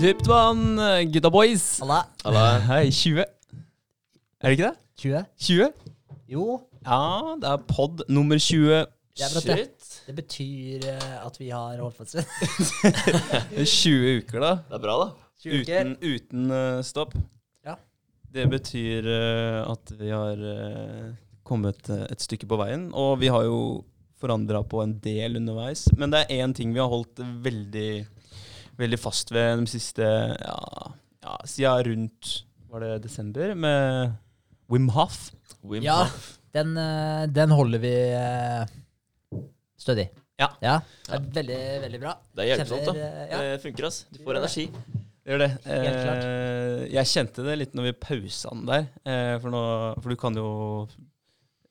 Dypt vann, gutta boys. Halla. Hei, 20. Er det ikke det? 20? 20? Jo, Ja, det er pod nummer 20. det er bra. Det, det betyr eh, at vi har holdt på en stund. Er 20 uker, da. Det er bra, da. 20 Uten, uten eh, stopp. Ja. Det betyr eh, at vi har eh, kommet eh, et stykke på veien. Og vi har jo forandra på en del underveis. Men det er én ting vi har holdt veldig, veldig fast ved de siste ja, ja, siden rundt var det desember, med Wim Hof. Wim Ja, Hoff. den, eh, den holder vi eh, stødig. Ja. Det er veldig, veldig bra. Det er hjelpsomt, da. Ja. Det funker, ass. Du får energi. Det gjør det. Eh, jeg kjente det litt når vi pausa den der. Eh, for, nå, for du kan jo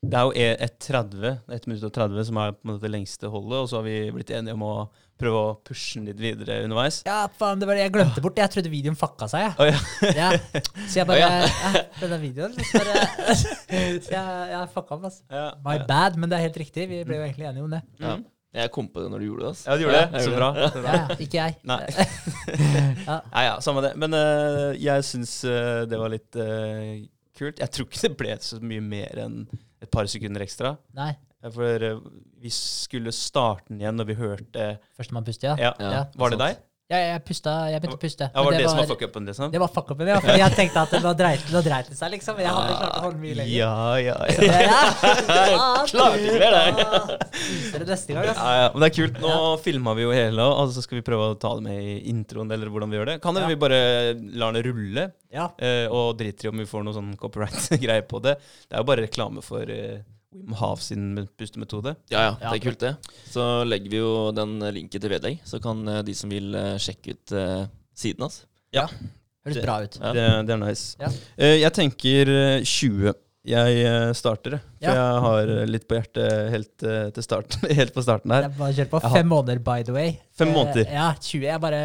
Det er jo e- et 30, 1 minutt og 30 som er på en måte det lengste holdet, og så har vi blitt enige om å prøve å pushe den litt videre underveis. Ja, faen, det var det jeg glemte bort. Jeg trodde videoen fucka seg, jeg. Oh, ja. Ja. Så jeg bare oh, ja. denne videoen så bare Så jeg, jeg fucka opp, altså. Ja, My ja. bad, men det er helt riktig. Vi ble jo egentlig enige om det. Ja. Jeg kom på det når du gjorde det. Altså. Ja, du gjorde Ja, det. Så bra. det. Så bra. Ja, ja, ikke jeg. Nei. Ja. Ja, ja, samme det. Men uh, jeg syns uh, det var litt uh, kult. Jeg tror ikke det ble så mye mer enn et par sekunder ekstra. Nei. For eh, vi skulle starte den igjen når vi hørte Førstemann puste, ja. Ja, Ja, Ja. Var det deg? Ja, jeg pusta, jeg begynte å puste. Ja, var det, det, var, som var fuck-upen, liksom? Det var fuck-upen, ja. For jeg tenkte at nå dreit, det dreit seg, liksom. Jeg hadde klart å holde mye lenger. Ja, ja, ja. det- ja. Klarte ikke mer, det. er det neste gang, ja, altså. ja. Men det er kult. Nå filma vi jo hele, og så skal vi prøve å ta det med i introen, eller hvordan vi gjør det. Kan hende Ja. vi bare lar det rulle, Ja. eh, og driter i om vi får noe sånn copyright-greie på det. Det er jo bare reklame for eh, Wim Hav sin pustemetode. Ja, ja, Ja. det er kult, det. Så legger vi jo den linken til vedlegg, så kan eh, de som vil eh, sjekke ut eh, siden hans. Høres bra ut. Ja. Det, det er nice. Ja. Eh, jeg tenker eh, 20. Jeg eh, starter. For Ja. jeg har eh, litt på hjertet helt, eh, til starten, helt på starten her. Jeg bare kjør på Jeg har- fem måneder, by the way. Fem Eh, måneder. Ja, 20. Jeg bare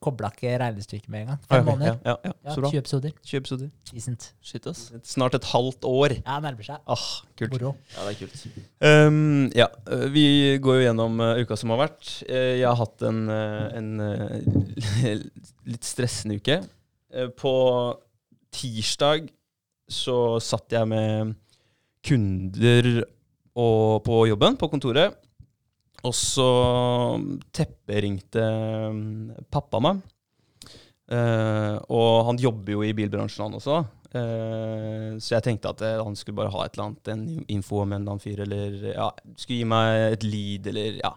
kobla ikke regnestykket med en gang. Ah, Fem okay, måneder. Ja, ja, Ja, så bra. 20 episoder. 20 episoder. Decent. Shit, ass. Snart et halvt år. Ja, nærmer seg. Ah, kult. Moro. Ja, det er kult. Um, ja, vi går jo gjennom uh, uka som har vært. Jeg har hatt en, uh, en uh, litt stressende uke. På tirsdag så satt jeg med kunder og på jobben, på kontoret. Og så tepperingte pappa meg. Eh, og han jobber jo i bilbransjen, han også. Eh, så jeg tenkte at eh, han skulle bare ha et eller annet, en info om en eller annen fyr, eller ja, skulle gi meg et lead, eller ja,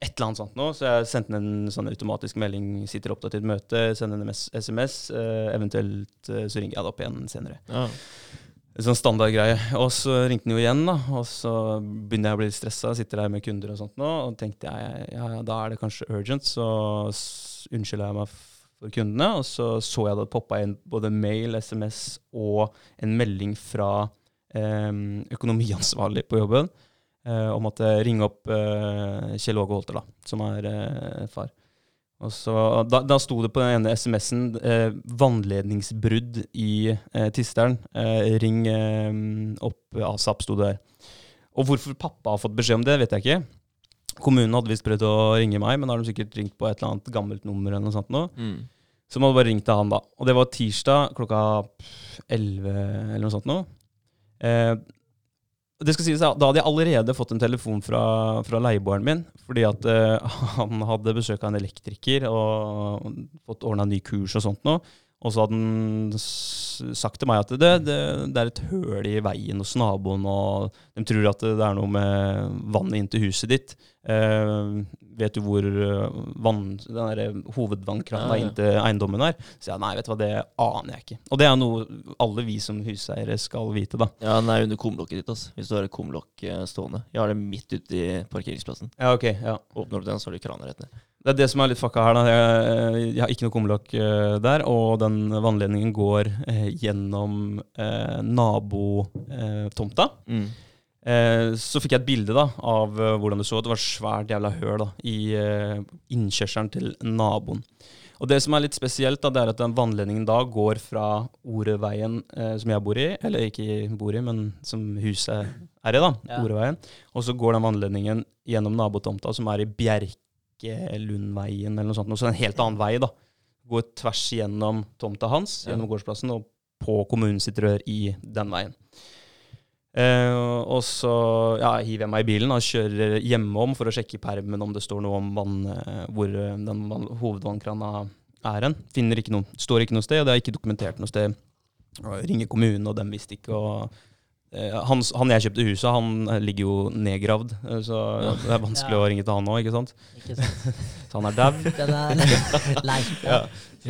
et eller annet sånt nå. Så jeg sendte en sånn automatisk melding, sitter opptatt i et møte, sender en SMS, eh, eventuelt eh, så ringer jeg deg opp igjen senere. Ja. Sånn standardgreie. Og så ringte han jo igjen, da. Og så begynner jeg å bli stressa, sitter der med kunder og sånt nå, og tenkte jeg ja, ja, da er det kanskje urgent, så unnskylder jeg meg for kundene. Og så så jeg det poppa inn både mail, SMS og en melding fra eh, økonomiansvarlig på jobben eh, og måtte ringe opp eh, Kjell Åge Holter, da, som er eh, far. Og så, da, da sto det på den ene SMS-en eh, 'vannledningsbrudd i eh, Tisteren'. Eh, ring eh, opp ASAP, sto det der. Og hvorfor pappa har fått beskjed om det, vet jeg ikke. Kommunen hadde visst prøvd å ringe meg, men da har de sikkert ringt på et eller annet gammelt nummer. eller noe sånt nå. Mm. Så hadde bare ringt til han, da. Og det var tirsdag klokka 11 eller noe sånt nå. Eh, det skal sies, Da hadde jeg allerede fått en telefon fra, fra leieboeren min. Fordi at uh, han hadde besøk av en elektriker og fått ordna ny kurs og sånt nå. Og så hadde han sagt til meg at det, det, det er et høl i veien hos naboen, og de tror at det er noe med vannet inn til huset ditt. Eh, vet du hvor eh, vann, den der hovedvannkrana Ja, ja. inn til eiendommen er? Så jeg nei, vet du hva, det aner jeg ikke. Og det er noe alle vi som huseiere skal vite, da. Ja, den er under kumlokket ditt, altså. hvis du har et kumlokk eh, stående. Jeg har det midt ute i parkeringsplassen. Ja, ok, ja. Åpner du den, så har du krana rett ned. Det er det som er litt fucka her. da. Jeg, jeg har ikke noe kumlokk uh, der, og den vannledningen går uh, gjennom uh, nabotomta. Mm. Eh, så fikk jeg et bilde da, av eh, hvordan det så ut. Det var et svært jævla høl da, i eh, innkjørselen til naboen. Og det som er litt spesielt, da, det er at den vannledningen da går fra Oreveien, eh, som jeg bor i, eller ikke bor i, men som huset er i, da, Ja. Oreveien. Og så går den vannledningen gjennom nabotomta, som er i Bjerkelundveien, eller noe sånt. noe, Så en helt annen vei, da. går tvers gjennom tomta hans, gjennom gårdsplassen, og på kommunen sitt rør i den veien. Eh, og så ja, hiver jeg meg i bilen og kjører hjemom for å sjekke i permen om det står noe om vann, eh, hvor eh, den vann, hovedvannkrana er hen. Finner ikke noe, står ikke noe sted, og det er ikke dokumentert noe sted. Og ringer kommunen, og dem visste ikke. og han, han jeg kjøpte huset, han eh, ligger jo nedgravd, eh, så det er vanskelig Ja. å ringe til han nå, ikke sant? Ikke sant? Så han er dau. Den er lei. Ja.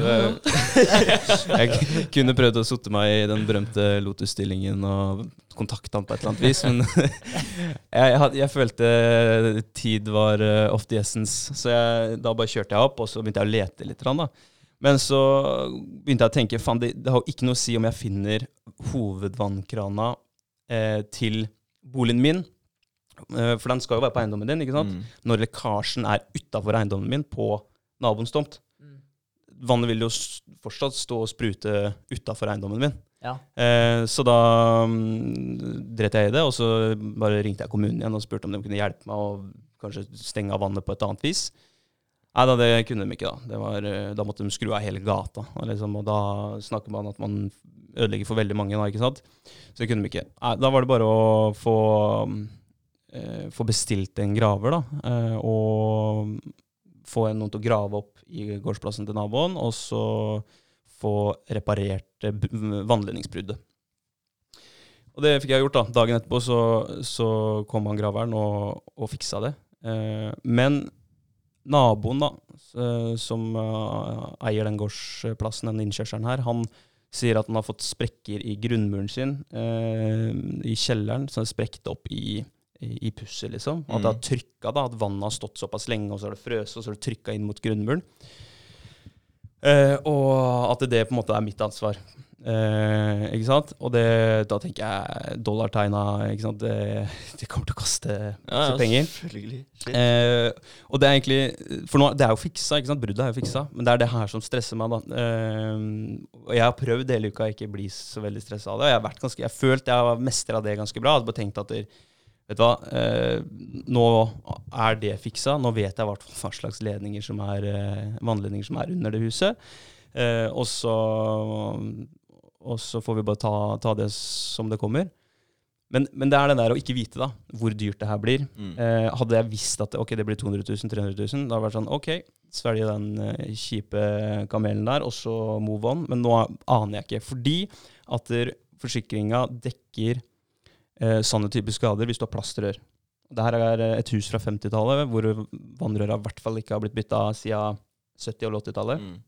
Jeg kunne prøvd å sotte meg i den berømte Lotus-stillingen og kontakte han på et eller annet vis, men jeg, jeg, jeg følte tid var off of the essence. Så jeg, da bare kjørte jeg opp, og så begynte jeg å lete litt. Da. Men så begynte jeg å tenke faen, det, det har jo ikke noe å si om jeg finner hovedvannkrana eh, til boligen min. Eh, for den skal jo være på eiendommen din, ikke sant? Mm. Når lekkasjen er utafor eiendommen min, på naboens tomt Mm. vannet vil jo fortsatt stå og sprute utafor eiendommen min. Ja. Eh, så da um, dret jeg i det, og så bare ringte jeg kommunen igjen og spurte om de kunne hjelpe meg å kanskje stenge av vannet på et annet vis. Nei da, det kunne de ikke. Da Det var, eh, Da måtte de skru av hele gata. Og, liksom, og da snakker man at man ødelegger for veldig mange, da, ikke sant. Så det kunne vi ikke. Da var det bare å få, eh, få bestilt en graver, da. Eh, og få en- noen til å grave opp i gårdsplassen til naboen, og så få reparert eh, vannledningsbruddet. Og det fikk jeg gjort. da. Dagen etterpå så, så kom han graveren og, og fiksa det. Eh, men naboen, da, som eh, eier den gårdsplassen, den innkjørselen her, han sier at han har fått sprekker i grunnmuren sin eh, i kjelleren, så har sprukket opp i, i, i pusset, liksom. At det har Mm. trykka, da, at vannet har stått såpass lenge, og så har det frøst, og så har det trykka inn mot grunnmuren. Eh, og at det på en måte er mitt ansvar. Eh, ikke sant? Og det, da tenker jeg dollartegna ikke sant? Det, det kommer til å koste masse penger. selvfølgelig. Eh, og det er egentlig For nå, det er jo fiksa, ikke sant? bruddet er jo fiksa, men det er det her som stresser meg. da. Eh, og jeg har prøvd hele uka ikke bli så veldig stressa av det. og Jeg har vært ganske, jeg har følt jeg har mestra det ganske bra. Jeg hadde bare tenkt at det, Vet du hva, eh, nå er det fiksa. Nå vet jeg i hvert fall hva slags ledninger som er, eh, vannledninger som er under det huset. Eh, og, så, og så får vi bare ta, ta det som det kommer. Men, men det er det der å ikke vite da, hvor dyrt det her blir. Mm. Eh, hadde jeg visst at ok, det blir 200 000, 300 000, da hadde det vært sånn OK, svelge den eh, kjipe kamelen der, og så move on. Men nå aner jeg ikke. Fordi at forsikringa dekker eh, sånne typer skader hvis du har plastrør. Det her er et hus fra 50-tallet hvor vannrøra i hvert fall ikke har blitt bytta siden 70- og 80-tallet. Mm.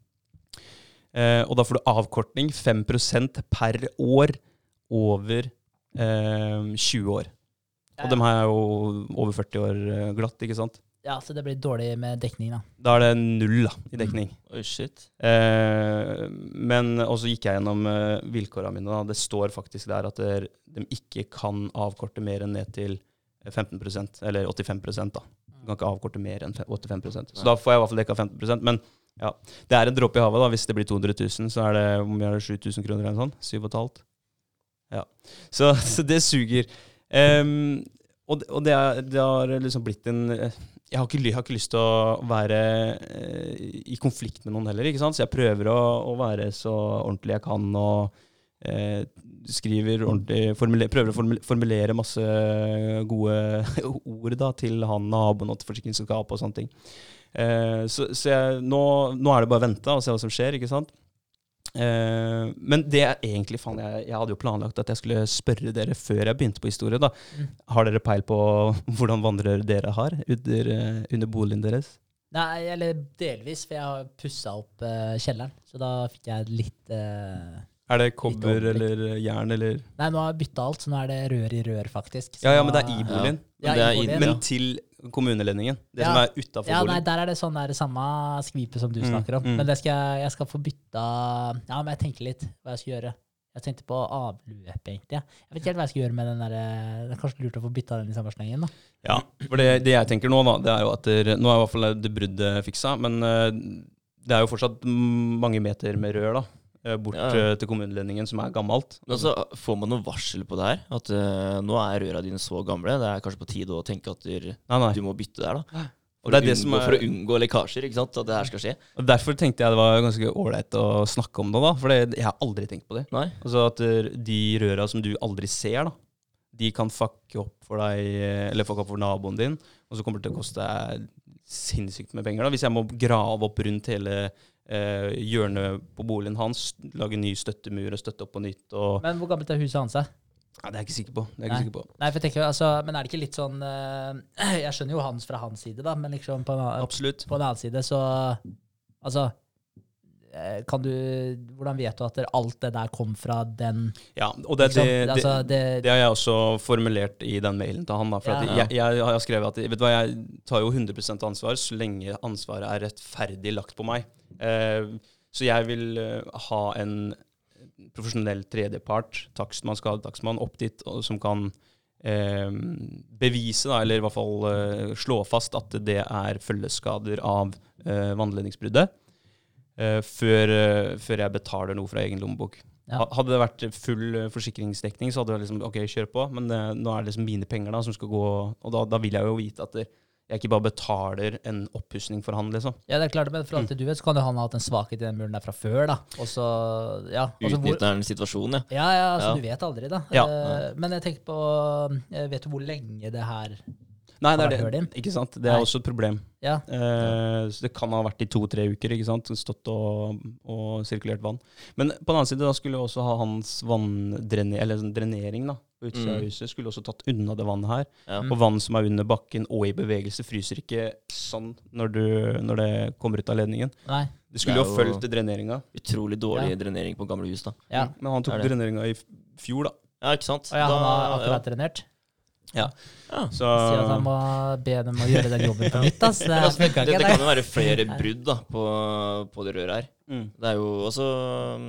Eh, og da får du avkortning 5% per år over eh, 20 år. Og dem har jeg jo over 40 år eh, glatt, ikke sant? Ja, så det blir dårlig med dekning, da. Da er det null da, i dekning. Oi, shit. Eh, men og så gikk jeg gjennom eh, vilkåra mine. Da. Det står faktisk der at der, de ikke kan avkorte mer enn ned til 15% eller 85 da. De kan ikke avkorte mer enn 85% Så da får jeg i hvert fall dekka 15% Men ja, det er en dråpe i havet. da. Hvis det blir 200 000, så er det hvor mye er det, 7000 kroner eller noe sånt? 7,5? Ja. Så, så det suger. Um, og og det, er, det har liksom blitt en jeg har, ikke, jeg har ikke lyst til å være eh, i konflikt med noen heller, ikke sant? så jeg prøver å, å være så ordentlig jeg kan og eh, skriver ordentlig formuler, Prøver å formulere masse gode ord da, til han naboen og til forsikringsselskapet og sånne ting. Eh, så så jeg, nå, nå er det bare å vente og se hva som skjer, ikke sant? Eh, men det er egentlig faen, jeg, jeg hadde jo planlagt at jeg skulle spørre dere før jeg begynte på historie. da. Mm. Har dere peil på hvordan vannrør dere har under, eh, under boligen deres? Nei, eller delvis, for jeg har pussa opp uh, kjelleren. Så da fikk jeg litt uh, Er det kobber eller jern eller Nei, nå har jeg bytta alt, så nå er det rør i rør, faktisk. Så Ja, ja, men det er i boligen. Men Ja, i boligen. Men til kommuneledningen. Det Ja. som er utafor Ja, nei, der er det sånn der samme skvipet som du Mm, snakker om. mm. Men det skal jeg, skal få bytta Ja, men jeg tenker litt hva jeg skal gjøre. Jeg tenkte på avløp, egentlig. Jeg vet ikke helt hva jeg skal gjøre med den der eh, Det er kanskje lurt å få bytta den i samme slengen, da. Ja, for det, det jeg tenker nå, da, det er jo at der, Nå er i hvert fall det bruddet fiksa, men eh, det er jo fortsatt mange meter med rør da, bort Ja, ja. eh, til kommuneledningen, som er gammelt. Men altså, Får man noe varsel på det her? At uh, nå er røra dine så gamle, det er kanskje på tide å tenke at du, Nei, nei. du må bytte der? da? For, det er å det unngå, som er- for å unngå lekkasjer, ikke sant? At det her skal skje. Og Derfor tenkte jeg det var ganske ålreit å snakke om det, da. For jeg har aldri tenkt på det. Nei? Altså at eh, de røra som du aldri ser, da, de kan fucke opp for deg, eh, eller fucke opp for naboen din, og så kommer det til å koste deg sinnssykt med penger. da. Hvis jeg må grave opp rundt hele eh, hjørnet på boligen hans, lage ny støttemur og støtte opp på nytt og Men hvor gammelt er huset hans? Nei, Det er jeg ikke sikker på. Det er jeg Nei. ikke sikker på. Nei, for jeg tenker, altså, Men er det ikke litt sånn eh, Jeg skjønner jo hans fra hans side, da, men liksom på en, annen- Absolutt. på en annen side så Altså eh, Kan du Hvordan vet du at det- alt det der kom fra den Ja, og det, ikke sant? det, altså, det, det har jeg også formulert i den mailen til han. Da, for at Ja. jeg, jeg har skrevet at vet du hva, jeg tar jo 100% ansvar så lenge ansvaret er rettferdig lagt på meg. Eh, så jeg vil eh, ha en profesjonell tredjepart, takstmann, skadetakstmann, opp dit, som kan eh, bevise, da, eller i hvert fall slå fast at det er følgeskader av vannledningsbruddet, eh, før, før jeg betaler noe fra egen lommebok. Ja. Hadde det vært full forsikringsdekning, så hadde jeg liksom OK, kjør på. Men eh, nå er det liksom mine penger da som skal gå, og da, da vil jeg jo vite at det, jeg ikke bare betaler en oppussing for han, liksom. ja, det er klart, men for alt det du vet, så kan jo han ha hatt en svakhet i den muren der fra før, da. Og så Ja. Utnytter han situasjonen, ja. ja, ja, altså, Ja. du vet aldri, da. Ja. Eh, men jeg tenker på jeg Vet du hvor lenge det her Nei, det er det. Ikke sant? Det er Nei. også et problem. Ja. Eh, så det kan ha vært i to-tre uker, ikke sant? Stått og, og sirkulert vann. Men på den annen side da skulle vi også ha hans vanndrenering, eller sånn drenering da, på utsida av Mm. huset, skulle også tatt unna det vannet her. ja. Mm. Og vann som er under bakken og i bevegelse, fryser ikke sånn når, du, når det kommer ut av ledningen. Nei. Det skulle Det jo jo- fulgt dreneringa, Utrolig dårlig Ja. drenering på gamle hus, da. Ja. men han tok er dreneringa i fjor, da. Ja, ikke sant? Og ja, han har akkurat drenert. Ja. Så Si at han må be dem å gjøre den jobben på nytt. Altså. Det altså, det, det, det kan jo være flere brudd da, på, på det røret her. mm. Det er jo også um,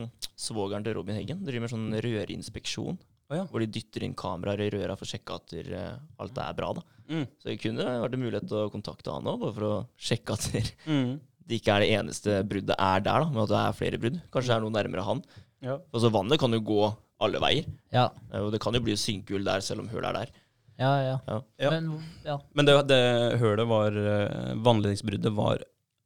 svogeren til Robin Heggen driver med sånn rørinspeksjon. Oh, ja. Hvor de dytter inn kameraer i røra for å sjekke at eh, alt er bra. da. Mm. Så det kunne vært en mulighet til å kontakte han òg, bare for å sjekke at det Mm. det ikke er det eneste bruddet er der, da, men at det er flere brudd. Kanskje det er noe nærmere han. Ja. Altså Vannet kan jo gå alle veier, Ja, og det kan jo bli synkehull der selv om hullet er der. Ja, ja. Ja. Ja. Men ja. Men det, det hølet var eh, Vannledningsbruddet var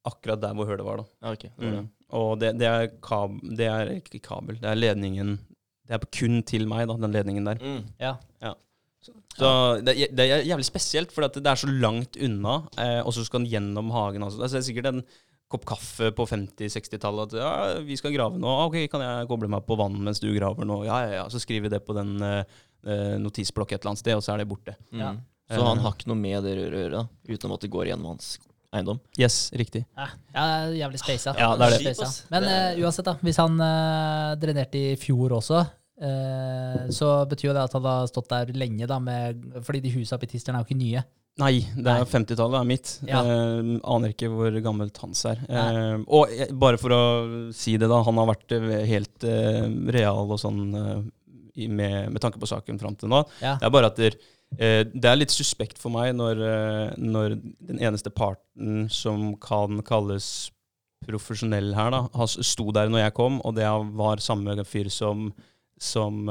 akkurat der hvor hølet var, da. Ja, ok. det var det. Mm. Og det, det, er kab, det er ikke kabel, det er ledningen Det er kun til meg, da, den ledningen der. Mm. ja. Så det, er- det er jævlig spesielt, for det er så langt unna, eh, og så skal den gjennom hagen. Altså. Det er sikkert en kopp kaffe på 50-60-tallet at ja, vi skal grave nå. Ok, kan jeg koble meg på vann mens du graver nå? Ja, ja, ja. Så skriver vi det på den uh, eh, notisblokk et eller annet sted, og så er det borte. Mm. Ja. Så han har ikke noe med det røret å gjøre, uten at det går gjennom hans eiendom. Yes, riktig. Ja, ja, det er jævlig spasa. Ja, det er det. Spacet. Men eh, uansett, da. Hvis han uh, drenerte i fjor også, eh, så betyr jo det at han har stått der lenge, da, med, fordi de husa på Tisteren er jo ikke nye. Nei, det er 50-tallet er mitt. Ja. Eh, aner ikke hvor gammelt hans er. Eh, og eh, bare for å si det, da. Han har vært eh, helt eh, real og sånn eh, i- med, med tanke på saken fram til nå. Ja. Det er bare at der, eh, det er litt suspekt for meg når, når den eneste parten som kan kalles profesjonell her, da, han sto der når jeg kom, og det var samme fyr som, som,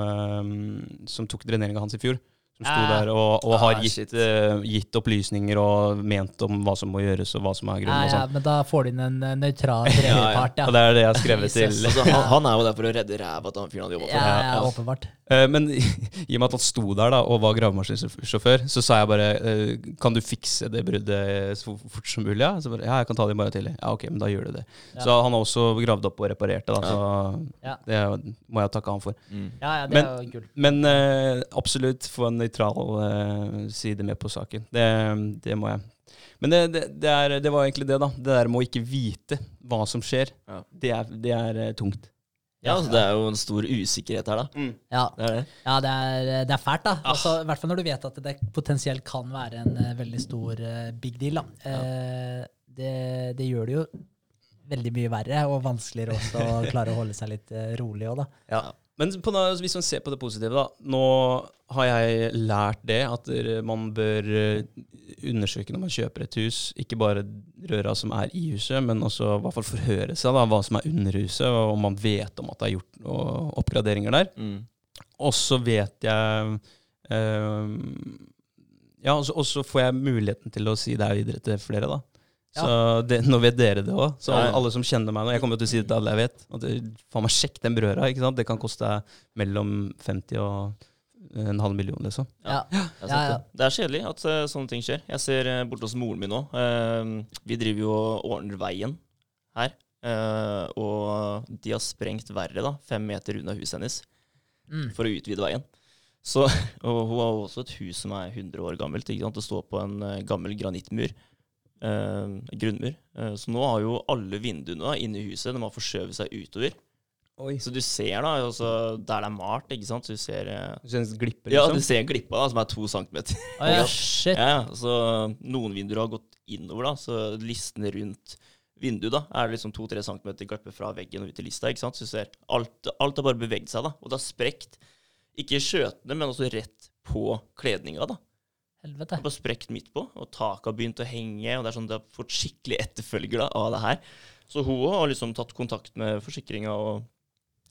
som tok dreneringa hans i fjor. Som sto Ah. der og, og har Ah, gitt, eh, gitt opplysninger og ment om hva som må gjøres, og hva som er Ja, grunnen. og ja, sånn. men da får du inn en nøytral tredjepart, ja. Og det er det jeg har skrevet til. Altså, han, han er jo der for å redde ræva til han fyren han jobba for. Ja, ja, åpenbart. Uh, Men i og med at han sto der da, og var gravemaskinsjåfør, så sa jeg bare uh, Kan du fikse det bruddet så fort som mulig? Ja, så bare, ja jeg kan ta det i morgen tidlig. Ja, ok, men da gjør du det. Ja. Så han har også gravd opp og reparert det, da, så Ja. det må jeg takke han for. Mm. Ja, ja, det Men- er jo gull. Men absolutt få en nøytral eh, side med på saken. Det, det må jeg. Men det, det, det, er, det var egentlig det, da. Det der med å ikke vite hva som skjer, Ja. det er, det er eh, tungt. Ja, altså, det er jo en stor usikkerhet her, da. Ja, Det er det. ja det, er, det er fælt, da. Altså, I hvert fall når du vet at det potensielt kan være en eh, veldig stor uh, big deal. Da. Eh, det, det gjør det jo veldig mye verre og vanskeligere også å klare å holde seg litt rolig òg, da. Ja. Men på, noe- hvis man ser på det positive, da. Nå har jeg lært det at man bør eh, undersøke når man kjøper et hus, ikke bare røra som er i huset, men også i hvert fall forhøre seg da, hva som er under huset, og om man vet om at det er gjort noen oppgraderinger der. Mm. Og så vet jeg eh, ja, og så får jeg muligheten til å si det her videre til flere, da. Så det, nå vet dere det òg. Så alle, alle som kjenner meg nå Jeg kommer jo til å si det til alle jeg vet. At det, faen meg, sjekk den brødra. ikke sant? Det kan koste deg mellom 50 og en halv million, liksom. Ja. Ja, ja. Det. det er kjedelig at uh, sånne ting skjer. Jeg ser uh, borte hos moren min nå. Uh, vi driver jo og ordner veien her. eh, og de har sprengt verre, da, fem meter unna huset hennes, Mm. for å utvide veien. Så, og hun har også et hus som er 100 år gammelt. Ikke sant? Det står på en eh, gammel granittmur. Eh, grunnmur. Eh, så nå har jo alle vinduene da, inne i huset de har forskjøvet seg utover. Oi. Så du ser da, altså, der det er malt, ikke sant. Så du ser eh, Du kjenner glipper, Ja, liksom? du ser glippa, da, som er to centimeter. Ah, ja, shit. Ja, ja, så noen vinduer har gått innover, da, så listene rundt vinduet da, er liksom to-tre centimeter glippe fra veggen og ut til lista. ikke sant? Så du ser alt, alt har bare beveget seg, da. Og det har sprekt, ikke skjøtene, men også rett på kledninga, da. Helvete. På sprekt midt på, og taket har begynt å henge, og det er sånn det har fått skikkelig etterfølger da, av det her. Så hun har liksom tatt kontakt med forsikringa og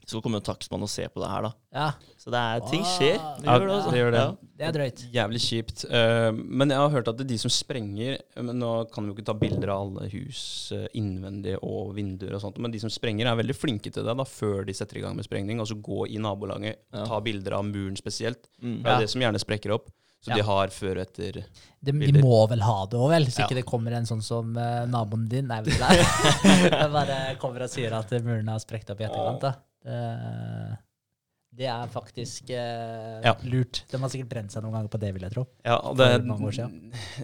skal komme en takstmann og se på det her, da. Ja, Så det er, ting skjer. Det gjør det, det gjør det. Ja. det er drøyt. Jævlig kjipt. Uh, men jeg har hørt at det er de som sprenger men Nå kan vi jo ikke ta bilder av alle hus eh, innvendig og vinduer og sånt, men de som sprenger, er veldig flinke til det da, før de setter i gang med sprengning. Altså gå i nabolaget, Ja. ta bilder av muren spesielt. Mm. Det er Ja. det som gjerne sprekker opp. Så Ja. de har før og etter. De, de må vel ha det òg, vel? Ja. ikke det kommer en sånn som uh, naboen din Nei, du det. Bare kommer og sier at murene har sprukket opp i etterkant. da. Det, det er faktisk uh, Ja. lurt. De har sikkert brent seg noen ganger på det, vil jeg tro. Ja, og det,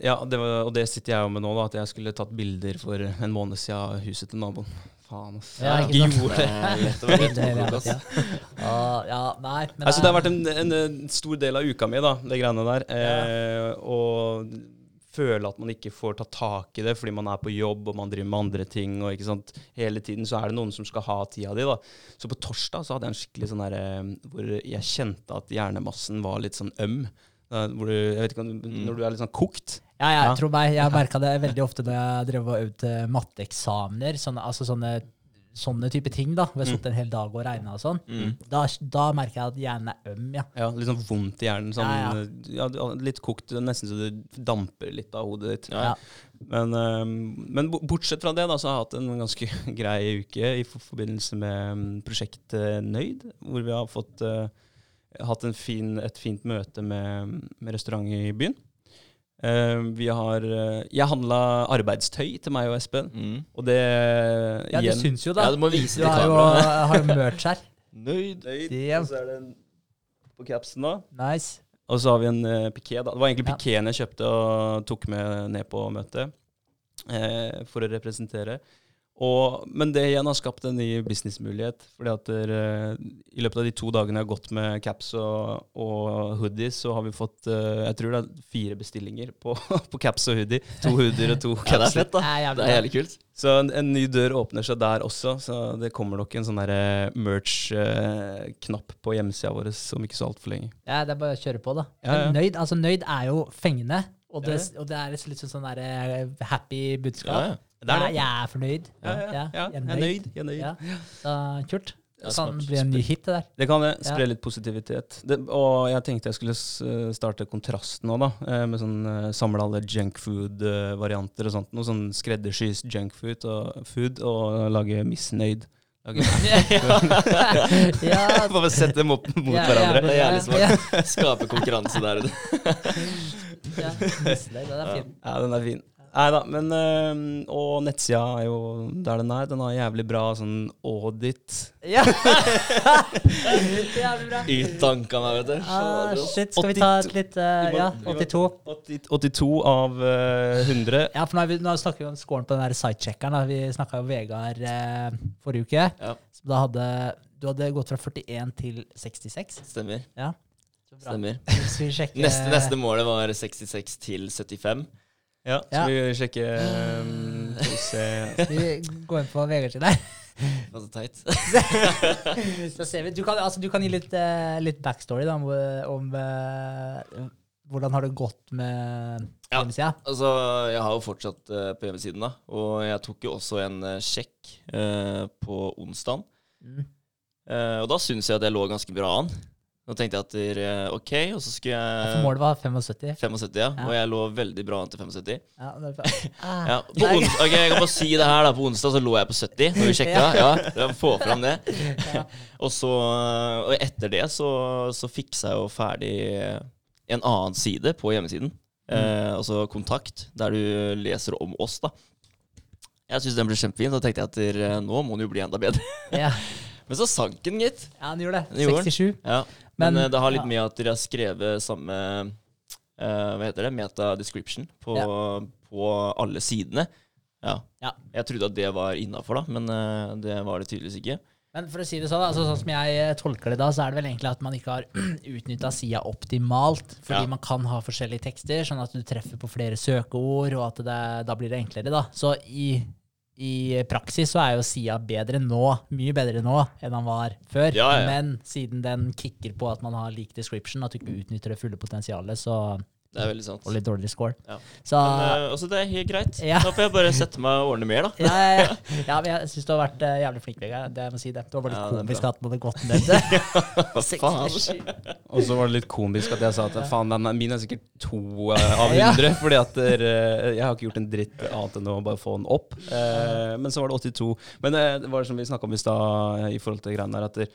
ja det var, og det sitter jeg jo med nå, da, at jeg skulle tatt bilder for en måned siden av huset til naboen. Faen, ass. Ja, Jeg ikke gjorde det. Ja, ja, nei, men Altså, det har vært en, en, en stor del av uka mi, da, det greiene der. Eh, og føle at man ikke får ta tak i det fordi man er på jobb og man driver med andre ting. og ikke sant, Hele tiden så er det noen som skal ha tida di. da. Så på torsdag så hadde jeg en skikkelig sånn der, eh, hvor jeg kjente at hjernemassen var litt sånn øm. Hvor du, jeg vet ikke Når du er litt sånn kokt. Ja, jeg Ja. tror meg, jeg merka det veldig ofte når jeg drev og øvde matteeksamener. Sånne, altså sånne, sånne type ting, da. Hvor jeg satt en hel dag og regna og sånn. Mm. Da, da merker jeg at hjernen er øm, ja. Ja, Litt sånn vondt i hjernen. Sånn, Ja, Litt kokt, nesten så det damper litt av hodet ditt. Ja. Men, øhm, men bortsett fra det, da, så har jeg hatt en ganske grei uke i forbindelse med Prosjekt prosjektet Nøyd, hvor vi har fått øh, hatt en fin, et fint møte med, med restaurant i byen. Eh, vi har uh, Jeg handla arbeidstøy til meg og Espen, Mm. og det Ja, du igjen syns jo det. Ja, du må vise Du har jo, har jo merch her. Nøyd. Nøyd, og så er det en på capsen da. Nice. Og så har vi en uh, piké. da. Det var egentlig Ja. pikeen jeg kjøpte og tok med ned på møtet uh, for å representere. Og, men det igjen har skapt en ny businessmulighet. fordi at der, eh, I løpet av de to dagene jeg har gått med caps og, og hoodies, så har vi fått eh, jeg tror det er fire bestillinger på, på caps og hoodie. To hoodier og to Ja, det er fett, da. Det er jævlig Det er jævlig kult. Så en, en ny dør åpner seg der også. Så det kommer nok en sånn merch-knapp på hjemmesida vår om ikke så altfor lenge. Ja, det er bare å kjøre på, da. Ja, ja. Nøyd, altså, nøyd er jo fengende, og det, Ja, og det er litt sånn sånn der, eh, happy budskap. Ja, ja. Det er det. Jeg, er fornøyd. Ja, ja, ja, jeg er nøyd. Jeg er nøyd. Ja. Så kult. Det kan bli en ny hit, det der. Det kan det. Spre litt positivitet. Det, og jeg tenkte jeg skulle starte kontrasten nå, da. eh, Med sånn uh, samle alle junkfood-varianter og sånt. Noe sånn skreddersys junkfood og, food, og lage misnøyd. Okay. ja, Bare sette dem opp mot ja, hverandre. Det er jævlig smart. Ja, Skape konkurranse der ute. ja, den er fin. Nei da, men øh, Og nettsida er jo der den er. Den har jævlig bra sånn audit. Ja. Jævlig bra. Ut tankene, vet du. Ah, shit, skal vi ta et litt uh, Ja, 82. 80, 82 av uh, 100. Ja, for nå, vi, nå snakker vi om scoren på den der sitecheckeren. da. Vi snakka jo Vegard uh, forrige uke. Ja, Så da hadde du hadde gått fra 41 til 66. stemmer. Ja. Stemmer. Neste, neste målet var 66 til 75. Ja, Ja. skal vi sjekke um, Skal vi se Skal vi gå inn på Vegard sin der? Det var så teit. Så ser vi. Du kan, altså, du kan gi litt, uh, litt backstory da, om, om uh, hvordan har det gått med Ja. hjemmesida. Altså, jeg har jo fortsatt uh, på hjemmesiden, da. Og jeg tok jo også en uh, sjekk uh, på onsdag. Mm. Eh, og da syns jeg at jeg lå ganske bra an. Nå tenkte jeg at dere, OK, og så skulle For jeg målet var 75. 75, ja. Og jeg lå veldig bra an til 75. Ja, det er bra. Ah. Ja, på ons ok, Jeg kan bare si det her da På onsdag så lå jeg på 70 Når vi sjekka. Ja, Få fram det. Og så Og etter det så, så fiksa jeg jo ferdig en annen side på hjemmesiden. Eh, altså Kontakt, der du leser om oss, da. Jeg syns den ble kjempefin. Da tenkte jeg at dere, nå må den jo bli enda bedre. Ja. Men så sank den, gitt. ja, den gjorde det. den. 67. Ja. Men, Men- eh, det har litt ja. med at dere har skrevet samme uh, Hva heter det? Meta description på, på alle sidene. Ja. Ja. Jeg trodde at det var innafor, da, men uh, det var det tydeligvis ikke. Men for å si det sånn, altså, sånn som jeg tolker det da, så er det vel egentlig at man ikke har utnytta sida optimalt. Fordi Ja. man kan ha forskjellige tekster, sånn at du treffer på flere søkeord, og at det, da blir det enklere, da. Så i, i praksis så er jo Sia bedre nå, mye bedre nå, enn han var før. Ja, ja. Men siden den kicker på at man har lik description, at du ikke utnytter det fulle potensialet, så Det er veldig sant. og litt dårligere score. Ja. Så Men uh, også det er helt greit. Ja. Da får jeg bare sette meg og ordne mer, da. ja, ja, ja. ja, men jeg syns du har vært uh, jævlig flink, Vegard. Det jeg må si det. Det var bare litt Ja, komisk at man hadde gått ned. Faen? Og så var det litt komisk at jeg sa at faen, den er, min er sikkert to uh, av Ja. hundre. Fordi at dere, jeg har ikke gjort en dritt annet enn å bare få den opp. Eh, men så var det 82. Men det var det som vi snakka om i stad i forhold til greiene der, at så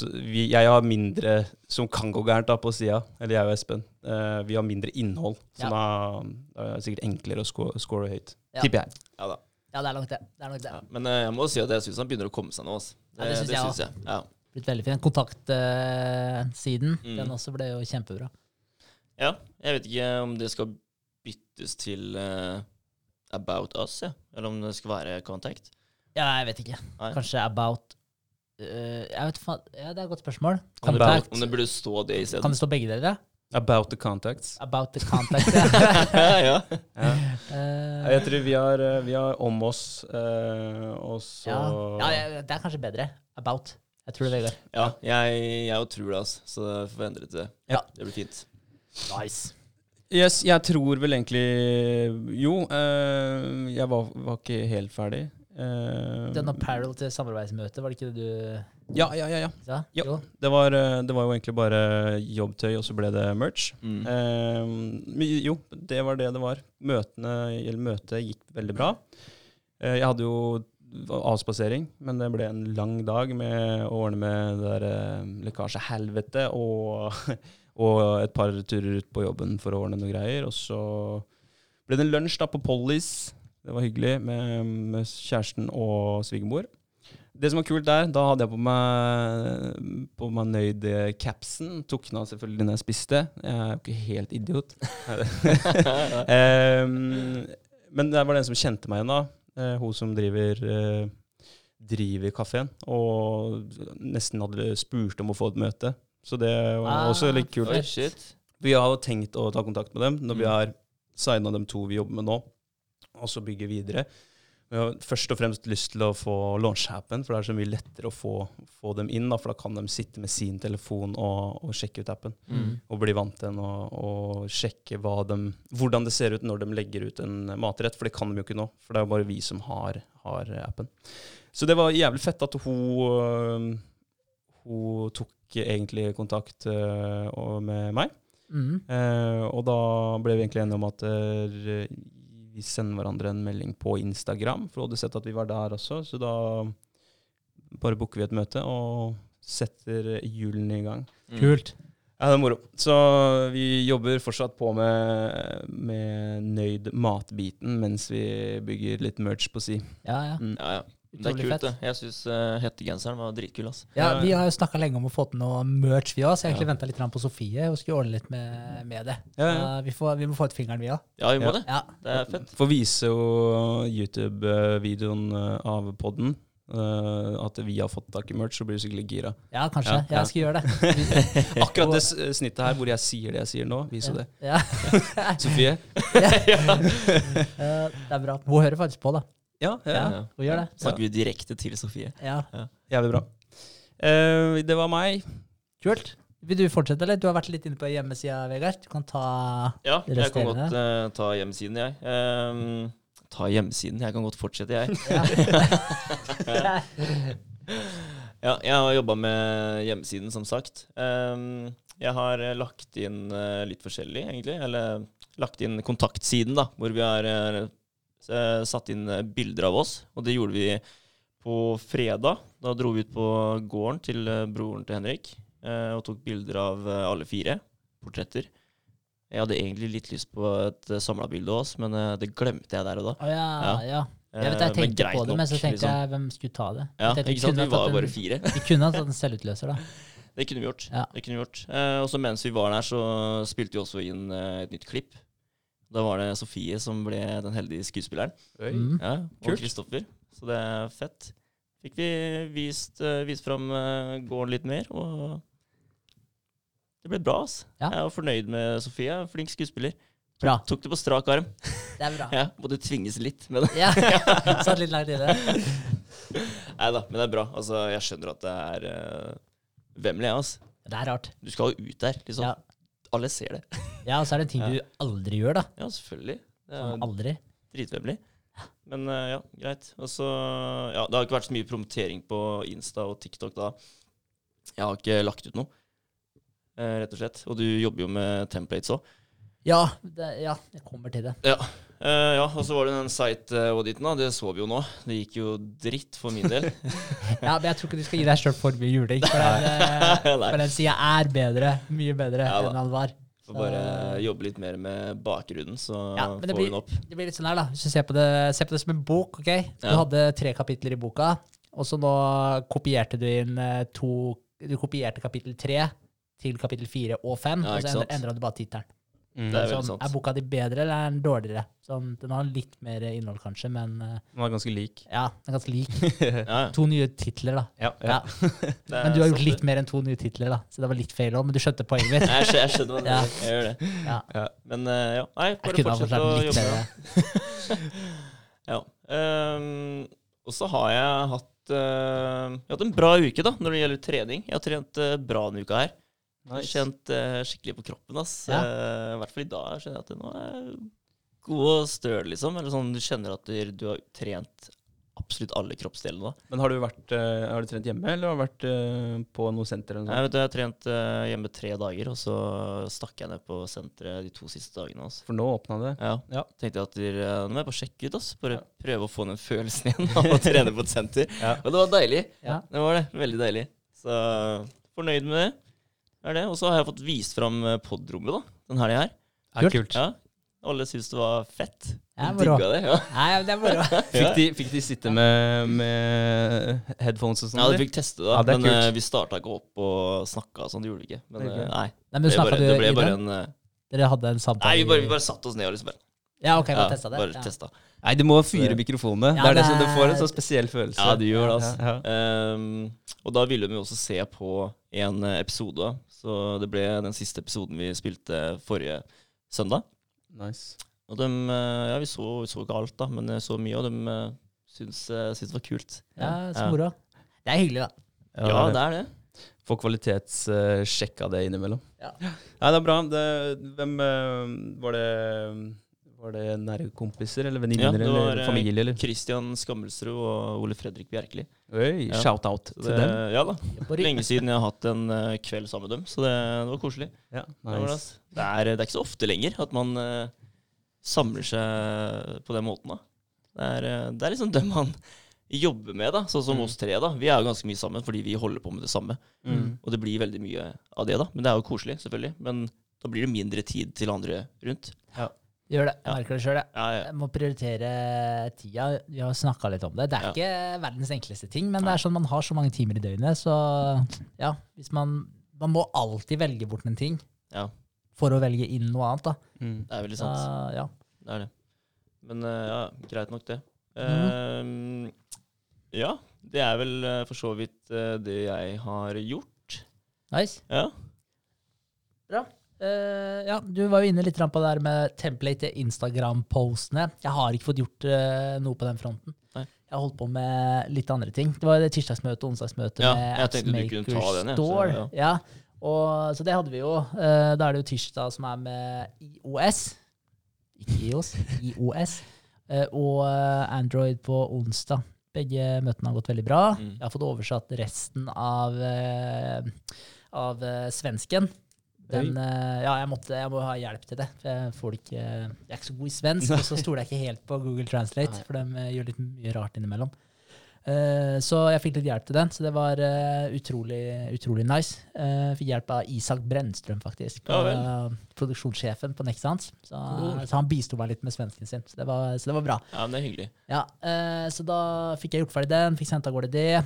vi, jeg har mindre som kan gå gærent da på sida, eller jeg og Espen. Uh, vi har mindre innhold, så Ja. da er det sikkert enklere å score, score høyt. Ja. Tipper jeg. Ja da. Ja, det er nok det. det, er nok det. Ja. Men uh, jeg må si at jeg syns han begynner å komme seg nå. Altså. Ja, det synes jeg synes jeg. Ja. Blitt veldig fin. Kontaktsiden, Mm. den også ble jo kjempebra. ja. Jeg vet ikke om det skal byttes til uh, About Us, ja. eller om det skal være Contact. Ja, jeg vet ikke. Nei. Kanskje about øh, Jeg vet faen Ja, det er et godt spørsmål. Om det, om det burde stå det Kan isteden. det stå begge deler? About the contacts. About the contacts, ja. ja. Ja. Eh, Jeg tror vi har, eh, vi har om oss, uh, og så ja. ja, ja, det er kanskje bedre. About. Jeg tror det, Vegard. ja jeg, jeg tror det, altså. Så jeg får endre til det. Ja. Det blir fint. Nice. Yes, jeg tror vel egentlig Jo, uh, jeg var, var ikke helt ferdig. Eh, Den apparel til samarbeidsmøte, var det ikke det du ja, ja, ja, ja. ja? Ja. Det, var, eh, det var jo egentlig bare jobbtøy, og så ble det merch. Mm. Uh, jo, det var det det var. Møtene, eller møtet gikk veldig bra. Uh, jeg hadde jo avspasering, men det ble en lang dag med å ordne med det der eh, lekkasjehelvete og, og et par turer ut på jobben for å ordne noen greier. Og så ble det en lunsj da på Pollys. Det var hyggelig med, med kjæresten og svigermor. Det som var kult der, da hadde jeg på meg, på meg nøyd capsen. Tok den av selvfølgelig når jeg spiste. Jeg er jo ikke helt idiot. um, men det var den som kjente meg igjen da. Eh, hun som driver, uh, driver kafeen. Og nesten hadde spurt om å få et møte. Så det var Ah, også litt kult. Vi har tenkt å ta kontakt med dem når vi Mm. har signa dem to vi jobber med nå, og så bygge videre. Vi har først og fremst lyst til å få launch-appen, for det er så mye lettere å få, få dem inn. Da, for da kan de sitte med sin telefon og, og sjekke ut appen. Mm. Og bli vant til den og, og sjekke de, hvordan det ser ut når de legger ut en matrett. For det kan de jo ikke nå, for det er jo bare vi som har, har appen. Så det var jævlig fett at hun, øh, hun tok egentlig kontakt øh, med meg. Mm. Eh, og da ble vi egentlig enige om at eh, vi sender hverandre en melding på Instagram, for hun hadde sett at vi var der også. Så da bare booker vi et møte og setter hjulene i gang. Mm. Kult. Ja, det er moro. Så vi jobber fortsatt på med, med nøyd matbiten mens vi bygger litt merch på si. Ja, ja. Mm. Ja, ja. Det er kult, fett. det. Jeg syns uh, hettegenseren var dritkul. Altså. Ja, Vi har jo snakka lenge om å få til noe merch, vi òg, så jeg egentlig Ja. venta litt på Sofie. Hun skulle ordne litt med, med det. Ja, ja. Uh, vi, får, vi må få ut fingeren, vi òg. Ja, vi må Ja. det. Ja. Det er fett. Får vise jo YouTube-videoen eh, av podden. Uh, at vi har fått tak i merch, så blir du sikkert gira. ja, kanskje. Ja, ja. Jeg skal gjøre det. Akkurat det snittet her hvor jeg sier det jeg sier nå, vis jo det. Ja. Sofie? uh, det er bra. Hun hører faktisk på, da. Ja, ja. Ja, Ja. gjør det. Snakker vi direkte til Sofie. Ja, Jævlig bra. Uh, det var meg. Kult. Vil du fortsette, eller? Du har vært litt inne på hjemmesida, Vegard. Du kan ta Ja, jeg kan godt uh, ta hjemmesiden, jeg. Um, ta hjemmesiden. Jeg kan godt fortsette, jeg. ja. Ja, jeg har jobba med hjemmesiden, som sagt. Um, jeg har lagt inn uh, litt forskjellig, egentlig. Eller lagt inn kontaktsiden, da, hvor vi har satt inn eh, bilder av oss. Og det gjorde vi på fredag. Da dro vi ut på gården til eh, broren til Henrik eh, og tok bilder av alle fire. Portretter. Jeg hadde egentlig litt lyst på et samla bilde av oss, men det glemte jeg der og da. Oh, ja, Ja. ja. Jeg vet jeg tenkte på det, men så tenkte liksom. jeg hvem skulle ta det? Ja, tenkte ikke sant? Vi var bare fire. Vi kunne ha tatt en selvutløser, da. Det kunne vi gjort. Ja. Det kunne vi gjort. Eh, og så mens vi var der, så spilte vi også inn et nytt klipp. Da var det Sofie som ble den heldige skuespilleren. Mm. Ja, og Kristoffer. Så det er fett. Fikk vi vist, uh, vist fram eh, gården litt mer, og det ble bra. ass. Ja. Jeg var fornøyd med Sofie. Flink skuespiller. Bra. Tok det på strak arm. Det er bra. Ja, Måtte tvinges litt. med det. Ja. Satt litt langt inne. nei da, men det er bra. Altså, jeg skjønner at det er uh, vemmelig, jeg. Altså. Det er rart. Du skal jo ut der, liksom. Ja. Alle ser det. Ja, og så er det en ting du aldri gjør, da. Ja, selvfølgelig. Som Sånn aldri. dritvemmelig. Men eh, ja, greit. Og så Ja, det har ikke vært så mye promotering på Insta og TikTok da. Jeg har ikke lagt ut noe, eh, rett og slett. Og du jobber jo med templates òg. Ja, det, ja, jeg kommer til det. Ja. Eh, ja, og så var det den site-auditen, da. Det så vi jo nå. Det gikk jo dritt for min del. Ja, Men jeg tror ikke du skal gi deg sjøl for mye juling. For den, eh, for den sida er bedre. Mye bedre Ja enn han var. Får bare jobbe litt mer med bakgrunnen, så Ja, men det får vi blir- den opp. Det blir litt sånn her, da. Hvis du ser på det, ser på det som en bok, ok? Du Ja. hadde tre kapitler i boka, og så nå kopierte du inn eh, to Du kopierte kapittel tre til kapittel fire og fem, Ja, og så endra du bare tittelen. Mm. Det er Sånn, sant. er boka di bedre, eller er den dårligere? Sånn, den har litt mer innhold, kanskje, men eh, Den var ganske lik. ja, den er ganske lik. Ja, ja. To nye titler, da. Ja, Ja. Det Men du har gjort litt mer enn to nye titler, da. Så det var litt feil òg, men du skjønte poenget mitt. Jeg, jeg skjønner hva Ja. Jeg gjør det. Ja. Men uh, ja, nei, bare fortsett å jobbe. bedre. Ja. Um, og så har jeg hatt uh, Jeg har hatt en bra uke da, når det gjelder trening. Jeg har trent uh, bra denne uka her. Nice. kjent uh, skikkelig på kroppen. ass. Ja. Uh, I hvert fall i dag kjenner jeg at nå er jeg god og støl, liksom. Eller sånn, du kjenner at du, du har trent absolutt alle kroppsdelene. da. Men har du, vært, uh, har du trent hjemme, eller har du vært på noe senter? Eller noe sånt? vet, jeg har trent hjemme tre dager, og så stakk jeg ned på senteret de to siste dagene. Ass. For nå åpna det. Ja. Ja. Tenkte jeg at dere- nå må jeg bare sjekke ut. ass. Bare Ja. prøve å få den følelsen igjen av å trene på et senter. Og det var deilig. Ja. Det var det. Veldig deilig. Så fornøyd med det. Er det. Og så har jeg fått vist fram eh, podrommet da, den helga her. Ja, Kult. kult. Ja. Alle syntes det var fett. Ja, De digga det. Ja. Nei, det er moro. Fikk, de, fikk de sitte med, med headphones og sånn? ja, de fikk teste det. Ja, det men kult. eh, vi starta ikke opp og snakka sånn. Det gjorde vi ikke. Men eh, nei. Nei, men Det, bare, du det ble bare en Dere hadde en samtale? Nei, vi bare, vi bare satte oss ned og liksom bare Ja, ok, bare ja, testa det. bare ja. testa. Nei, du må fyre mikrofonene. Ja, det er det som du får en sånn spesiell følelse. Ja, du gjør det, altså. Ja, ja. Ehm, og da ville vi også se på en episode. Så det ble den siste episoden vi spilte forrige søndag. Nice. Og dem, eh, ja, vi så, vi så ikke alt, da, men så mye, og de uh, syntes, eh, det var kult. Ja, så moro. Det er hyggelig, da. Ja, det er det. Få kvalitetssjekka det innimellom. Ja. Nei, det er bra. Det, hvem eh, Var det Var det nære kompiser eller Ja, venninner var, eller eh, familie, eller? Christian Skammelsrud og Ole Fredrik Bjerkeli. Oi, Ja. shout-out til det- dem. Ja da. Lenge siden jeg har hatt en eh, kveld sammen med dem, så det, det var koselig. Ja, Det, var det, nice. det, er, det er ikke så ofte lenger at man uh, samler seg på den måten. da. Det er, det er liksom dem man jobber med, da. sånn som Mm. oss tre. da. Vi er jo ganske mye sammen fordi vi holder på med det samme. Mm. Og det blir veldig mye av det, da. Men det er jo koselig, selvfølgelig. Men da blir det mindre tid til andre rundt. Gjør det. Ja. Merker det sjøl, jeg. Ja, ja. Jeg må prioritere tida. Vi har snakka litt om det. Det er Ja. ikke verdens enkleste ting, men det er sånn man har så mange timer i døgnet, så ja. Hvis man Man må alltid velge bort en ting ja. for å velge inn noe annet, da. Mm. Det er veldig sant. sant. ja. Det er det. Men uh, ja, greit nok, det. Mm. Uh, ja, det er vel eh, for så vidt det jeg har gjort. Nice. Ja. Bra. Eh, ja, du var jo inne litt på det der med template Instagram-postene. Jeg har ikke fått gjort uh, noe på den fronten. Nei. Jeg har holdt på med litt andre ting. Det var det tirsdagsmøte og onsdagsmøte Ja, med kunne ta den, ja. Ja. Og, så det hadde vi jo. Uh, da er det jo tirsdag som er med IOS. Ikke IOS, IOS. Og Android på onsdag. Begge møtene har gått veldig bra. Mm. Jeg har fått oversatt resten av, av svensken. Den, eh, ja, jeg, måtte, jeg må ha hjelp til det. For jeg, ikke, jeg er ikke så god i svensk, og så stoler jeg ikke helt på Google Translate, for de eh, gjør litt mye rart innimellom. Uh, så jeg fikk litt hjelp til den, så det var uh, utrolig, utrolig nice. Uh, fikk hjelp av Isak Brennstrøm, faktisk, Ja produksjonssjefen på Nexans. Så, Cool. så han bisto meg litt med svensken sin, så det var, så det var bra. Ja, men det er hyggelig. Ja, så da fikk jeg gjort ferdig den, fikk sendt av gårde det.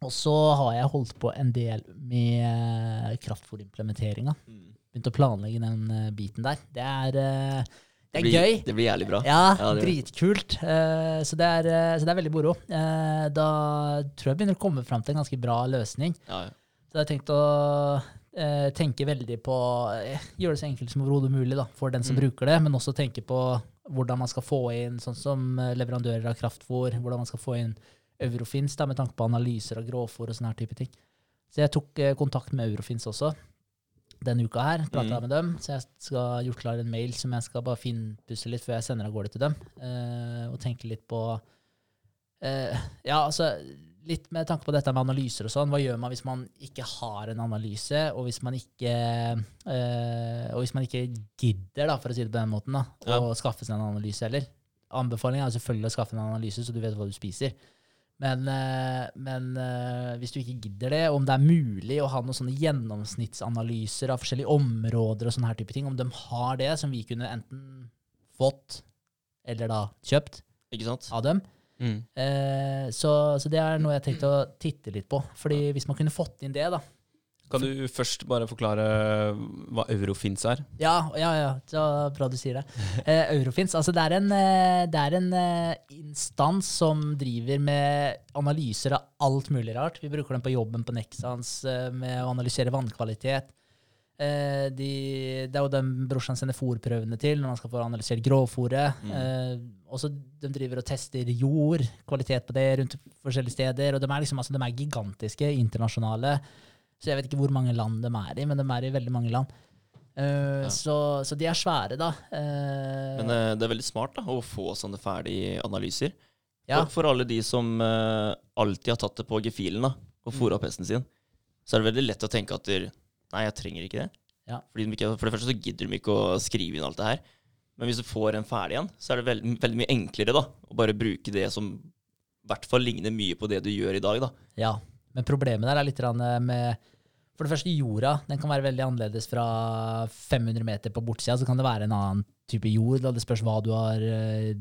Eh, og så har jeg holdt på en del med kraftfòrimplementeringa. Mm. Begynt å planlegge den eh, biten der. Det er, eh, det er blir, gøy. Det blir jævlig bra. Ja, Ja, det- dritkult. Eh, så, det er, eh, så det er veldig moro. Eh, da tror jeg jeg begynner å komme fram til en ganske bra løsning. Ja, ja. Så jeg har tenkt å eh, tenke veldig på eh, Gjøre det så enkelt som overhodet mulig da, for den som Mm. bruker det, men også tenke på hvordan man skal få inn sånn som eh, leverandører av kraftfôr, hvordan man skal få inn Eurofins da, med tanke på analyser av grovfôr og sånne her type ting. Så jeg tok eh, kontakt med Eurofins også denne uka her. Prata Mm. med dem. Så jeg skal gjort klar en mail som jeg skal bare finpusse litt før jeg sender av gårde til dem. Eh, og tenke litt på eh, Ja, altså litt med tanke på dette med analyser og sånn. Hva gjør man hvis man ikke har en analyse, og hvis man ikke øh, Og hvis man ikke gidder, da, for å si det på den måten, da, Ja. å skaffe seg en analyse heller? Anbefalingen er selvfølgelig å skaffe en analyse, så du vet hva du spiser. Men, eh, men eh, hvis du ikke gidder det, om det er mulig å ha noen sånne gjennomsnittsanalyser av forskjellige områder og sånne her type ting, om de har det, som vi kunne enten fått eller da kjøpt av dem, Mm. Eh, så, så det er noe jeg tenkte å titte litt på. Fordi hvis man kunne fått inn det, da. Kan du først bare forklare hva Eurofins er? Ja, ja, ja, så bra du sier det. Eh, Eurofins, altså det er en, eh, det er en eh, instans som driver med analyser av alt mulig rart. Vi bruker den på jobben på Nexans eh, med å analysere vannkvalitet. Eh, de, det er jo den brorsan sender fôrprøvene til når man skal få analysert grovfòret. Mm. Eh, også de driver og tester jord, kvalitet på det rundt forskjellige steder. Og de er, liksom, altså, de er gigantiske, internasjonale. Så jeg vet ikke hvor mange land de er i, men de er i veldig mange land. Uh, Ja. så, så de er svære, da. Uh, Men uh, det er veldig smart da, å få sånne ferdige analyser. ja. For, for alle de som alltid har tatt det på gefühlen da, og fôra opp hesten sin, så er det veldig lett å tenke at nei, jeg trenger ikke det. Ja. De ikke, for det første så gidder de ikke å skrive inn alt det her. Men hvis du får en ferdig en, så er det veld, veldig mye enklere da, å bare bruke det som i hvert fall ligner mye på det du gjør i dag. da. Ja, men problemet der er litt eh, med For det første, jorda den kan være veldig annerledes fra 500 meter på bortsida. Så kan det være en annen type jord. Da. Det spørs hva du har eh,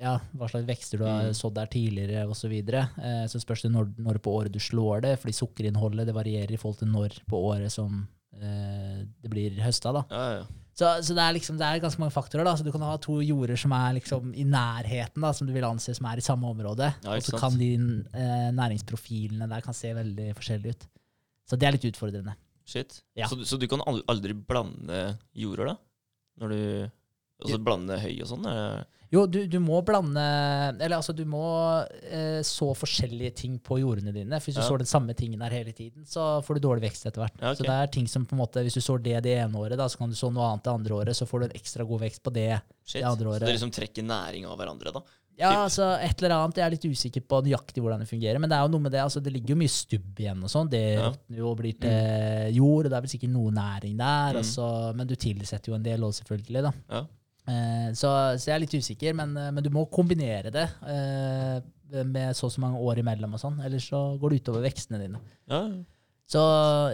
ja, hva slags vekster du har Mm. sådd der tidligere osv. Så, videre. eh, så spørs det når, når på året du slår det, fordi sukkerinnholdet det varierer i forhold til når på året som det blir høsta. da. Ja, ja. Så, så det, er liksom, det er ganske mange faktorer. da, så Du kan ha to jorder som er liksom i nærheten, da, som du vil anse som er i samme område. Ja, og så kan de eh, næringsprofilene der kan se veldig forskjellige ut. Så det er litt utfordrende. Shit. Ja. Så, så du kan aldri blande jorder, da? Når du Altså blande høy og sånn? Jo, du, du må blande Eller altså, du må eh, så forskjellige ting på jordene dine. For hvis du Ja. sår den samme tingen her hele tiden, så får du dårlig vekst etter hvert. Ja, okay. Så det er ting som på en måte, Hvis du sår det det ene året, da, så kan du så noe annet det andre året, så får du en ekstra god vekst på det. Shit. Det andre året. Så dere liksom trekker næring av hverandre, da? Ja, Typ. altså et eller annet. Jeg er litt usikker på nøyaktig hvordan det fungerer. Men det er jo noe med det, altså det ligger jo mye stubb igjen og sånn. Det Ja. råtner jo og blir til jord, og det er vel sikkert noe næring der. Mm. Altså, men du tilsetter jo en del òg, selvfølgelig. da. Ja. Eh, så, så jeg er litt usikker, men, eh, men du må kombinere det eh, med så og så mange år imellom, og sånn, ellers så går det utover vekstene dine. Ja, Så,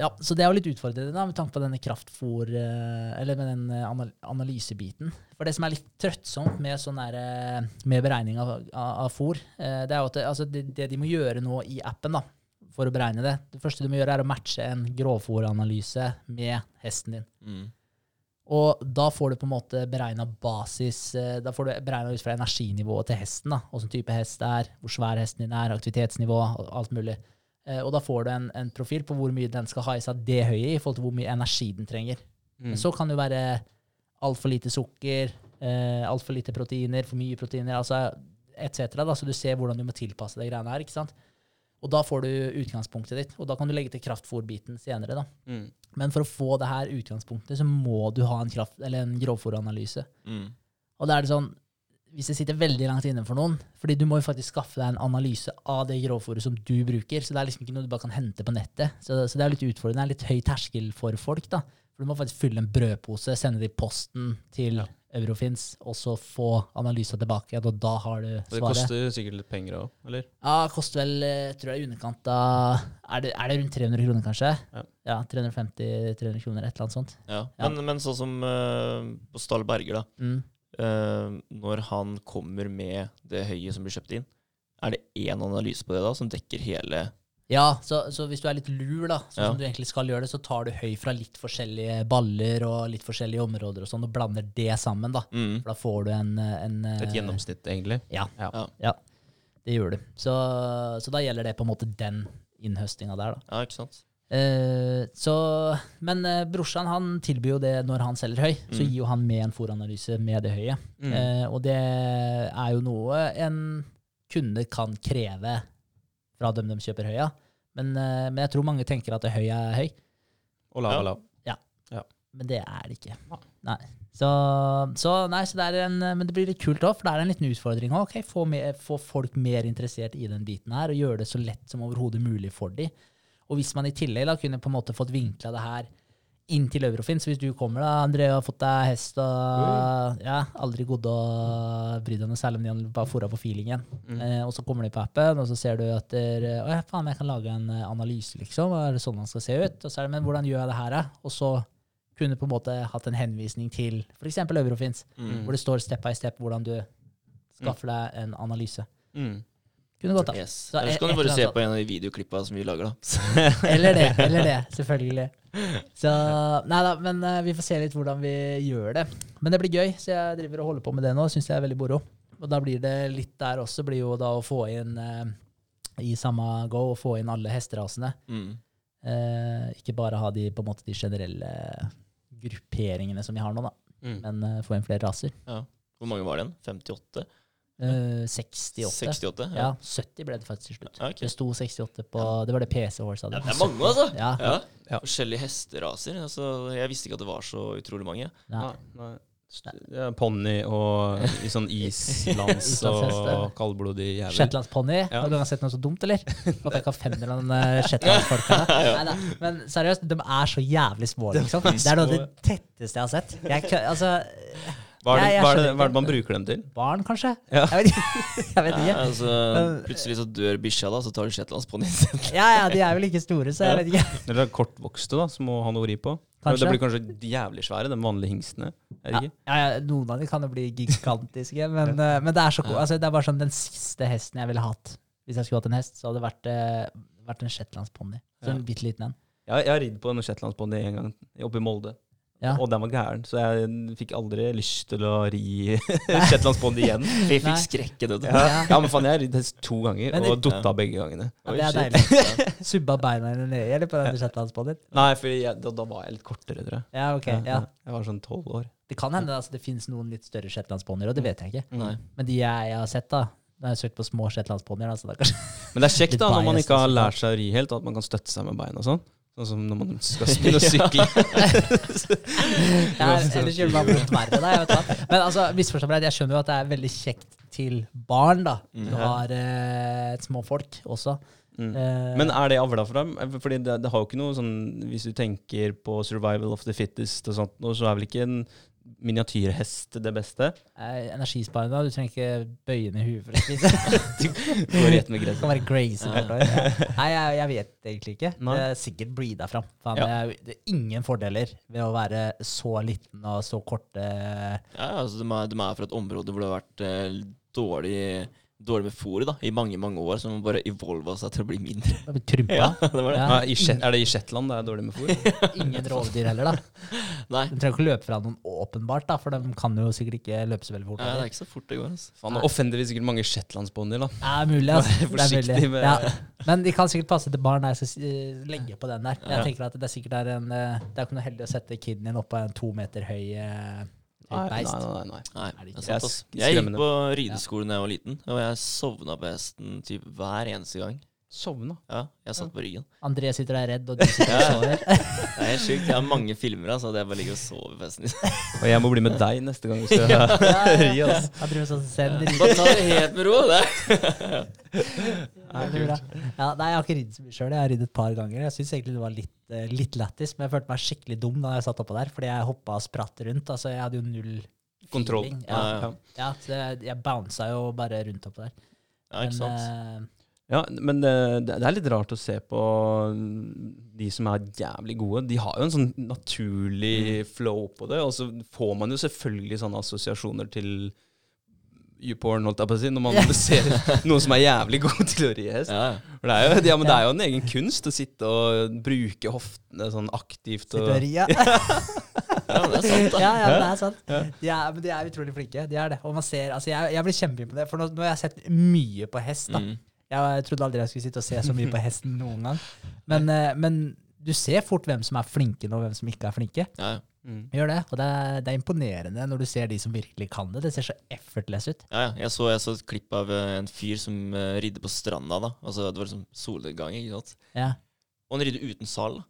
ja, så det er jo litt utfordrende da, med tanke på denne kraftfôr, eh, eller med den analysebiten. For det som er litt trøttsomt med, sånn der, med beregning av, av, av fôr, eh, det er jo at det, altså det, det de må gjøre nå i appen da, for å beregne det, det første du må gjøre er å matche en grovfòranalyse med hesten din. mm. Og da får du på en måte beregna basis eh, Da får du beregna ut fra energinivået til hesten. da, Hvilken type hest det er, hvor svær hesten din er, aktivitetsnivå, alt mulig. Eh, Og da får du en, en profil på hvor mye den skal ha i seg det høye i forhold til hvor mye energi den trenger. Mm. Men så kan det jo være altfor lite sukker, eh, altfor lite proteiner, for mye proteiner, altså etc. Så du ser hvordan du må tilpasse de greiene her. ikke sant? Og da får du utgangspunktet ditt, og da kan du legge til kraftfôrbiten senere. da. Mm. Men for å få det her utgangspunktet, så må du ha en, kraft, eller en grovfòranalyse. Mm. Og da er det sånn hvis det sitter veldig langt inne for noen fordi du må jo faktisk skaffe deg en analyse av det grovfòret som du bruker. Så det er liksom ikke noe du bare kan hente på nettet. Så, så det er litt utfordrende. Det er litt høy terskel for folk. da. For du må faktisk fylle en brødpose, sende det i posten til Eurofins, og så få analysa tilbake. Og da har du svaret. det koster sikkert litt penger òg, eller? Ja, det koster vel jeg tror jeg i underkant av er det, er det rundt 300 kroner, kanskje? Ja. 350-300 kroner, et eller annet sånt. Ja. Ja. Men, men sånn som uh, på Stahl Berger, da. Mm. Uh, når han kommer med det høyet som blir kjøpt inn, er det én analyse på det da, som dekker hele Ja, så, så hvis du er litt lur, da, sånn Ja. som du egentlig skal gjøre det, så tar du høy fra litt forskjellige baller og litt forskjellige områder og sånn, og blander det sammen, da. mm. For da får du en, en Et eh, gjennomsnitt, egentlig. Ja. Ja. Ja. Det gjør du. Så, så da gjelder det på en måte den innhøstinga der, da. Ja, ikke sant? Eh, så, men eh, brorsan han tilbyr jo det når han selger høy. Så Mm. gir jo han med en fòranalyse med det høye. Mm. Eh, og det er jo noe en kunde kan kreve fra dem de kjøper høya. Men, eh, men jeg tror mange tenker at høya er høy. Og lav Ja. ja. Men det er det ikke. Nei. Så, så, nei, så det er en, men det blir litt kult òg, for det er en liten utfordring òg. Okay, få, få folk mer interessert i den biten her, og gjøre det så lett som overhodet mulig for dem. Og hvis man i tillegg da kunne på en måte fått vinkla det her inn til Eurofin, så hvis du kommer da, André, og har fått deg hest og ja, aldri gått og brydd deg noe særlig om de bare fora på feelingen, eh, og så kommer de på appen, og så ser du at der, å ja, faen, jeg kan lage en eh, analyse, liksom, er det sånn den skal se ut? Og så er det, men hvordan gjør jeg det her, da? Og så kunne på en måte hatt en henvisning til f.eks. Eurofins, Mm. hvor det står step by step hvordan du skaffer deg en analyse. Mm. Kunne gått, da. Yes. Så Ellers kan du bare se på en av de videoklippene som vi lager, da. Eller det, eller det, selvfølgelig. Så Nei da, men eh, vi får se litt hvordan vi gjør det. Men det blir gøy, så jeg driver og holder på med det nå. Syns jeg er veldig moro. Og da blir det litt der også, blir jo da å få inn eh, i samme go, å få inn alle hesterasene. Mm. Eh, ikke bare ha de på en måte de generelle grupperingene som vi har nå, da. Mm. Men eh, få inn flere raser. Ja. Hvor mange var det igjen? 58? Eh, 68. 68? Ja, 70 ble det faktisk til slutt. Ja, ok. Det sto 68 på Det var det PC Horse hadde. Ja, det er mange, altså! Ja. Ja. Ja. Forskjellige hesteraser. Altså, jeg visste ikke at det var så utrolig mange. Nei. Nei, nei. Ja, Ponni og i sånn islands og kaldblodig jævel. Shetlandsponni. Ja. Har du sett noe så dumt, eller? At jeg kan femme noen shetlandsfolk her. Men seriøst, de er så jævlig små, liksom. Det er noe av det tetteste jeg har sett. Jeg, altså, Hva er, det, hva, er det, hva er det man bruker dem til? barn, kanskje? Ja. Jeg vet ikke. Jeg vet Ja, ikke. altså, plutselig så dør bikkja, da, så tar du shetlandsponnien sin. Ja, ja, de er vel ikke store, så jeg vet ikke. Eller kortvokste, da, som må ha noe å ri på. Kanskje. Det blir kanskje jævlig svære, de vanlige hingstene. Er det Ja, ikke? ja, ja, noen av dem kan jo bli gigantiske, men, eh, men det, er så, altså, det er bare sånn den siste hesten jeg ville hatt. Hvis jeg skulle hatt en hest, så hadde det vært, eh, vært en shetlandsponni. Så en Ja. bitte liten en. Jeg, jeg har ridd på en shetlandsponni en gang oppe i Molde. Ja. Og den var gæren, så jeg fikk aldri lyst til å ri Shetlandsbond igjen. Vi fikk skrekken. Ja, ja men faen, jeg har ridd hest to ganger, Men og dotta begge gangene. Ja, det er deilig. Subba beina dine ned eller på den Shetlandsbonden? Nei, for jeg, da, da var jeg litt kortere, tror jeg. Ja, ok. Ja. Jeg var sånn tolv år. Det kan hende altså, det finnes noen litt større shetlandsponnier, og det vet jeg ikke. Nei. Men de jeg, jeg har sett, da Da har jeg søkt på små shetlandsponnier. Altså, Men det er kjekt da, når man ikke har altså. lært seg å ri helt, og at man kan støtte seg med beina og sånn. Sånn som når man skal begynne å sykle. Ja, Ellers gjør det bare vondt verre. Da, jeg vet hva. Men altså, misforstå meg rett, jeg skjønner jo at det er veldig kjekt til barn. da Du Mhm. har eh, små folk også. Mm. Eh, Men er det avla for dem? Fordi det, det har jo ikke noe sånn Hvis du tenker på survival of the fittest og sånt, så er vel ikke en miniatyrhest det beste? eh, Energisparende. Du trenger ikke bøye ned huet for å spise. Går rett med Det gresset. kan være crazy. Ja. hvert år. Ja. Nei, jeg, jeg vet egentlig ikke. Nei. Det er sikkert breeda fram. Ja. det, er, det er ingen fordeler ved å være så liten og så korte Ja, altså, de, er, de er fra et område hvor det har vært eh, dårlig, dårlig med fôr da, i mange mange år, så man bare evolva seg til å bli mindre. Trympa. Ja, det var det. Ja. Ja, i er det i Shetland det er dårlig med fôr? Ingen rovdyr heller, da. Nei, De trenger ikke løpe fra noen åpenbart, da, for de kan jo sikkert ikke løpe så veldig fort. ja, det er ikke så fort det går. Altså. Faen, Nå offender vi sikkert mange shetlandsponnier, da. Ja, mulig, altså. Vær Det er forsiktig mulig. med- Ja. Men de kan sikkert passe til barn. Jeg skal eh, legge på den der. Jeg Ja. tenker at Det er sikkert er en eh, Det er ikke noe heldig å sette kiden din opp på en to meter høy Nei, nei, nei, nei. Nei, det det er sant, ass. Jeg gikk på rideskolen da jeg var liten, og jeg sovna på hesten typ hver eneste gang. Sovna. Ja, jeg satt på ryggen. André sitter der redd, og du sitter og sover. Det er helt sjukt. Jeg har mange filmer altså, der jeg bare ligger og sover på hesten. Og jeg må bli med deg neste gang Hvis skal Ja, ja, ri ja. oss. Han driver sånn sender Bare ta det helt med ro. Det. Ja, det. Ja, nei, jeg har ikke ridd så mye sjøl. Jeg har ridd et par ganger. Jeg syns egentlig det var litt, eh, litt lættis, men jeg følte meg skikkelig dum da jeg satt oppå der, fordi jeg hoppa og spratt rundt. Altså, jeg hadde jo null Kontroll. Ja, Ja, ja. ja, så jeg, jeg bounsa jo bare rundt oppå der. Ja, ikke sant? Men, eh, Ja, men det det er litt rart å se på mm, de som er jævlig gode. De har jo en sånn naturlig flow på det, og så får man jo selvfølgelig sånne assosiasjoner til YouPorn, holdt jeg på å si, når man ser noen som er jævlig god til å ri hest. Ja, ja. For det er, jo, ja, men det er jo en egen kunst å sitte og bruke hoftene sånn aktivt. Og, rir, ja. ja, det er sant, da. ja, ja, det er sant. Er, men de er utrolig flinke. De er det. Og man ser, altså jeg, jeg blir kjempeimponert, for nå, nå har jeg sett mye på hest. da. Mm. Jeg trodde aldri jeg skulle sitte og se så mye på hesten noen gang. Men, eh, men du ser fort hvem som er flinke nå, og hvem som ikke er flinke. Ja, ja. mm. Gjør det. Og det er, det er imponerende når du ser de som virkelig kan det. Det ser så effortless ut. Ja, ja. Jeg, så, jeg så et klipp av eh, en fyr som uh, ridde på stranda. da. Altså, det var liksom solnedgang. ikke sant? Ja. Og han ridde uten sal. da.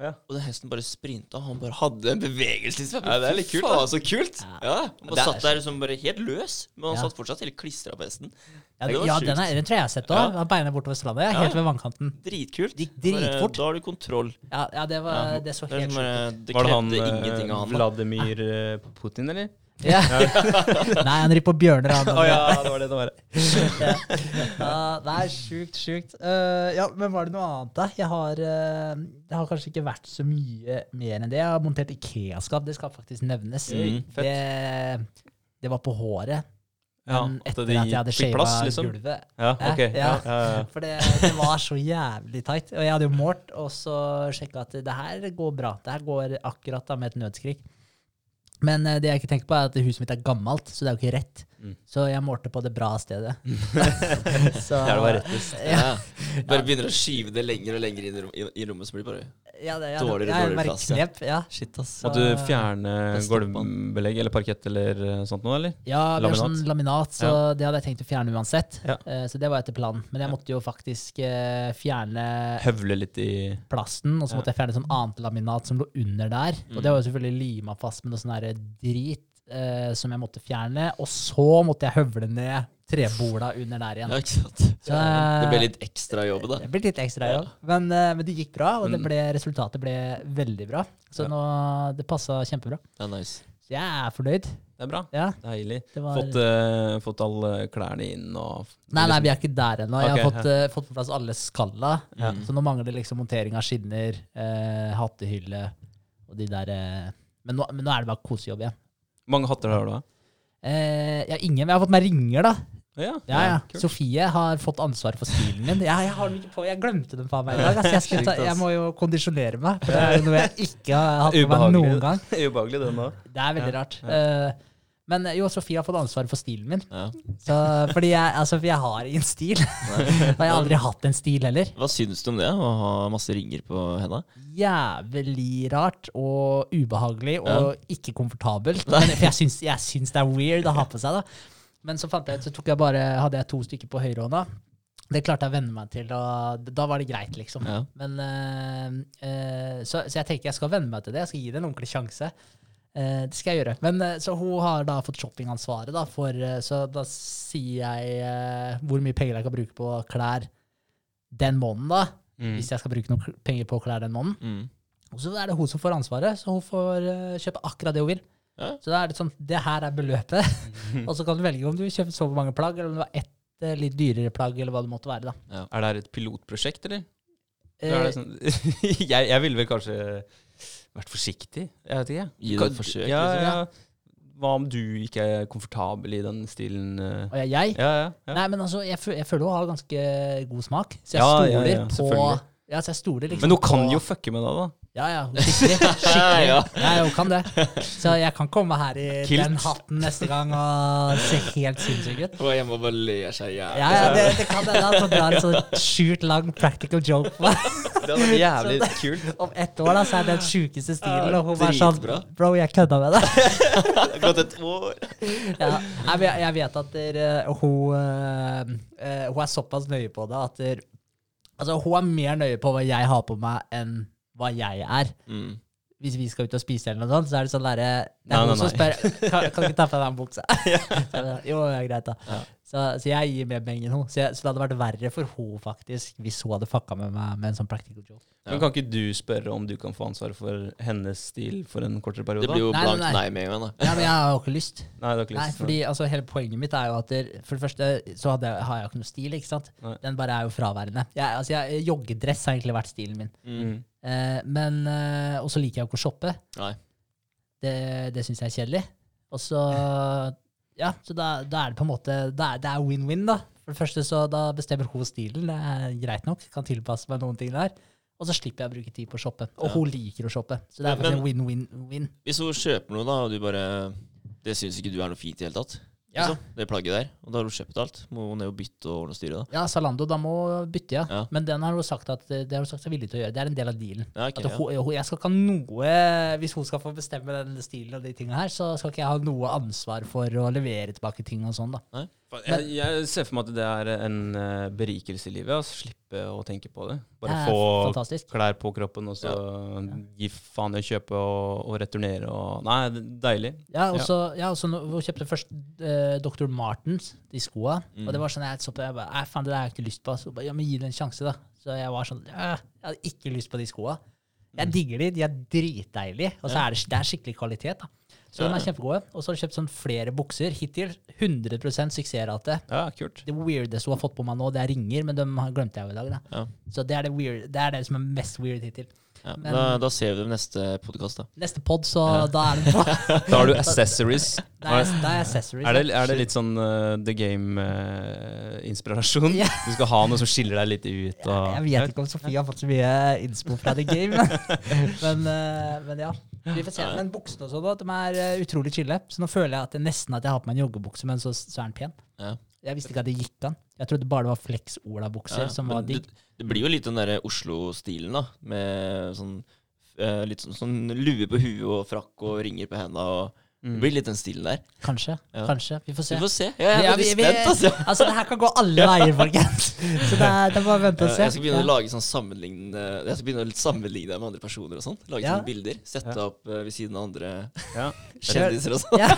Ja. Og den hesten bare sprinta. Han bare hadde en bevegelse. Liksom. Ja, det er litt kult, Faen, da. så kult! Ja. Ja, Han bare satt der som bare helt løs, men han Ja. satt fortsatt helt klistra på hesten. Ja, Det ja den, er, den tror jeg jeg har sett òg. Ja. Beina bortover stranda. Helt ved vannkanten. Dritkult. Gikk dritfort. Da har du kontroll. Ja, ja det, var, Ja. det så helt sjukt ut. Var det han eh, ingenting av han. Vladimir eh, Putin, eller? Ja. Nei, han rir på bjørner. Han, oh, ja, det var det det var. ja, det er sjukt, sjukt. Uh, ja, men var det noe annet, da? Jeg har, uh, det har kanskje ikke vært så mye mer enn det. Jeg har montert Ikea-skap, det skal faktisk nevnes. Mm, det, det var på håret. Ja, at etter de at jeg hadde shava liksom. gulvet. Ja, okay. ja. Ja, ja, ja. For det, det var så jævlig tight. Og jeg hadde jo målt, og så sjekka at det her går bra. Det her går akkurat da med et nødskrik. Men eh, det jeg ikke tenker på, er at huset mitt er gammelt, så det er jo ikke rett. Mm. Så jeg målte på det bra stedet. så, Der det var rettest. Ja, Ja. Bare begynner å skyve det lenger og lenger inn i rommet, så blir det bare ja, det, ja, Dårligere, ja, dårligere plass, ja. Knep, ja. Shit, ass. Så- Måtte du fjerne gulvbelegg eller parkett eller eh, sånt noe, eller? Ja, vi har sånn laminat, så det hadde jeg tenkt å fjerne uansett. Ja. Eh, Så det var etter planen. Men jeg måtte jo faktisk eh, fjerne Høvle litt i plasten, og så Ja. måtte jeg fjerne sånn annet laminat som lå under der. Og Mm. det var jo selvfølgelig lima fast med noe sånn drit eh, som jeg måtte fjerne. Og så måtte jeg høvle ned trebola under der igjen. Ja, ikke sant? Så, Det ble litt ekstra jobb, da. det ble litt ekstra jobb. Men, eh, men det gikk bra, og det Mm. ble, resultatet ble veldig bra. Så Ja. nå, det passa kjempebra. Ja, nice. Så jeg er fornøyd. Det er bra. Ja, Deilig. var... Fått, uh, fått alle klærne inn og Nei, nei, vi er ikke der ennå. Jeg har fått, uh, fått på plass alle skalla. Ja. Mm. Så nå mangler det liksom montering av skinner, uh, hattehylle og de der men, nå, men nå er det bare kosejobb igjen. Hvor Mange hatter har du, da? jeg ja, ingen. men Jeg har fått meg ringer, da. Ja, Ja, ja. Sofie har fått ansvaret for stilen min. Ja, jeg, har den ikke på. jeg glemte den faen meg i dag. Altså, jeg, ta, jeg må jo kondisjonere meg. For det er noe jeg ikke har hatt med meg noen gang. Ubehagelig, den òg. Det er veldig Ja, rart. ja. Eh, men jo, Sofie har fått ansvaret for stilen min. Ja. Så, fordi jeg, altså, jeg har ingen stil. Og jeg har aldri hatt en stil heller. Hva syns du om det, å ha masse ringer på henda? Jævlig rart og ubehagelig og ikke komfortabelt. Men, for jeg syns, jeg syns det er weird å ha på seg. da. Men så fant jeg ut, så tok jeg bare, hadde jeg to stykker på høyrehånda. Det klarte jeg å venne meg til, og da var det greit, liksom. Ja. Men, uh, uh, så, så jeg tenker jeg skal venne meg til det. Jeg skal gi det en ordentlig sjanse. Uh, det skal jeg gjøre. Men Så hun har da fått shoppingansvaret, da, for, så da sier jeg hvor mye penger jeg kan bruke på klær den måneden, da. Mm. Hvis jeg skal bruke noen penger på klær den måneden. Mm. Og så er det hun som får ansvaret, så hun får kjøpe akkurat det hun vil. Ja. Så da er det sånn, det her er beløpet. og så kan du velge om du vil kjøpe så mange plagg, eller om det var ett eh, litt dyrere plagg, eller hva det måtte være. da. Er det her et pilotprosjekt, eller? Eh, Er det sånn, jeg, jeg ville vel kanskje vært forsiktig. Jeg vet ikke. Gi det et forsøk, Ja, liksom. ja. Hva om du ikke er komfortabel i den stilen? eh? og jeg, jeg? Ja, ja. ja. Nei, men altså, jeg, fø- jeg føler å ha ganske god smak, så jeg Ja, stoler ja, ja, på selvfølgelig. ja, så jeg stoler liksom Men du kan på- jo fucke med deg, da. Ja, ja, skikkelig. skikkelig. Ja. ja, hun kan det. Så jeg kan komme her i Kilt. den hatten neste gang og se helt sinnssyk ut. Og jeg må bare le seg i hjel. Ja, ja, det, det kan hende at du har en sånn sjukt lang practical joke på meg. Det hadde vært jævlig kult. Om ett år da, så er det den sjukeste stilen, og hun var sånn Bro, jeg kødda med deg. Det har gått et år. Ja. Jeg, jeg vet at der, eh, hun, eh, eh, hun er såpass nøye på det at der, Altså, hun er mer nøye på hva jeg har på meg, enn hva jeg er. Mm. Hvis vi skal ut og spise, eller noe sånt, så er det sånn derre Det er noen som spør kan, kan ikke ta på deg den buksa. Så jeg bare, jo, greit, da. Ja. Så, så jeg gir mer penger enn hun. Så, jeg, så det hadde vært verre for hun faktisk, hvis hun hadde fucka med meg med en sånn practical joke. Ja. Men kan ikke du spørre om du kan få ansvaret for hennes stil for en kortere periode? Det blir jo Nei, nei, blankt nei. nei med en gang, da. Ja, men jeg har jo ikke lyst. Nei, det har ikke lyst. Nei, fordi altså, hele poenget mitt er jo at der, For det første så hadde, jeg- har jeg jo ikke noe stil, ikke sant? Nei. Den bare er jo fraværende. Jeg, altså, jeg, joggedress har egentlig vært stilen min. Mm. Eh, men eh, Og så liker jeg jo ikke å shoppe. Nei. Det, det syns jeg er kjedelig. Og så Ja, så da, da er det på en måte da Det er win-win, da. For det første så da bestemmer hun stilen. Det er greit nok. Kan tilpasse meg noen ting der. Og så slipper jeg å bruke tid på å shoppe. Og Ja. hun liker å shoppe. Så det er faktisk en win-win-win. Hvis hun kjøper noe, da, og du bare Det syns ikke du er noe fint i det hele tatt, Ja. liksom, det plagget der, og da har hun kjøpt alt, må hun ned og bytte og ordne og styre, da. Ja, Zalando, da må bytte, ja. Ja. Men den har hun sagt at det har hun sagt seg villig til å gjøre. Det er en del av dealen. Ja, okay, At hun, hun, jeg skal ikke ha noe Hvis hun skal få bestemme den stilen og de tingene her, så skal ikke jeg ha noe ansvar for å levere tilbake ting og sånn, da. Jeg, jeg ser for meg at det er en eh, berikelse i livet. Altså, slippe å tenke på det. Bare Det få fantastisk. klær på kroppen, og så gi faen i å kjøpe og, og returnere. Og, nei, det er deilig. Ja, og så ja, også nå- hun kjøpte først eh, Dr. Martens, de skoa. Mm. Og det var sånn jeg så på jeg bare, faen, det har jeg ikke lyst på. Så bare, ja, men gi det en sjanse, da. Så jeg var sånn «Ja, Jeg hadde ikke lyst på de skoa. Jeg digger de, de er dritdeilige. Og så Ja. er det, det er skikkelig kvalitet, da. Så de Ja. er kjempegode. Og så har jeg kjøpt sånn flere bukser. Hittil 100% suksessrate. Ja, kult. Det weirdeste hun har fått på meg nå, det er ringer, men dem glemte jeg jo i dag. da. Ja. Så det er det, weird, det er det som er mest weird hittil. Ja, Men- da, da ser vi dem neste podkast, da. Neste pod, så da er det på. Da har du accessories. Da er, da er accessories. Er det, er det litt sånn uh, The Game-inspirasjon? Ja. Du skal ha noe som skiller deg litt ut? Ja, Og, jeg vet ikke om Sofie har fått så mye innspo fra The Game, men, uh, men ja. Vi får se. Men buksene og sånn, da, de er eh, utrolig chille. Så nå føler jeg at jeg nesten at jeg har på meg en joggebukse, men så, så er den pen. Ja. Jeg visste ikke at det gikk an. Jeg trodde bare det var Flex-Ola-bukser Ja, som var digg. Det, det blir jo litt den derre Oslo-stilen, da. Med sånn eh, litt sånn, sånn lue på huet og frakk og ringer på henda. Og Mm. Det blir litt den stilen der. Kanskje. Ja. Kanskje. Vi får se. Vi får se. Jeg er Ja, veldig spent, altså. Altså, det her kan gå alle veier, folkens. Så det er, det er bare å vente og se. Jeg skal begynne Ja. å lage sånn sammenlignende Jeg skal begynne å sammenligne med andre personer og sånn. Lage Ja. sånne bilder. Sette Ja. opp eh, ved siden av andre Ja. kjendiser og sånn. Ja.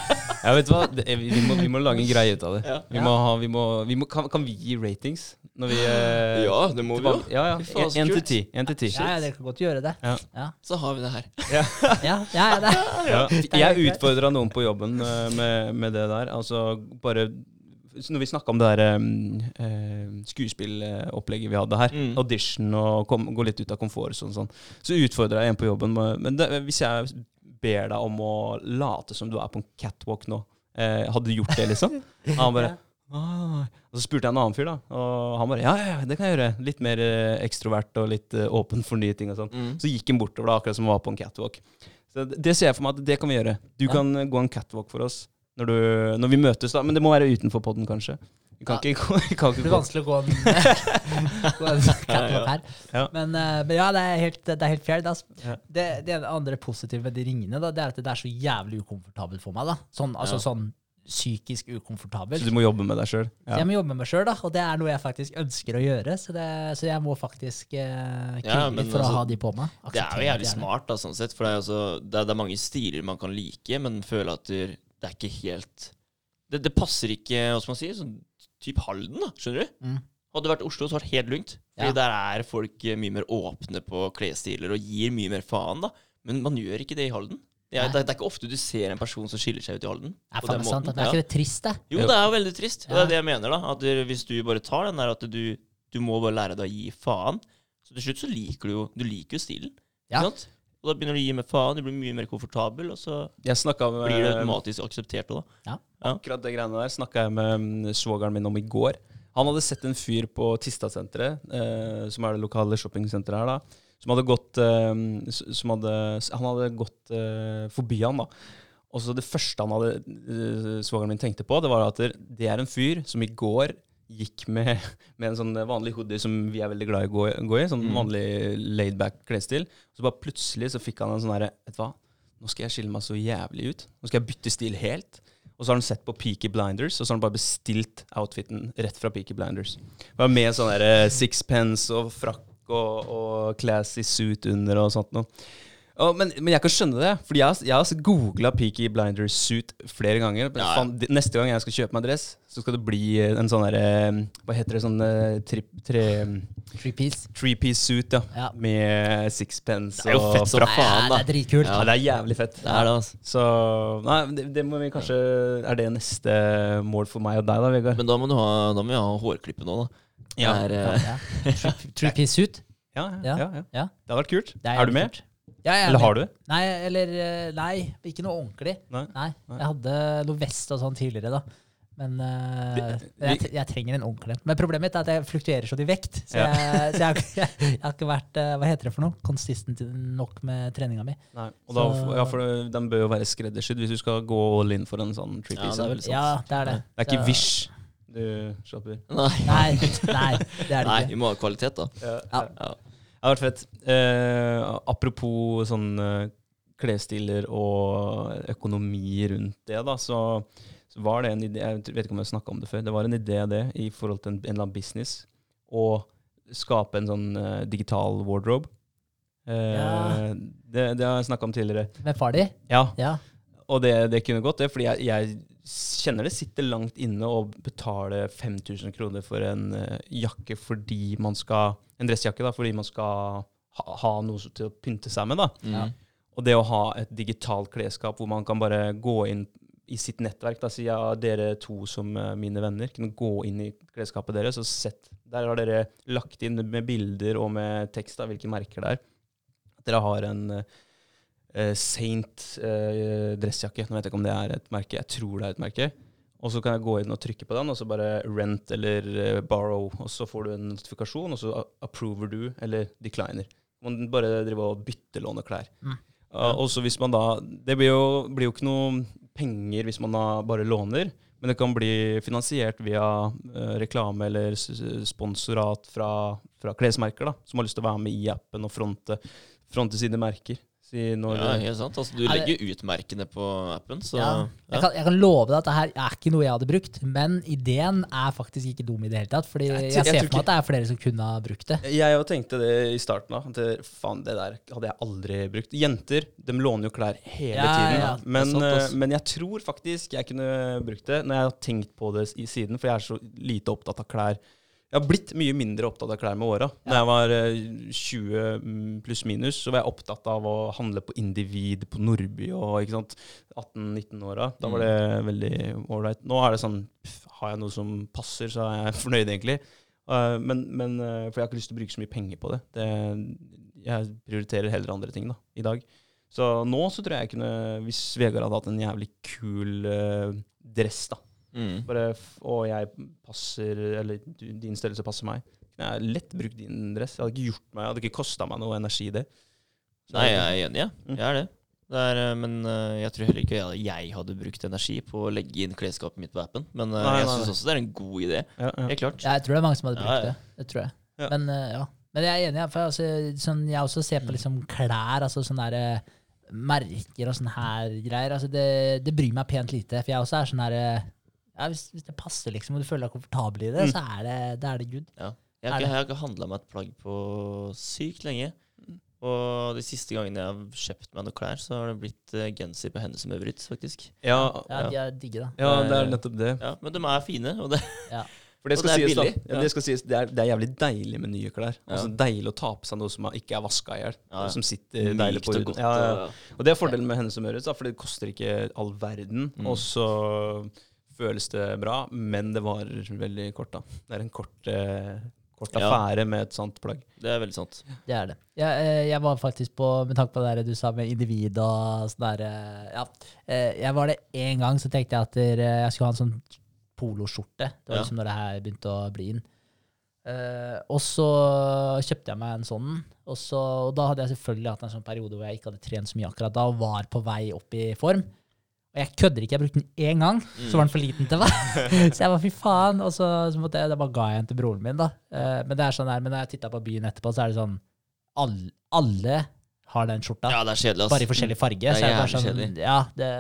Ja, vet du hva? Det, vi, vi, må, vi må lage en greie ut av det. Ja. Vi må ha, vi må, vi må, kan, kan vi gi ratings? Når vi eh, Ja, det må vi jo. Ja, ja. Én til ti. En til ti. Ja, ja, dere kan godt gjøre det. Ja. Ja, Så har vi det her. ja, ja, ja det. Ja. Jeg greit. Noen på jobben eh, med, med det der. Altså bare Når vi snakka om det der um, eh, skuespillopplegget vi hadde her, Mm. audition og kom, gå litt ut av komfort, sånn, sånn, så utfordra jeg en på jobben. med- Men det, hvis jeg ber deg om å late som du er på en catwalk nå, eh, hadde du gjort det, liksom? Og Han bare Åh. Og så spurte jeg en annen fyr, da, og han bare ja, ja, ja, det kan jeg gjøre. Litt mer eh, ekstrovert og litt eh, åpen for nye ting og sånn. Mm. Så gikk han bortover, da, akkurat som han var på en catwalk. Så det, det ser jeg for meg at det kan vi gjøre. Du Ja. kan eh, gå en catwalk for oss når, du, når vi møtes, da. Men det må være utenfor podden, kanskje. Vi kan Ja. ikke vi kan Det ikke blir vanskelig å gå en, gå en catwalk her. Ja. Men, eh, men ja, det er helt, det er helt fair. Det, det andre positive med de ringene da, det er at det er så jævlig ukomfortabelt for meg. da. Sånn, altså, sånn psykisk ukomfortabel. Så du må jobbe med deg sjøl. Ja. jeg må jobbe med meg sjøl, og det er noe jeg faktisk ønsker å gjøre. Så, det, så jeg må faktisk uh, Ja, litt for altså, å ha de på meg. Det er jo jævlig smart, da, sånn sett. For det er, altså, det, er, det er mange stiler man kan like, men føler at det, det er ikke helt det, det passer ikke, hva skal man si, sånn typ Halden, da. Skjønner du? Mm. Hadde det vært Oslo, så hadde det vært helt lugnt. Ja. der er folk eh, mye mer åpne på klesstiler og gir mye mer faen, da. Men man gjør ikke det i Halden. Det er, det, det er ikke ofte du ser en person som skiller seg ut i Halden. Er på den sant. måten. Det er ikke det trist, det? Jo, det er jo veldig trist. Ja. det er det jeg mener, da. At hvis du bare tar den der at du, du må bare lære deg å gi faen, så til slutt så liker du jo Du liker jo stilen. Ja. Ikke sant? Og da begynner du å gi mer faen, du blir mye mer komfortabel, og så blir det automatisk akseptert da. Ja. Ja. Akkurat det greiene der snakka jeg med mm, svogeren min om i går. Han hadde sett en fyr på Tistasenteret, eh, som er det lokale shoppingsenteret her, da. Som hadde gått eh, som hadde, Han hadde gått eh, forbi han, da. Og så det første han hadde eh, svogeren min tenkte på, det var at det er en fyr som i går gikk med, med en sånn vanlig hoodie som vi er veldig glad i å gå, gå i. Sånn Mm. vanlig laidback klesstil. Så bare plutselig så fikk han en sånn herre Vet du hva, nå skal jeg skille meg så jævlig ut. Nå skal jeg bytte stil helt. Og så har han sett på Peaky Blinders, og så har han bare bestilt outfiten rett fra Peaky Blinders. Bare med sånn der eh, sixpence og frakk og, og classy suit under og sånt noe. Oh, men, men jeg kan skjønne det, Fordi jeg, har- jeg har googla Peaky Blinders suit flere ganger. Ja, ja. Fan, neste gang jeg skal kjøpe meg dress, så skal det bli eh, en sånn derre Hva heter det? Sånn eh, tri, tre, Three piece. three suit, ja. Ja. Med sixpence Det er jo og fett fra faen, da. det er dritkult. Ja, det er jævlig fett. Det er det, altså. Så Nei, det, det må vi kanskje Er det neste mål for meg og deg, da, Vegard? Men da må du ha, da må vi ha hårklippet nå, da. Ja. Det er, eh, Ja. True piece suit. Ja, ja, Ja. ja, ja. Ja. Det hadde vært kult. Er, Er, du med? Ja, jeg er Eller med. har du? Nei, eller eh, Nei, ikke noe ordentlig. Nei. Nei, Jeg hadde noe vest og sånn tidligere, da. Men uh, jeg, jeg trenger en ordentlig. Men problemet mitt er at jeg fluktuerer sånn i vekt. Så, Ja. jeg, så jeg, jeg, jeg har ikke vært Hva heter det for noe? Consistent nok med treninga mi. Nei. Og da, Så- ja, for den bør jo være skreddersydd hvis du skal gå all in for en sånn three Ja, det er vel sant. Ja, det er det. Det er ikke Så- Wish du shopper. Nei. Nei, nei, det er det Nei, ikke. vi må ha kvalitet, da. Ja, Ja. Ja. Det har vært fett. Eh, apropos sånn eh, klesstiler og økonomi rundt det, da, så, så var det en idé Jeg vet ikke om jeg har snakka om det før. Det var en idé det i forhold til en, en eller annen business å skape en sånn uh, digital wardrobe. Eh, Ja. det, det har jeg snakka om tidligere. Med far di? Ja, Ja. og det, det kunne gått, det. Fordi jeg, jeg kjenner det sitter langt inne å betale 5000 kroner for en eh, jakke fordi man skal En dressjakke, da, fordi man skal ha, ha noe til å pynte seg med. da. Ja. Mm. Og det å ha et digitalt klesskap hvor man kan bare gå inn i sitt nettverk da, Si ja, dere to som eh, mine venner kunne gå inn i klesskapet deres og sett Der har dere lagt inn med bilder og med tekst av hvilke merker det er. At dere har en eh, Saint eh, dressjakke. Nå vet jeg ikke om det er et merke. Jeg tror det er et merke. Og så kan jeg gå inn og trykke på den, og så bare rent eller eh, borrow. Og så får du en notifikasjon, og så approver du eller decliner. Man bare driver og byttelåner klær. Mm. Uh, og så hvis man da Det blir jo, blir jo ikke noe penger hvis man da bare låner, men det kan bli finansiert via uh, reklame eller sponsorat fra, fra klesmerker da, som har lyst til å være med i appen og fronte, fronte sine merker. Si når, Ja, helt sant. Altså, du Er legger ut merkene på appen, så Ja. ja. Jeg, kan, jeg kan love deg at det her er ikke noe jeg hadde brukt, men ideen er faktisk ikke dum i det hele tatt. Fordi Jeg jeg, ser for meg at det er flere som kunne ha brukt det. Jeg òg tenkte det i starten. det- Faen, det der hadde jeg aldri brukt. Jenter de låner jo klær hele Ja, tiden. ja, men, eh, men jeg tror faktisk jeg kunne brukt det når jeg har tenkt på det i siden, for jeg er så lite opptatt av klær. Jeg har blitt mye mindre opptatt av klær med åra. Da jeg var eh, 20 mm, pluss minus, så var jeg opptatt av å handle på Individ på Nordby og ikke sant, 18-19-åra. Da var det veldig ålreit. Nå er det sånn Har jeg noe som passer, så er jeg fornøyd, egentlig. Eh, men, men eh, For jeg har ikke lyst til å bruke så mye penger på det. det. Jeg prioriterer heller andre ting da, i dag. Så nå så tror jeg jeg kunne Hvis Vegard hadde hatt en jævlig kul eh, dress, da Mm. bare, og jeg passer, eller du, din størrelse passer meg. Jeg har lett brukt din dress. Jeg hadde ikke gjort meg, jeg hadde ikke kosta meg noe energi, det. Så Nei, jeg er enig, ja. Mm. Jeg er det. det er, eh, men eh, jeg tror heller ikke jeg, jeg hadde brukt energi på å legge inn klesskapet mitt på appen. Men eh, Nei, jeg syns også det er en god idé. ja, ja. Helt klart. Jeg tror det er mange som hadde brukt ja. det. Det tror jeg. Ja. Men, ja. Men jeg er enig. ja, For altså, sånn, jeg også ser Mm. på liksom klær, altså sånne der, merker og sånne her greier. Altså, det, det bryr meg pent lite. For jeg også er sånn her eh, ja, hvis, hvis det passer, liksom, og du føler deg komfortabel i det, Mm. så er det, det, er det good. Jeg har ikke, det? jeg har ikke handla meg et plagg på sykt lenge. Og de siste gangene jeg har kjøpt meg noen klær, så har det blitt uh, genser på hendene som Maurits, faktisk. Ja, Ja, de er digge, da. ja, det er nettopp det. Ja, Men de er fine. Og det, For det Og skal det er sies, billig. da, Ja. det, skal sies det, er, det er jævlig deilig med nye klær. Ja. Altså Deilig å ta på seg noe som ikke er vaska i hjel. Ja, ja. Som sitter deilig mykt på og huden. godt. Ja, ja. og- Og det er fordelen med hendene som Maurits, for det koster ikke all verden. Mm. Og så føles det bra, men det varer veldig kort, da. Det er en kort, eh, kort Ja. affære med et sånt plagg. Det er veldig sant. Det er det. Jeg, eh, jeg var faktisk på, med tanke på det der du sa med individ og sånn der eh, Ja. Eh, Jeg var det én gang, så tenkte jeg at jeg skulle ha en sånn poloskjorte. Det var Ja. liksom når det her begynte å bli inn. Uh, og så kjøpte jeg meg en sånn, og, så, og da hadde jeg selvfølgelig hatt en sånn periode hvor jeg ikke hadde trent så mye akkurat da, og var på vei opp i form. Og jeg kødder ikke, jeg brukte den én gang, så var den for liten til meg. så jeg var fy faen. Og så, så måtte jeg, da bare ga jeg den til broren min, da. Eh, men det er sånn der, men når jeg titta på byen etterpå, så er det sånn Alle, alle har den skjorta, Ja, det er kjedelig, ass. bare i forskjellig farge. Det er så jeg bare sånn, kjedelig. ja, det,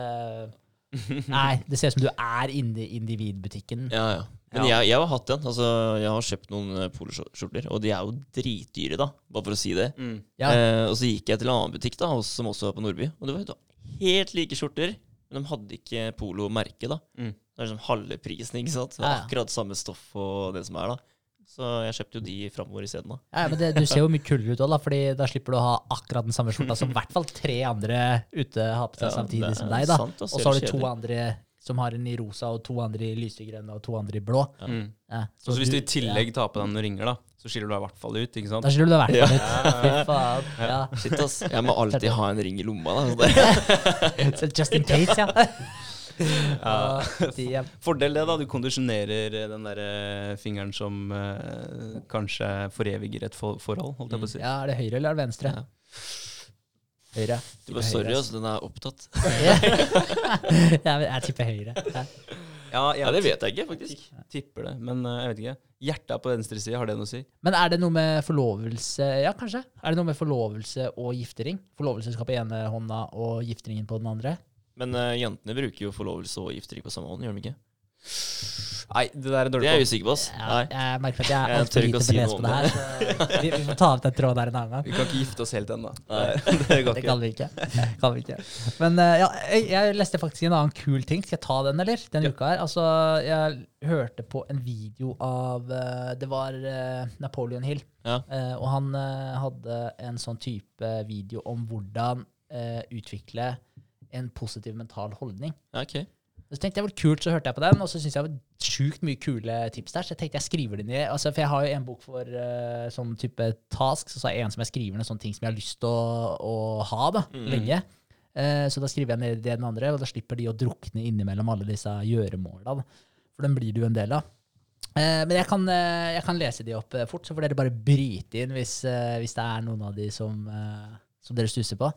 Nei, det ser ut som du er inne i individbutikken. Ja, ja. Men Ja. jeg, jeg har hatt den. Altså, jeg har kjøpt noen eh, poloskjorter, og de er jo dritdyre, da. Bare for å si det. Mm. Ja. Eh, og så gikk jeg til en annen butikk, da, som også var på Nordby. Og det var helt like skjorter, men de hadde ikke polomerke, da. Mm. Det er liksom halve prisen, ikke sant. Det Ja, er ja. akkurat samme stoff og det som er, da. Så jeg kjøpte jo de framover isteden, da. Ja, men det, Du ser jo mye kulere ut òg, fordi da slipper du å ha akkurat den samme skjorta som i hvert fall tre andre ute har på seg Ja, samtidig som deg. da. Og så har du to andre som har en i rosa, og to andre i lysegrønne og to andre i blå. Mm. Ja, så, så hvis du i ja, tillegg tar på deg noen ringer, da, så skiller du deg i hvert fall ut. ikke sant? Da skiller du deg i hvert fall Ja. ut. Fy faen. Ja. Shit, ass. Jeg må alltid ha en ring i lomma, da. Så det- Så Just in case, ja. Ja, de. Fordel det, da. Du kondisjonerer eh, den der eh, fingeren som eh, kanskje foreviger et forhold, holdt jeg på å si. ja, er det høyre eller er det venstre? Ja. Høyre. Du bare, sorry, altså, den er opptatt. ja, men jeg tipper høyre. Ja. Ja, jeg Ja, det vet jeg ikke, faktisk. tipper det, men eh, jeg vet ikke. Hjertet er på venstre side, har det noe å si? Men er det noe med forlovelse Ja, kanskje. Er det noe med forlovelse og giftering? Forlovelse skal på ene hånda og gifteringen på den andre? Men uh, jentene bruker jo forlovelse og giftering på samme hånd, gjør de ikke? Nei, det der er Det dårlig er jeg usikker på, oss Ja, Nei. jeg merker at jeg er Jeg altfor tør ikke lite å si belest noe på det her. Så vi, vi får ta opp den tråden der en annen gang. Vi kan ikke gifte oss helt ennå. Nei. Det går Det ikke. kan vi ikke. Kan vi ikke. Men eh, ja, jeg, jeg leste faktisk en annen kul ting. Skal jeg ta den, eller? Denne Ja. uka her. Altså, jeg hørte på en video av eh, Det var eh, Napoleon Hill. Ja. Eh, og han eh, hadde en sånn type video om hvordan eh, utvikle en positiv mental holdning. Ja, ok. Så tenkte jeg hvor var kult, så hørte jeg på den, og så syntes jeg det var sjukt mye kule tips der. Så jeg tenkte jeg skriver det ned. Altså, for jeg har jo en bok for uh, sånn type tasks, og så har jeg en som jeg skriver ned sånne ting som jeg har lyst til å, å ha da, Mm. lenge. Uh, så da skriver jeg ned det den andre, og da slipper de å drukne innimellom alle disse gjøremåla. For den blir du en del av. Uh, men jeg kan, jeg kan lese de opp fort, så får dere bare bryte inn hvis, hvis det er noen av de som, som dere stusser på.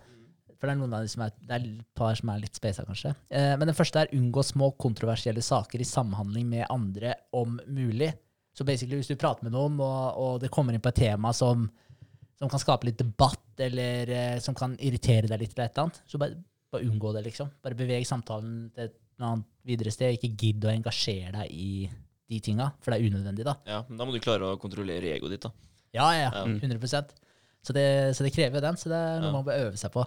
For det er noen av de som er, det er et par som er litt spesa, kanskje. Eh, men den første er unngå små kontroversielle saker i samhandling med andre om mulig. Så basically, hvis du prater med noen, og, og det kommer inn på et tema som, som kan skape litt debatt, eller eh, som kan irritere deg litt, eller et eller annet, så bare, bare unngå det, liksom. Bare beveg samtalen til et annet videre sted. Ikke gidd å engasjere deg i de tinga, for det er unødvendig, da. Ja, men Da må du klare å kontrollere egoet ditt, da. Ja, ja, Ja. 100% så det, så det krever jo den, så det er noe Ja. man bør øve seg på.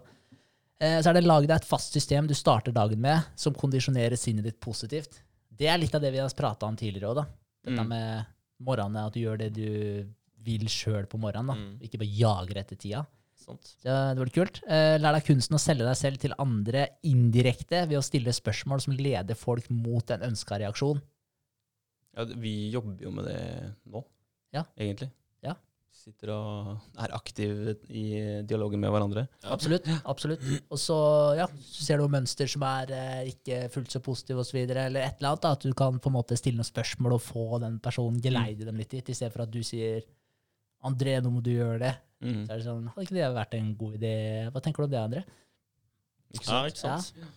Eh, så er det lag deg et fast system du starter dagen med, som kondisjonerer sinnet ditt positivt. Det er litt av det vi har prata om tidligere òg, da. Dette Mm. med morgenen, at du gjør det du vil sjøl på morgenen, da. Mm. Ikke bare jager etter tida. Sånt. Så det var litt kult. Eh, lær deg kunsten å selge deg selv til andre indirekte ved å stille spørsmål som leder folk mot en ønska reaksjon. Ja, vi jobber jo med det nå, Ja. egentlig. Ja. Sitter og er aktive i dialogen med hverandre. Ja. Absolutt. absolutt. Og så, ja, ser du mønster som er eh, ikke fullt så positive osv., eller et eller annet. Da, at du kan på en måte stille noen spørsmål og få den personen geleide dem litt dit, i stedet for at du sier 'André, nå må du gjøre det'. Mm. Så er det sånn 'Hadde ikke det vært en god idé?' Hva tenker du om det, André? Ikke Ja, sant? ikke sant?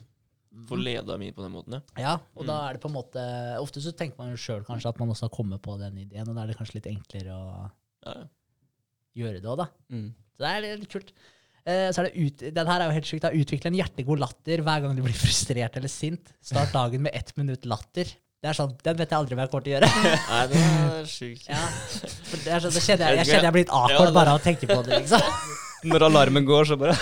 Få leda mi på den måten, ja. Ja, og da er det på en måte Ofte så tenker man jo sjøl kanskje at man også har kommet på den ideen, og da er det kanskje litt enklere å ja. ja. Gjøre det òg, da. Mm. Så det er litt kult. Uh, så er det ut, den her er jo helt sykt. Utvikle en hjertegod latter hver gang du blir frustrert eller sint. Start dagen med ett minutt latter. Det er sånn, Den vet jeg aldri hva jeg kommer til å gjøre. Nei, det er sjukt. ja. For det er sånn, det kjenner jeg, jeg kjenner jeg blir litt Ja, awkward det- bare av å tenke på det. liksom. Når alarmen går, så bare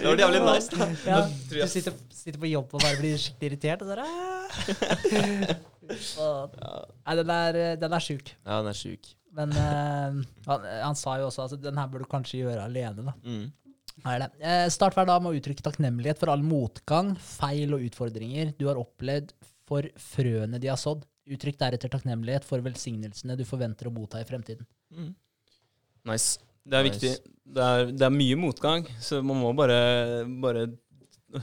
Det var jævlig nice. da. Ja, du sitter, sitter på jobb og bare blir skikkelig irritert. Og så er det, Nei, den er, den er sjuk. Ja, den er sjuk. Men uh, han, han sa jo også at den her bør du kanskje gjøre alene. da. Mm. Det. Eh, Start hver dag med å uttrykke takknemlighet for all motgang, feil og utfordringer du har opplevd for frøene de har sådd. Uttrykk deretter takknemlighet for velsignelsene du forventer å motta i fremtiden. Mm. Nice. Det er Nice. viktig. Det er, det er mye motgang, så man må bare, bare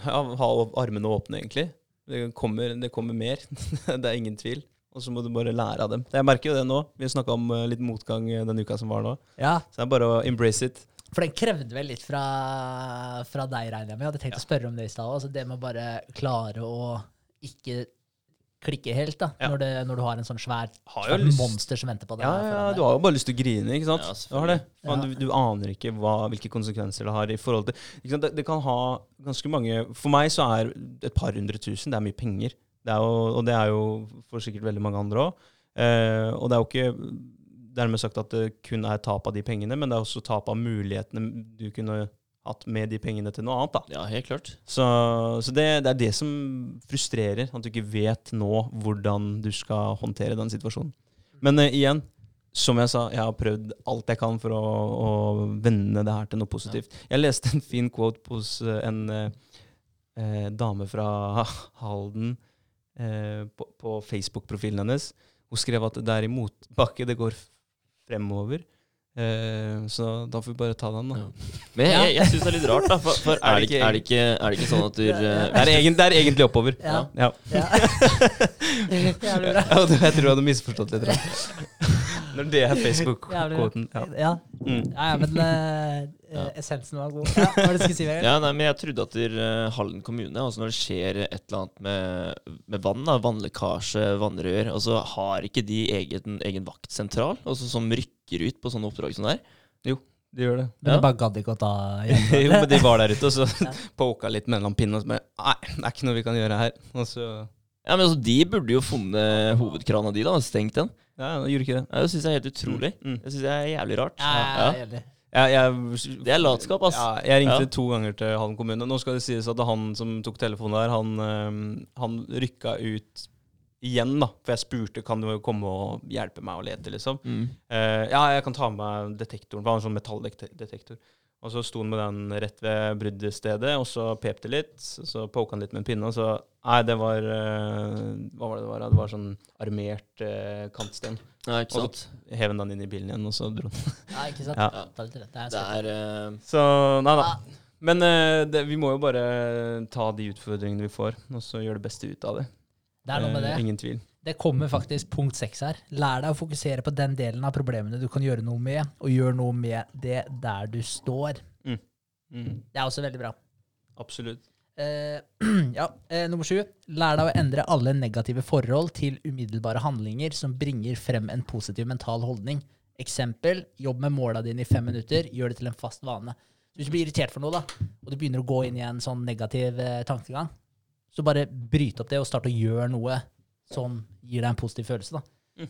ha, ha armene åpne, egentlig. Det kommer, det kommer mer. det er ingen tvil. Og så må du bare lære av dem. Jeg merker jo det nå. Vi snakka om eh, litt motgang eh, den uka som var nå. Ja, Så det er bare å embrace it. For den krevde vel litt fra, fra deg, regner jeg med. Jeg hadde tenkt å spørre om det i stad. Altså det med å bare klare å ikke klikker helt, da. Ja. Når, det, når du har en sånn svær, svær monster som venter på deg. Ja, ja, du har jo bare lyst til å grine, ikke sant? Ja, du har det. Ja. du, du aner ikke hva, hvilke konsekvenser det har i forhold til ikke sant? Det, det kan ha ganske mange For meg så er et par hundre tusen det er mye penger. Det er jo, og det er jo for sikkert veldig mange andre òg. Eh, og det er jo ikke dermed sagt at det kun er tap av de pengene, men det er også tap av mulighetene du kunne hatt med de pengene til noe annet. da. Ja, helt klart. Så, så det, det er det som frustrerer, at du ikke vet nå hvordan du skal håndtere den situasjonen. Men uh, igjen, som jeg sa, jeg har prøvd alt jeg kan for å, å vende det her til noe positivt. Jeg leste en fin quote hos eh, en eh, eh, dame fra Halden eh, på, på Facebook-profilen hennes. Hun skrev at det er i motbakke, det går fremover. Eh, så da får vi bare ta den, da. Ja. Men jeg, jeg, jeg syns det er litt rart, da. For, for er, det ikke, er, det ikke, er det ikke sånn at du Ja, ja. Det er, egen, det er egentlig oppover. Ja. Ja. Jeg tror du hadde misforstått litt. Når det er Facebook-kvoten. Ja. Ja. Mm. ja, ja, men eh, eh, essensen var god. Ja, var det skulle si, Ja, nei, men jeg trodde at der, uh, Hallen kommune, altså når det skjer et eller annet med, med vann, da, vannlekkasje, vannrør, og så har ikke de egen, egen vaktsentral altså, som rykker ut på sånne oppdrag som det er? De gjør det. Men Ja. de bare gadd ikke å ta jo, men de var der ute, og så Ja. poka litt mellom en eller annen pinne, og så bare Nei, det er ikke noe vi kan gjøre her. Og så Ja, men altså, De burde jo funnet hovedkrana di, da, og stengt den. Ja, de gjorde ikke det. Ja, Det syns jeg er helt utrolig. Mm, mm. Det syns jeg er jævlig rart. Ja, jeg er ja. Jeg, jeg, Det er latskap, ass. Ja, jeg ringte Ja. to ganger til Halden kommune. Nå skal det sies at han som tok telefonen der, han, han rykka ut igjen, da. For jeg spurte kan du komme og hjelpe meg å lete, liksom. Mm. Uh, ja, jeg kan ta med meg detektoren. For han har en sånn metalldetektor. Og så sto han med den rett ved bruddstedet, og så pep det litt. Så poka han litt med en pinne, og så Nei, det var eh, Hva var det det var? Det var sånn armert eh, kantsten. Ja, ikke sant? Og så Hev den inn i bilen igjen, og så dro han. Ja, ikke sant? Ja. Ta litt rett. Det er Det er uh... Så nei da. Men uh, det, vi må jo bare ta de utfordringene vi får, og så gjøre det beste ut av det. det er noe med det. det. ingen tvil. Det kommer faktisk punkt seks her. Lær deg å fokusere på den delen av problemene du kan gjøre noe med, og gjør noe med det der du står. Mm. Det er også veldig bra. Absolutt. Eh, ja, eh, Nummer sju. Lær deg å endre alle negative forhold til umiddelbare handlinger som bringer frem en positiv mental holdning. Eksempel, jobb med måla dine i fem minutter, gjør det til en fast vane. Hvis du blir irritert for noe, da, og du begynner å gå inn i en sånn negativ eh, tankegang, så bare bryt opp det og start å gjøre noe som gir deg en positiv følelse. da.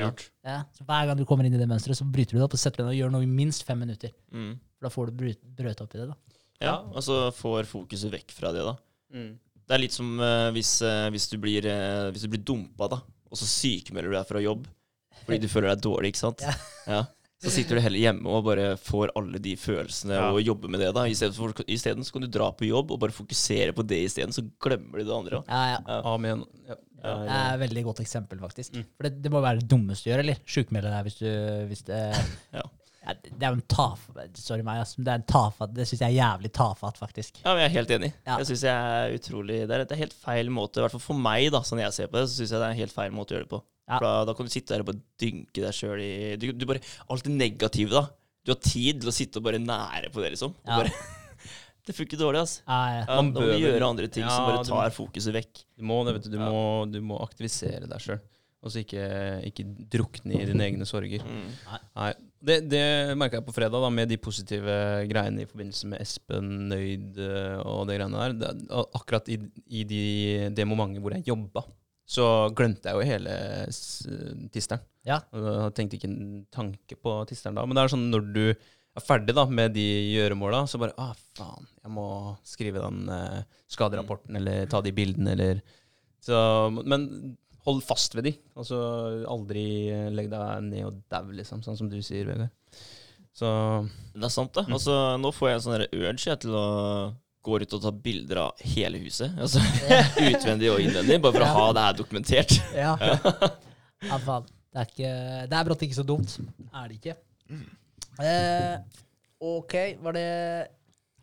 lurt. Ja, så Hver gang du kommer inn i det mønsteret, så bryter du det opp og setter deg ned og gjør noe i minst fem minutter. Mm. For da får du brøt, opp i det. da. Ja, og så får fokuset vekk fra det, da. Mm. Det er litt som uh, hvis, uh, hvis du blir, uh, hvis du blir dumpa, da, og så sykemelder du deg fra jobb fordi du føler deg dårlig, ikke sant? Ja. Ja. Så sitter du heller hjemme og bare får alle de følelsene Ja. og jobber med det. da. Isteden så kan du dra på jobb og bare fokusere på det isteden, så glemmer du det andre. Ja, ja. Amen. Ja. Ja. Det er et veldig godt eksempel, faktisk. Mm. For det, det må være det dummeste du gjør, eller? Sjukmelde deg hvis du hvis det, Ja. Ja, det er jo en taf... Sorry meg, ass, det er en tafatt Det syns jeg er jævlig tafatt, faktisk. Ja, men Jeg er helt enig. Ja. Jeg synes jeg er utrolig, Det er det er helt feil måte, i hvert fall for meg, da, sånn jeg ser på det, så syns jeg det er en helt feil måte å gjøre det på. Ja. For da, da kan du sitte der og bare dynke deg sjøl i du, du bare, Alt det negative, da. Du har tid til å sitte og bare nære på det, liksom. Og Ja. Bare, det funker dårlig, altså. Ja, ja. Man bør gjøre andre ting som Ja, bare du- tar fokuset vekk. Du må vet du. Du, Ja. må, du må aktivisere deg sjøl. Og så ikke, ikke drukne i dine egne sorger. Mm. Nei. Det, det merka jeg på fredag, da, med de positive greiene i forbindelse med Espen Nøyd eh, og det greiene der. Det, akkurat i, i de, det momentet hvor jeg jobba, så glemte jeg jo hele tisteren. Ja. Jeg tenkte ikke en tanke på tisteren da. Men det er sånn når du er ferdig da med de gjøremåla, så bare ah, faen, jeg må skrive den eh, skaderapporten, eller ta de bildene, eller så, Men hold fast ved de. Altså aldri legg deg ned og dau, liksom, sånn som du sier, Vegard. Så Det er sant, det. Mm. Altså, nå får jeg en sånn urge til å gå ut og ta bilder av hele huset. Altså, utvendig og innvendig, bare for Ja. å ha det her dokumentert. Ja. ja, faen. Det er, ikke, det er brått ikke så dumt. Er det ikke? Eh, ok, var det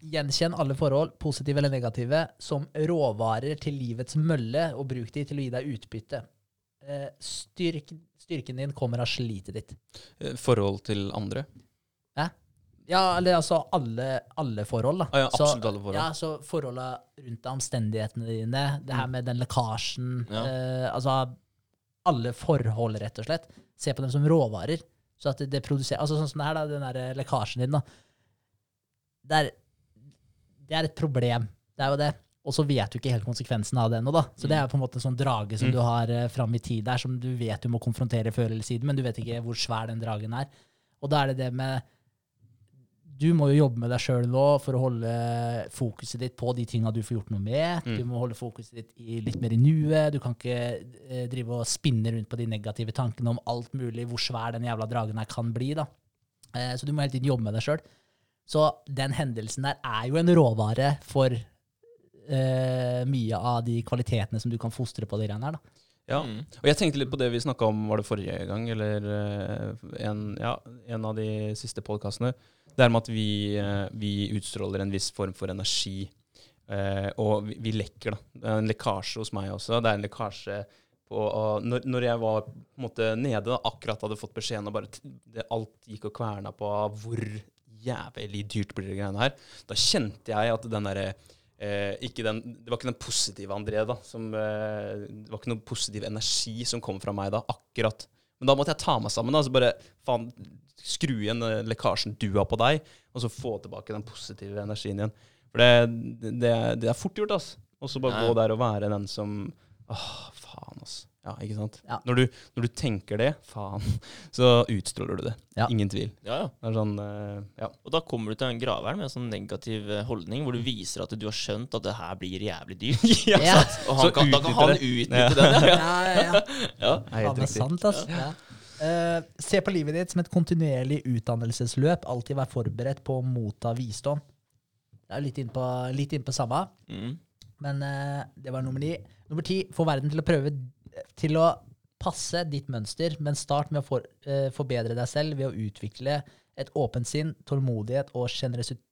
Gjenkjenn alle forhold, positive eller negative, som råvarer til livets mølle, og bruk de til å gi deg utbytte. Eh, styrk, styrken din kommer av slitet ditt. eh, forhold til andre. Hæ? Ja, eller altså alle, alle forhold, da. Ah, ja, absolutt alle forhold. Ja, så forholda rundt deg, omstendighetene dine, det her med den lekkasjen Ja. eh, Altså alle forhold, rett og slett. Se på dem som råvarer. Så at det, produserer Altså sånn som det her, da, den der lekkasjen din, da. Det er, det er et problem. Det er jo det. Og så vet du ikke helt konsekvensen av det ennå, da. Så det er på en måte en sånn drage som Mm. du har eh, fram i tid der, som du vet du må konfrontere før eller siden, men du vet ikke hvor svær den dragen er. Og da er det det med Du må jo jobbe med deg sjøl nå for å holde fokuset ditt på de tinga du får gjort noe med. Mm. Du må holde fokuset ditt i, litt mer i nuet. Du kan ikke eh, drive og spinne rundt på de negative tankene om alt mulig, hvor svær den jævla dragen her kan bli. da. Eh, så du må hele tiden jobbe med deg sjøl. Så den hendelsen der er jo en råvare for eh, mye av de kvalitetene som du kan fostre på de greiene her. da. Ja. Mm. Og jeg tenkte litt på det vi snakka om, var det forrige gang, eller eh, en, ja, en av de siste podkastene. Det er med at vi, eh, vi utstråler en viss form for energi. Uh, og vi, vi lekker, da. Det er en lekkasje hos meg også. Det er en lekkasje på og når, når jeg var på en måte nede, da, akkurat hadde fått beskjeden og bare det, Alt gikk og kverna på hvor jævlig dyrt blir det greiene her. Da kjente jeg at den derre den, det var ikke den positive André, da. Som, det var ikke noe positiv energi som kom fra meg da, akkurat. Men da måtte jeg ta meg sammen. da, så bare faen, Skru igjen lekkasjen du har på deg, og så få tilbake den positive energien igjen. For det, det, det er fort gjort, ass. Og så bare Nei. gå der og være den som Åh, faen, ass. Ja, ikke sant? Ja. Når, du, når du tenker det, faen, så utstråler du det. Ja. Ingen tvil. Ja, ja. Det er sånn, eh, ja. Og da kommer du til en graveren med en sånn negativ eh, holdning, hvor du viser at du har skjønt at det her blir jævlig dyrt. ja, Ja. Og han Så kan, da kan han utnytte Ja. den. Ja. Ja, ja, ja. Ja. det er sant, altså. Ja. Uh, se på livet ditt som et kontinuerlig utdannelsesløp. Alltid vær forberedt på å motta visdom. Det er litt inn på, litt inn på samme, Mm. men uh, det var nummer ni. Nummer ti, få verden til å prøve til å passe ditt mønster, men start med å for, eh, forbedre deg selv ved å utvikle et åpent sinn, tålmodighet og sjenerøsitet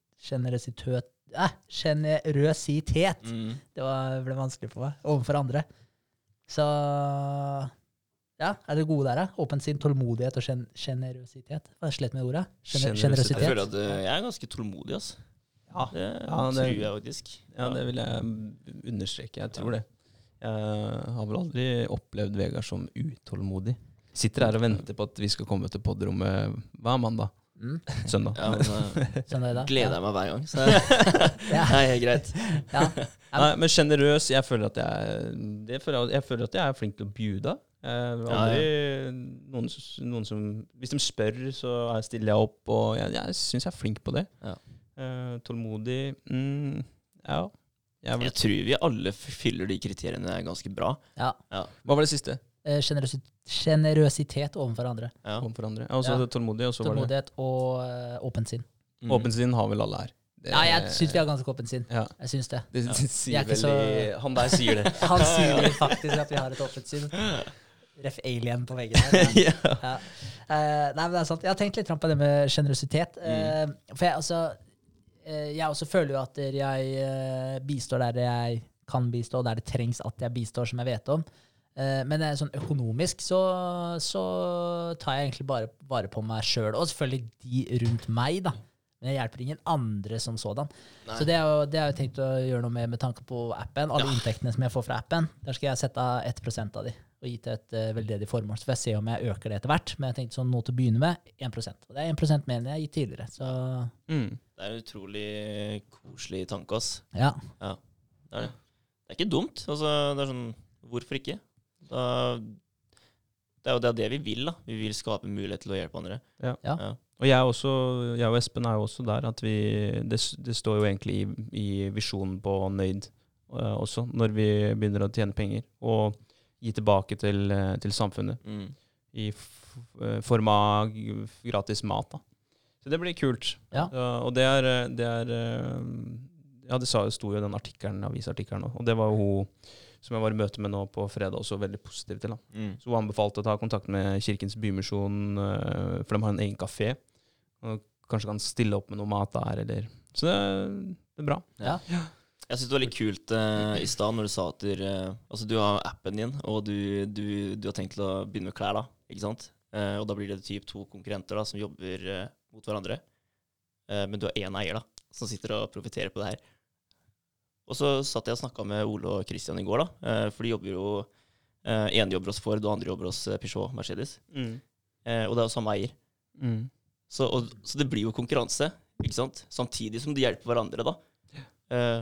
Sjenerøsitet! eh, Mm. Det var, ble vanskelig for meg. Overfor andre. Så ja, er det gode der, da? Åpent sinn, tålmodighet og gen Slett med ordet. Sjenerøsitet. Jeg føler at eh, jeg er ganske tålmodig, altså. Ja. Det Ja, det- tror jeg faktisk. Ja, det vil jeg understreke. Jeg tror det. Jeg har vel aldri opplevd Vegard som utålmodig. Sitter her og venter på at vi skal komme til podrommet hver mandag. Mm. Søndag. Ja, men, eh, Sånn er da. gleder jeg meg hver gang. Så det Ja. er helt greit. Ja. Nei, men sjenerøs Jeg føler at jeg føler jeg, føler at jeg er flink til å bjuda. Jeg har Ja, aldri noen, noen som Hvis de spør, så er- stiller jeg opp, og jeg, jeg syns jeg er flink på det. Ja. Eh, tålmodig mm, Ja. Jeg Jeg tror vi alle fyller de kriteriene ganske bra. ja. hva var det siste? Eh, Generøsitet overfor andre. Ja. Overfor andre. Ja, og så Ja. tålmodig, og så var det Tålmodighet og eh, åpent sinn. Mm. Sinn har vel alle her. Det- Ja, jeg syns vi har ganske åpent sinn. Ja. Jeg syns det. Det, Ja. det sier er vel i Han der sier det. Han sier faktisk at vi har et åpent sinn. Ref alien på veggen her. Ja. ja. Ja. Eh, nei, men det er sant. Jeg har tenkt litt på det med sjenerøsitet. Eh, for jeg, altså, eh, jeg også føler jo at jeg eh, bistår der jeg kan bistå, der det trengs at jeg bistår, som jeg vet om. Eh, men eh, sånn økonomisk så, så tar jeg egentlig bare vare på meg sjøl, og selvfølgelig de rundt meg, da. Men jeg hjelper ingen andre som sådan. Nei. Så det har jeg tenkt å gjøre noe med med tanke på appen. Alle Ja. inntektene som jeg får fra appen, der skal jeg sette av 1 av de og gi til et uh, veldedig formål. Så får jeg se om jeg øker det etter hvert. Men jeg tenkte sånn nå til å begynne med 1% Og det er 1 mer enn jeg har gitt tidligere. Så Mm. Det er en utrolig koselig tanke, ass. ja. Det er det. Det er ikke dumt. Altså, det er sånn Hvorfor ikke? Da, det er jo det, er det vi vil, da. Vi vil skape mulighet til å hjelpe andre. Ja. Ja. Og jeg, også, jeg og Espen er jo også der at vi Det, det står jo egentlig i, i visjonen på Nøyd uh, også, når vi begynner å tjene penger. Og gi tilbake til, eh, til samfunnet Mm. i f eh, form av gratis mat. da. Så det blir kult. Ja. Og det er, eh, det er eh, Ja, det sa- sto jo i den artikkelen, avisartikkelen òg. Og det var jo hun som jeg var i møte med nå på fredag, også veldig positiv til. da. Mm. Så hun anbefalte å ta kontakt med Kirkens Bymisjon, eh, for de har en egen kafé. Og kanskje kan stille opp med noe mat der, eller Så det, det er bra. Ja. Jeg syns det var litt kult eh, i stad når du sa at du, eh, altså, du har appen din, og du, du, du har tenkt til å begynne med klær, da. Ikke sant? Eh, og da blir det typ to konkurrenter da, som jobber mot hverandre. eh, men du har én eier da, som sitter og profitterer på det her. Og så satt jeg og snakka med Ole og Christian i går, da, eh, for de jobber jo eh, ene jobber hos Ford, og andre jobber hos Peugeot Mercedes. Mm. Eh, og det er jo samme eier. Mm. Så, og, så det blir jo konkurranse, ikke sant? Samtidig som de hjelper hverandre, da. Eh,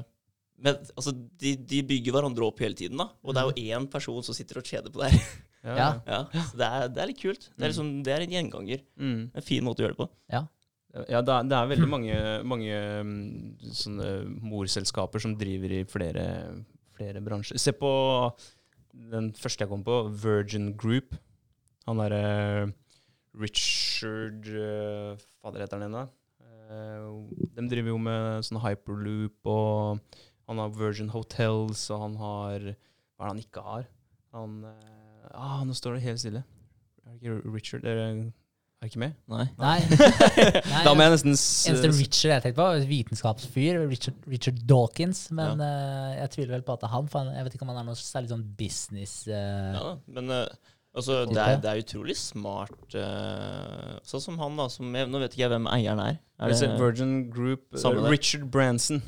men altså, de, de bygger hverandre opp hele tiden, da. Og det er jo én person som sitter og kjeder på det her. Ja. Ja. ja, så det er, det er litt kult. Det er, liksom, det er en gjenganger. Mm. En fin måte å gjøre det på. Ja. Ja, det er, det er veldig mange, mange mm, sånne morselskaper som driver i flere, flere bransjer. Se på den første jeg kom på, Virgin Group. Han derre Richard uh, Fader heter han ennå. Eh, de driver jo med sånn hyperloop, og han har Virgin Hotels, og han har Hva er det han ikke har? Han eh, ah, Nå står det helt stille. Er det ikke Richard? Er det, er ikke med? Nei. Nei. Nei Da må jeg nesten s- Eneste Richard jeg tenkte på, var vitenskapsfyr. Richard, Richard Dawkins. Men eh, jeg tviler vel på at det er han. For jeg vet ikke om han er noe særlig sånn business Uh, Ja, men Uh, altså, det, er, det er utrolig smart. uh, sånn som han, da. Som jeg, nå vet ikke jeg hvem eieren er. er det, Virgin Group Uh, Richard Branson.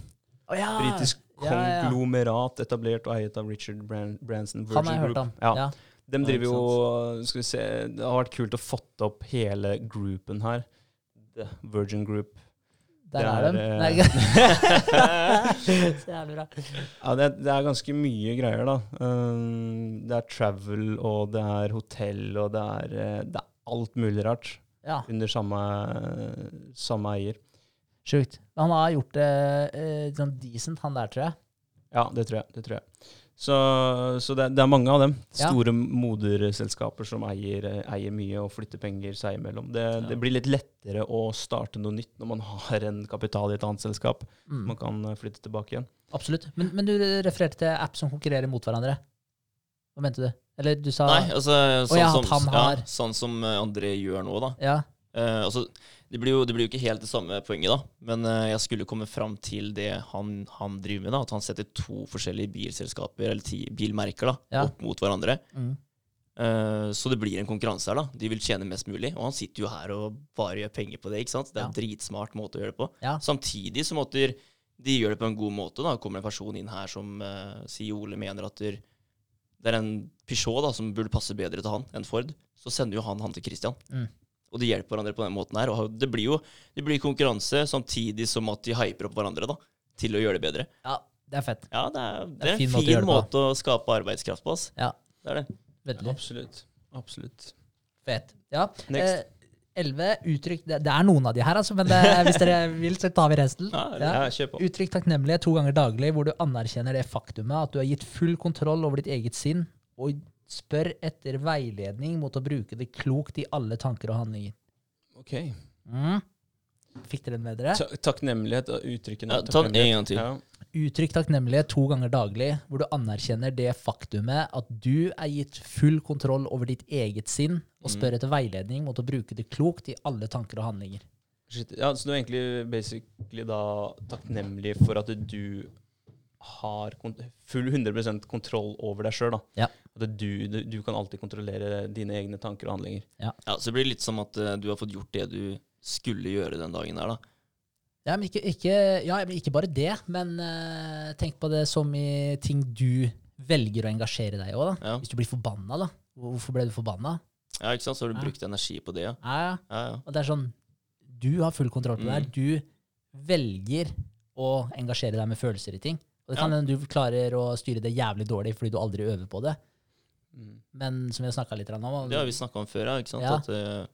Å ja! Britisk Ja, ja, ja. konglomerat etablert og eiet av Richard Bran Branson. Virgin Han har jeg hørt om. Ja. Ja. De driver jo Skal vi se Det har vært kult å fått opp hele groupen her. The Virgin Group. Der er, de. eh, Så jævlig bra. Ja, det, det er ganske mye greier, da. Um, det er travel, og det er hotell, og det er, eh, det er alt mulig rart Ja, under samme, samme eier. sjukt. Han har gjort det eh, sånn decent, han der, tror jeg. Ja, det tror jeg. Det tror jeg. Så, så det, det er mange av dem. Ja. Store moderselskaper som eier, eier mye og flytter penger seg imellom. Det, Ja. det blir litt lettere å starte noe nytt når man har en kapital i et annet selskap. Mm. Man kan eh, flytte tilbake igjen. Absolutt. Men, men du refererte til app som konkurrerer mot hverandre. Hva mente du? Eller du sa Nei, altså sånn, ja, som, ja, sånn som eh, André gjør nå, da. Ja. Eh, altså, det blir, jo, det blir jo ikke helt det samme poenget, da. Men uh, jeg skulle komme fram til det han, han driver med. da, At han setter to forskjellige bilselskaper, eller ti, bilmerker, da, Ja. opp mot hverandre. Mm. Eh, så det blir en konkurranse her. da. De vil tjene mest mulig. Og han sitter jo her og bare gjør penger på det. ikke sant? Det er en dritsmart måte å gjøre det på. Ja. Samtidig så måtte de gjøre det på en god måte. da. kommer en person inn her som uh, sier Ole mener at det er en Peugeot da, som burde passe bedre til han enn Ford. Så sender jo han han til Christian. Mm. Og de hjelper hverandre på den måten her. Og det blir jo det blir konkurranse samtidig som at de hyper opp hverandre da, til å gjøre det bedre. ja, det er fett. Ja, det er, det er er en fin måte å fin måte å skape arbeidskraft på. ass. Ja. Det er det. Veldig Absolutt. Absolutt. fett. Ja. Next. Eh, Elleve uttrykk det, det er noen av de her, altså, men det, hvis dere vil, så tar vi resten. Ja, Ja. Uttrykk takknemlighet to ganger daglig, hvor du anerkjenner det faktumet at du har gitt full kontroll over ditt eget sinn, og spør etter veiledning mot å bruke det klokt i alle tanker og handlinger. Ok. Mm. Fikk dere den med dere? Ta takknemlighet og uttrykkene. Ja, ta den en gang til. Ja. Uttrykk takknemlighet to ganger daglig, hvor du anerkjenner det faktumet at du er gitt full kontroll over ditt eget sinn, og spør etter veiledning mot å bruke det klokt i alle tanker og handlinger. Shit. ja, så du er egentlig basically da takknemlig for at du har kont full 100% kontroll over deg sjøl. Ja. At du, du, du kan alltid kontrollere dine egne tanker og handlinger. Ja, Så det blir litt som at uh, du har fått gjort det du skulle gjøre den dagen der, da. Ja, men ikke, ikke, ja, men ikke bare det, men uh, tenk på det som i ting du velger å engasjere deg i òg. Ja. Hvis du blir forbanna, da. Hvorfor ble du forbanna? Ja, ikke sant? Så har du Ja. brukt energi på det, ja. Ja, ja. Ja, ja. Og det er sånn Du har full kontroll på det her. Mm. Du velger å engasjere deg med følelser i ting. Og det kan Ja. hende du klarer å styre det jævlig dårlig fordi du aldri øver på det. Mm. Men som vi har snakka litt om Det har vi snakka om før, ja. ikke sant? Ja. At, eh,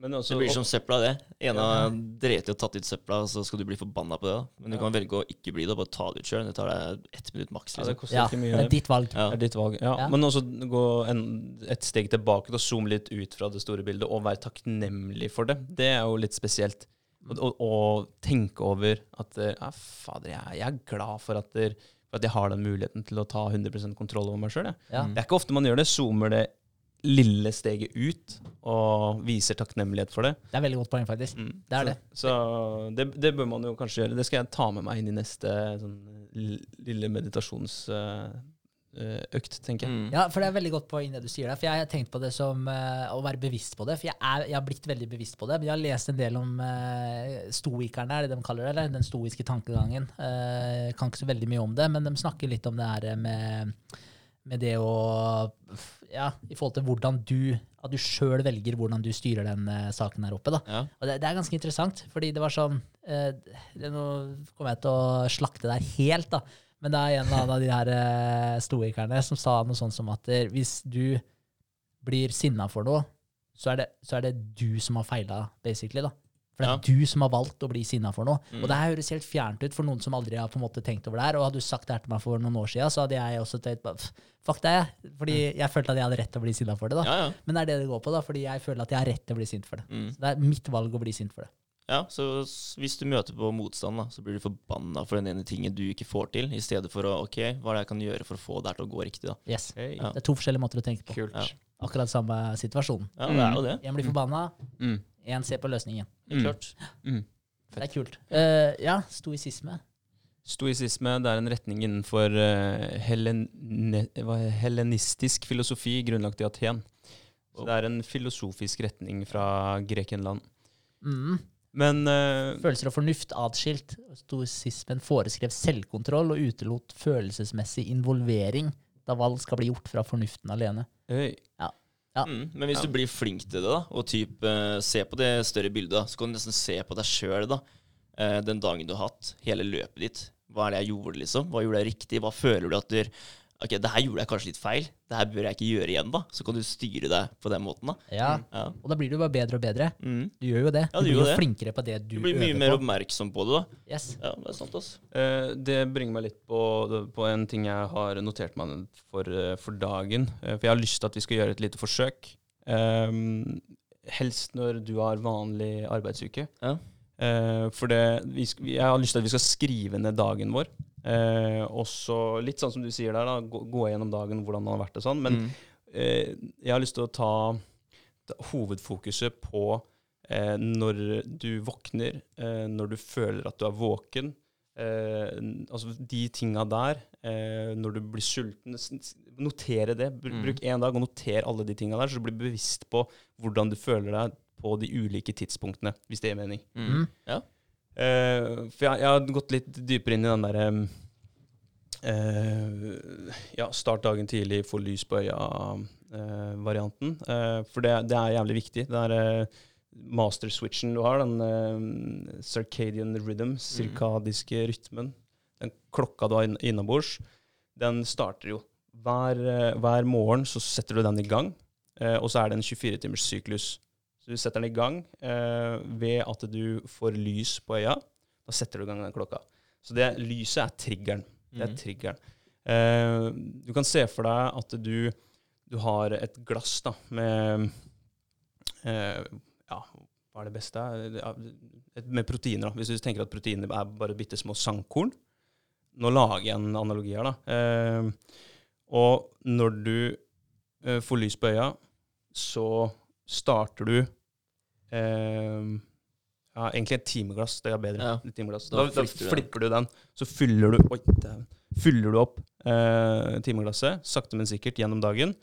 Men også, det blir som søpla, det. En Ja. av dreit i å tatt ut søpla, og så skal du bli forbanna på det. da. Men du kan velge å ikke bli det, og bare ta det ut sjøl. Det tar deg ett minutt maks. ja, det Liksom. Ja, ikke det er ditt valg. Ja. Det er ditt valg. Ja, Ja. Men også gå en, et steg tilbake og zoome litt ut fra det store bildet, og være takknemlig for det. Det er jo litt spesielt. Og, og, og tenke over at eh, ja, fader, jeg, jeg er glad for at, der, for at jeg har den muligheten til å ta 100 kontroll over meg sjøl. Ja. Det er ikke ofte man gjør det. Zoomer det lille steget ut og viser takknemlighet for det. Det er veldig godt poeng, faktisk. Mm. Det er det. Så det, det bør man jo kanskje gjøre. Det skal jeg ta med meg inn i neste sånn, lille lille eh, økt, tenker jeg. Mm. Ja, for det er veldig godt poeng det du sier der. For jeg har tenkt på det som uh, å være bevisst på det. For jeg, er, jeg har blitt veldig bevisst på det. Men jeg har lest en del om uh, stoikerne, er det de kaller det? Eller den stoiske tankegangen. Uh, kan ikke så veldig mye om det, men de snakker litt om det her med, med det å Ja, i forhold til hvordan du At du sjøl velger hvordan du styrer den eh, saken her oppe. da. Ja. Og det, det er ganske interessant, fordi det var sånn eh, det, Nå kommer jeg til å slakte deg helt, da. Men det er en eller annen av de her eh, stoikerne som sa noe sånt som at hvis du blir sinna for noe, så er, det, så er det du som har feila, basically. da. For det er Ja. du som har valgt å bli sinna for noe. Mm. Og det her høres helt fjernt ut for noen som aldri har på en måte tenkt over det her. Og hadde du sagt det her til meg for noen år siden, så hadde jeg også tenkt fuck det, jeg. Fordi jeg følte at jeg hadde rett til å bli sinna for det. da. Ja, ja. Men det er det det går på, da, fordi jeg føler at jeg har rett til å bli sint for det. Mm. Så det er mitt valg å bli sint for det. Ja, så hvis du møter på motstand, da, så blir du forbanna for den ene tingen du ikke får til, i stedet for å OK, hva er det jeg kan gjøre for å få det her til å gå riktig, da? Yes. Hey. Ja. Det er to forskjellige måter å tenke på. Kult. Ja. Akkurat samme situasjon. Ja, det er jo det. En blir forbanna, Mm. en ser på løsningen. Mm. klart. Mm. Det er kult. Uh, ja, stoisisme. Stoisisme det er en retning innenfor uh, helen, hva er- filosofi grunnlagt i Aten. Så det er en filosofisk retning fra Grekenland. Mm. Men uh, Følelser og fornuft atskilt. Stoisismen foreskrev selvkontroll og utelot følelsesmessig involvering da valg skal bli gjort fra fornuften alene. øy, Ja. Mm. Men hvis Ja. du blir flink til det, da, og typ, uh, se på det større bildet, da, så kan du nesten se på deg sjøl den dagen du har hatt, hele løpet ditt. Hva er det jeg gjorde, liksom? Hva gjorde jeg riktig? Hva føler du at du Ok, det her gjorde jeg kanskje litt feil. Det her bør jeg ikke gjøre igjen, da. Så kan du styre deg på den måten, da. Ja, Ja. Og da blir du bare bedre og bedre. Mm. Du gjør jo det. Ja, du du blir jo det. flinkere på det du, Du blir mye mer på. oppmerksom på det, da. Yes. Ja, det er sant, altså. Eh, det bringer meg litt på, på en ting jeg har notert meg for, eh, for dagen. Eh, for jeg har lyst til at vi skal gjøre et lite forsøk. Ehm, helst når du har vanlig arbeidsuke. Ja. Eh, for det, vi jeg har lyst til at vi skal skrive ned dagen vår. Eh, og så litt sånn som du sier der, da, gå, gå gjennom dagen, hvordan den har vært og sånn. Men Mm. eh, jeg har lyst til å ta, ta hovedfokuset på eh, når du våkner, eh, når du føler at du er våken. Eh, altså de tinga der. Eh, når du blir sulten. Notere det. Br Mm. Bruk én dag og noter alle de tinga der, så du blir bevisst på hvordan du føler deg på de ulike tidspunktene, hvis det gir mening. Mm. Ja. Eh, for jeg, jeg har gått litt dypere inn i den derre uh, Ja, start dagen tidlig, få lys på øya-varianten. for det, det er jævlig viktig. Det er eh, master-switchen du har, den eh, circadian rhythm, cirkadiske rytmen, den klokka du har inn- innabords, den starter jo hver, eh, hver morgen så setter du den i gang, eh, og så er det en 24-timers syklus. Så du setter den i gang eh, ved at du får lys på øya. Da setter du i gang den klokka. Så det lyset er triggeren. Det er Mm. triggeren. Eh, du kan se for deg at du, du har et glass da, med eh, Ja, hva er det beste? Med proteiner. da. Hvis du tenker at proteiner er bare bitte små sandkorn. Nå lager jeg en analogi her, da. Eh, og når du eh, får lys på øya, så starter du eh, ja, egentlig et timeglass. Det er bedre. Ja. Timeglass. Da Da, da, flipper du flipper du den. Så fyller du Oi, den, Fyller du opp eh, timeglasset sakte, men sikkert gjennom dagen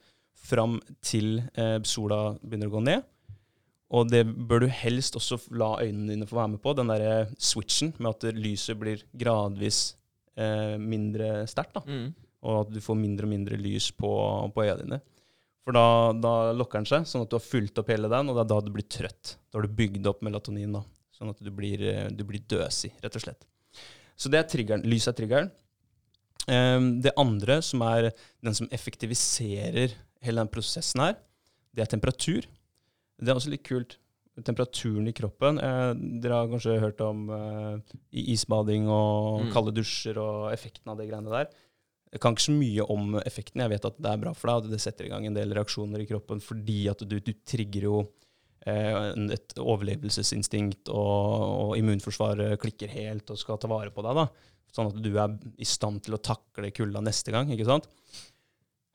fram til eh, sola begynner å gå ned. Og det bør du helst også la øynene dine få være med på, den derre switchen med at lyset blir gradvis eh, mindre sterkt. da Mm. og at du får mindre og mindre lys på, på øya dine. For da, da lokker den seg, sånn at du har fulgt opp hele den, og det er da du blir trøtt. Da har du bygd opp melatonin, da, sånn at du blir, eh, du blir døsig, rett og slett. Så det er triggeren. Lys er triggeren. Ehm, det andre, som er den som effektiviserer hele den prosessen her, det er temperatur. Det er også litt kult. Temperaturen i kroppen. Eh, dere har kanskje hørt om eh, isbading og Mm. kalde dusjer og effekten av de greiene der. Jeg kan ikke så mye om effekten. Jeg vet at det er bra for deg, at det setter i gang en del reaksjoner i kroppen fordi at du, du trigger jo eh, et overlevelsesinstinkt, og, og immunforsvaret klikker helt og skal ta vare på deg. da. Sånn at du er i stand til å takle kulda neste gang. ikke sant?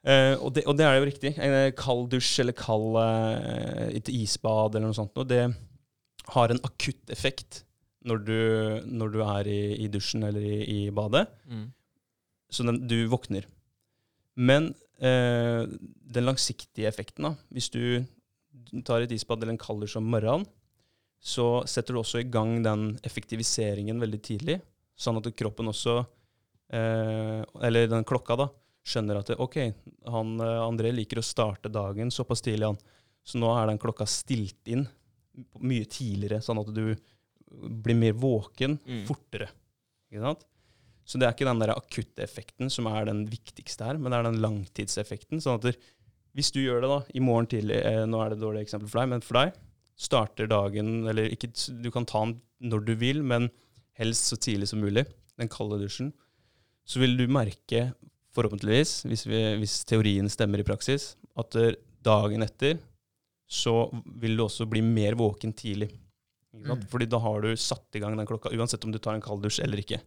Eh, og, det, og det er jo riktig. En kald dusj eller kald eh, et isbad eller noe sånt, og det har en akutt effekt når du, når du er i, i dusjen eller i, i badet. Mm. Så den, du våkner. Men eh, den langsiktige effekten, da, hvis du tar et isbad eller en kald dusj om morgenen, så setter du også i gang den effektiviseringen veldig tidlig, sånn at kroppen også, eh, eller den klokka, da, skjønner at det, OK, han, eh, André liker å starte dagen såpass tidlig, han. Så nå er den klokka stilt inn mye tidligere, sånn at du blir mer våken Mm. fortere. Ikke sant? Så det er ikke den der akutte effekten som er den viktigste her, men det er den langtidseffekten. sånn at hvis du gjør det da, i morgen tidlig, eh, nå er det et dårlig eksempel for deg, men for deg, starter dagen, eller ikke, du kan ta den når du vil, men helst så tidlig som mulig, den kalde dusjen, så vil du merke, forhåpentligvis, hvis, vi, hvis teorien stemmer i praksis, at eh, dagen etter så vil du også bli mer våken tidlig. Ikke sant? Mm. Fordi da har du satt i gang den klokka, uansett om du tar en kald dusj eller ikke.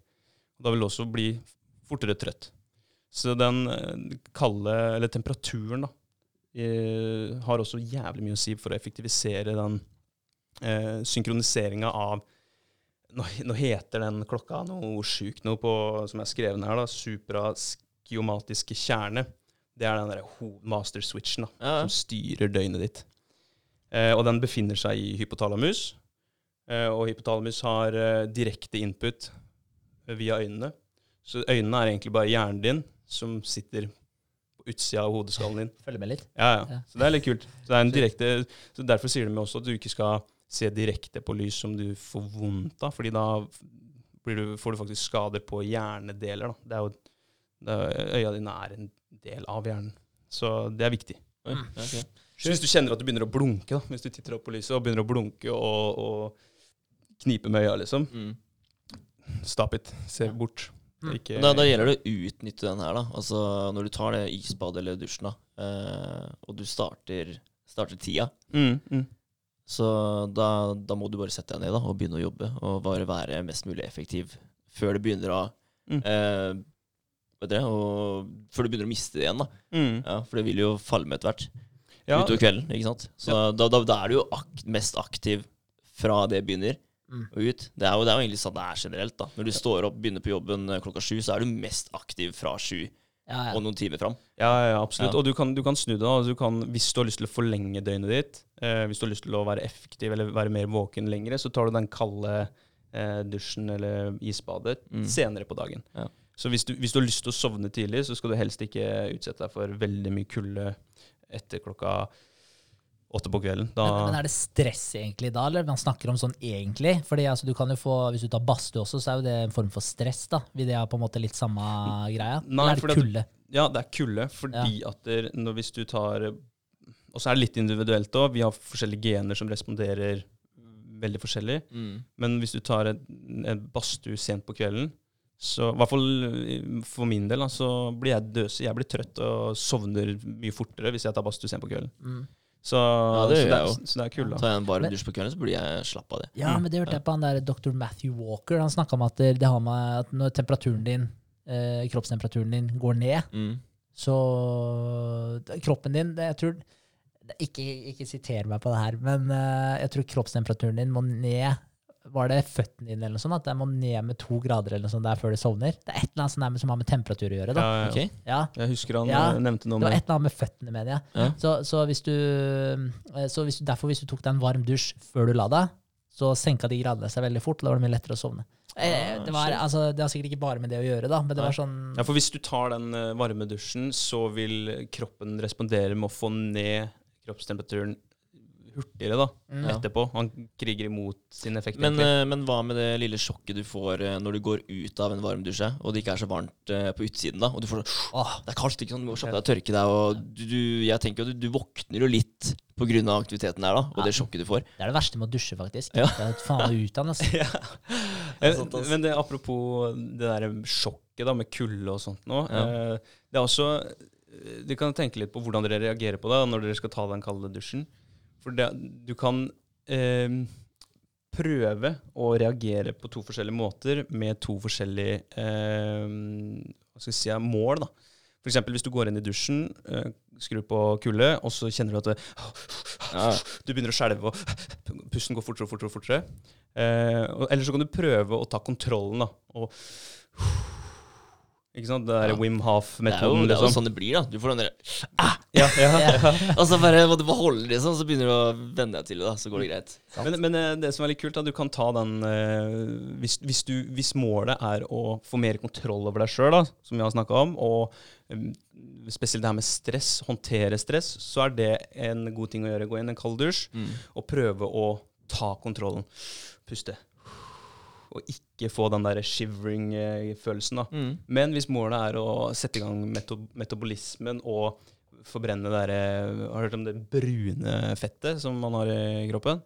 Da vil du også bli fortere trøtt. Så den eh, kalde, eller temperaturen, da, eh, har også jævlig mye å si for å effektivisere den eh, synkroniseringa av nå, nå heter den klokka noe sjukt noe på, som er skrevet her, da, supraskiomatiske kjerne. Det er den derre master switchen da, Ja, som styrer døgnet ditt. Eh, og den befinner seg i hypotalamus. Eh, og hypotalamus har eh, direkte input via øynene. Så øynene er egentlig bare hjernen din som sitter på utsida av hodeskallen din. Følger med litt. Ja, ja. Så det er litt kult. Så, det er en direkte, så Derfor sier de også at du ikke skal se direkte på lys som du får vondt av, fordi da blir du, får du faktisk skader på hjernedeler. Da. Det er jo, det er, øya dine er en del av hjernen. Så det er viktig. Ja. Så hvis du kjenner at du begynner å blunke, da, hvis du titter opp på lyset og begynner å blunke og, og knipe med øya, liksom, Mm. Stop it. Se bort. Mm. Ikke, Da, da gjelder det å utnytte den her, da. Altså når du tar det isbadet eller dusjen, da, eh, og du starter, starter tida, mm, mm. så da, da må du bare sette deg ned da, og begynne å jobbe, og bare være mest mulig effektiv før du begynner å Mm. eh, vet dere, og Før du begynner å miste det igjen, da. Mm. Ja, for det vil jo falle med etter hvert. Ja, Utover kvelden, ikke sant. Så da, da, da er du jo ak mest aktiv fra det begynner Mm. og ut. Det er, jo, det er jo egentlig sånn det er generelt, da. Når du står opp, begynner på jobben eh, klokka sju, så er du mest aktiv fra sju Ja, ja. og noen timer fram. Ja, ja, absolutt. Ja. Og du kan, du kan snu det. kan, hvis du har lyst til å forlenge døgnet ditt, eh, hvis du har lyst til å være effektiv eller være mer våken lengre, så tar du den kalde eh, dusjen eller isbadet Mm. senere på dagen. Ja. Så hvis du, hvis du har lyst til å sovne tidlig, så skal du helst ikke utsette deg for veldig mye kulde etter klokka åtte på kvelden. Da, Men, men er det stress egentlig da, eller man snakker om sånn egentlig? Fordi altså, du kan jo få, Hvis du tar badstue også, så er jo det en form for stress. da. Vil det ha på en måte litt samme greia? Nei, eller er det kulde? Ja, det er kulde, fordi at der, når, hvis du tar Og så er det litt individuelt òg. Vi har forskjellige gener som responderer veldig forskjellig. Men hvis du tar et, en badstue sent på kvelden, så i hvert fall eh, for min del, da, så blir jeg døsig. Jeg blir trøtt og sovner mye fortere hvis jeg tar badstue sent på kvelden. Mm. Så, det så, det, er, så det er kulde. Tar jeg en varm dusj på kvelden, så blir jeg slapp av det. Ja, Mm. men det hørte jeg på han der dr. Matthew Walker. Han snakka om at det det har med at når temperaturen din, eh, kroppstemperaturen din går ned, Mm. så kroppen din det, jeg tror, ikke, ikke siter meg på det her, men eh, jeg tror kroppstemperaturen din må ned Var det føttene dine eller noe sånt? At jeg må ned med to grader eller noe sånt der før du sovner? Det er et eller annet sånt der som har med temperatur å gjøre. da. Ja, ja, ja. Ok. Ja, Jeg husker han Ja, eh, nevnte noe Det var et eller annet med føttene, mener jeg. Ja. Så, så, hvis du, eh, så hvis derfor hvis du tok deg en varm dusj før du la deg, så senka de gradene seg veldig fort. og Da var det mye lettere å sovne. Eh, Ah, det, var, altså, det har sikkert ikke bare med det å gjøre, da, men det var sånn Ja, for hvis du tar den varme dusjen, så vil kroppen respondere med å få ned kroppstemperaturen hurtigere da, Mm. Etterpå. Han kriger imot sin effekt. Men, eh, men hva med det lille sjokket du får eh, når du går ut av en varm dusje, og det ikke er så varmt eh, på utsiden, da? Og du får sånn Åh, det er kaldt, ikke sant? Du må kjappe deg og tørke deg, og du, du, jeg tenker jo du, du våkner jo litt på grunn av aktiviteten der, da, og Ja. det sjokket du får. Det er det verste med å dusje, faktisk. Ja. Det er faen ut av altså. ja. Men det, apropos det der sjokket da, med kulde og sånt nå. Ja. det er også Du kan tenke litt på hvordan dere reagerer på det når dere skal ta den kalde dusjen. For det, du kan eh, prøve å reagere på to forskjellige måter med to forskjellige eh, si, mål. da. For eksempel hvis du går inn i dusjen, eh, skrur på kulde, og så kjenner du at det, Ja. du begynner å skjelve, og pusten går fortere og fortere. og fortere. Eh, eller så kan du prøve å ta kontrollen, da. Og Ikke sant? Det der Ja. Wim er, Hof-metoden, det er jo liksom. sånn det blir, da. Du får den der Ja, ja, ja. Og så bare må du beholde det sånn, så begynner du å venne deg til det, da. Så går det greit. Men, men eh, det som er litt kult, da, du kan ta den eh, hvis, hvis, du, hvis målet er å få mer kontroll over deg sjøl, som vi har snakka om, og um, spesielt det her med stress, håndtere stress, så er det en god ting å gjøre. Gå inn en kald dusj Mm. og prøve å ta kontrollen. Puste. Og ikke få den der shivering-følelsen. Mm. Men hvis målet er å sette i gang metabolismen og forbrenne det der, eh, Har du hørt om det brune fettet som man har i kroppen?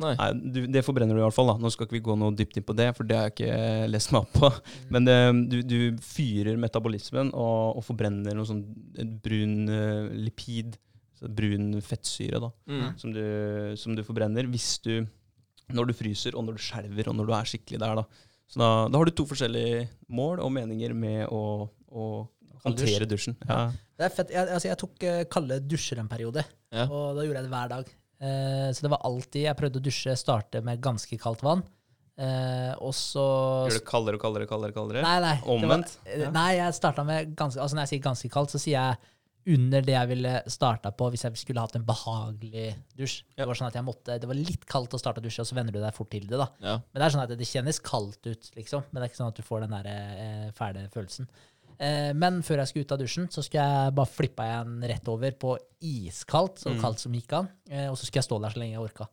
Nei. Nei, du, Det forbrenner du i hvert fall. da. Nå skal ikke vi gå noe dypt inn på det, for det har jeg ikke lest meg opp på. Men det, du, du fyrer metabolismen og, og forbrenner noe sånn brun eh, lipid, så brun fettsyre, da, Mm. som du, som du forbrenner hvis du når du fryser, og når du skjelver, og når du er skikkelig der. da. Så da, da har du to forskjellige mål og meninger med å, å håndtere dusjen. Ja. Det er fett. Jeg, altså, jeg tok eh, kalde dusjer en periode, Ja. og da gjorde jeg det hver dag. Uh, så det var alltid Jeg prøvde å dusje, starte med ganske kaldt vann. Uh, og så Gjør det kaldere og kaldere, kaldere, kaldere? Nei, nei. Omvendt? var-. Nei, jeg starta med ganske Altså når jeg sier ganske kaldt, så sier jeg under det jeg ville starta på hvis jeg skulle hatt en behagelig dusj. Ja. Det var sånn at jeg måtte Det var litt kaldt å starte å dusje, og så venner du deg fort til det, da. Ja. Men det er sånn at det kjennes kaldt ut, liksom. Men det er ikke sånn at du får den der eh, fæle følelsen. Eh, men før jeg skulle ut av dusjen, så skulle jeg bare flippa jeg den rett over på iskaldt, så Mm. kaldt som gikk an. Eh, og så skulle jeg stå der så lenge jeg orka.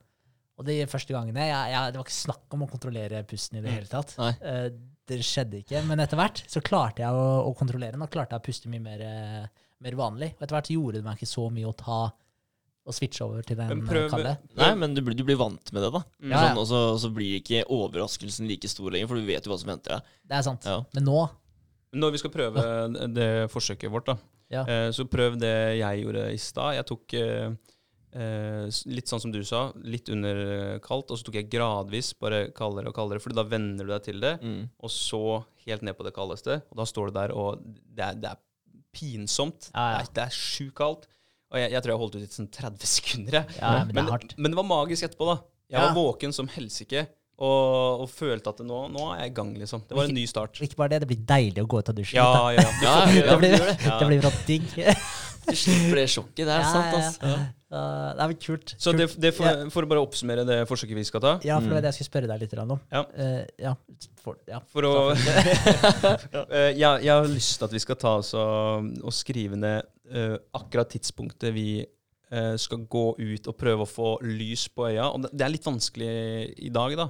Og de første gangene jeg, jeg, Det var ikke snakk om å kontrollere pusten i det Mm. hele tatt. Eh, det skjedde ikke. Men etter hvert så klarte jeg å, å kontrollere den, og klarte jeg å puste mye mer, eh, mer vanlig. Og etter hvert gjorde det meg ikke så mye å ta og switche over til den eh, kalde. Nei, men du, blir- du blir vant med det, da. Mm. Ja, ja. Sånn, og, så, og så blir ikke overraskelsen like stor lenger, for du vet jo hva som venter deg. Det er sant. Ja. Men nå Når vi skal prøve det forsøket vårt, da, Ja. eh, så prøv det jeg gjorde i stad. Jeg tok eh, eh, litt sånn som du sa, litt under kaldt, og så tok jeg gradvis bare kaldere og kaldere, for da venner du deg til det, Mm. og så helt ned på det kaldeste, og da står du der, og det er, det er pinsomt. Ja, ja. Det er, det er sjukt kaldt. Og jeg, jeg tror jeg holdt ut i sånn 30 sekunder. Ja, men det er hardt. men det var magisk etterpå, da. Jeg var våken som helsike. Og, og følte at nå, nå er jeg i gang, liksom. Det var en ny start. Ikke bare det, det blir deilig å gå ut av dusjen. Ja, ja. Ja, Det blir, det. Det rått digg. Du slipper det sjokket. Det er sant, ja. Uh, det er vel kult. Så kult. det, det for, Ja. for å bare oppsummere det forsøket vi skal ta Ja, for det Mm. var det jeg skulle spørre deg litt om. Ja. Uh, ja, for, ja. For å uh, jeg, har lyst til at vi skal ta oss og, og skrive ned eh, akkurat tidspunktet vi skal gå ut og prøve å få lys på øya. Og det, det er litt vanskelig i dag, da.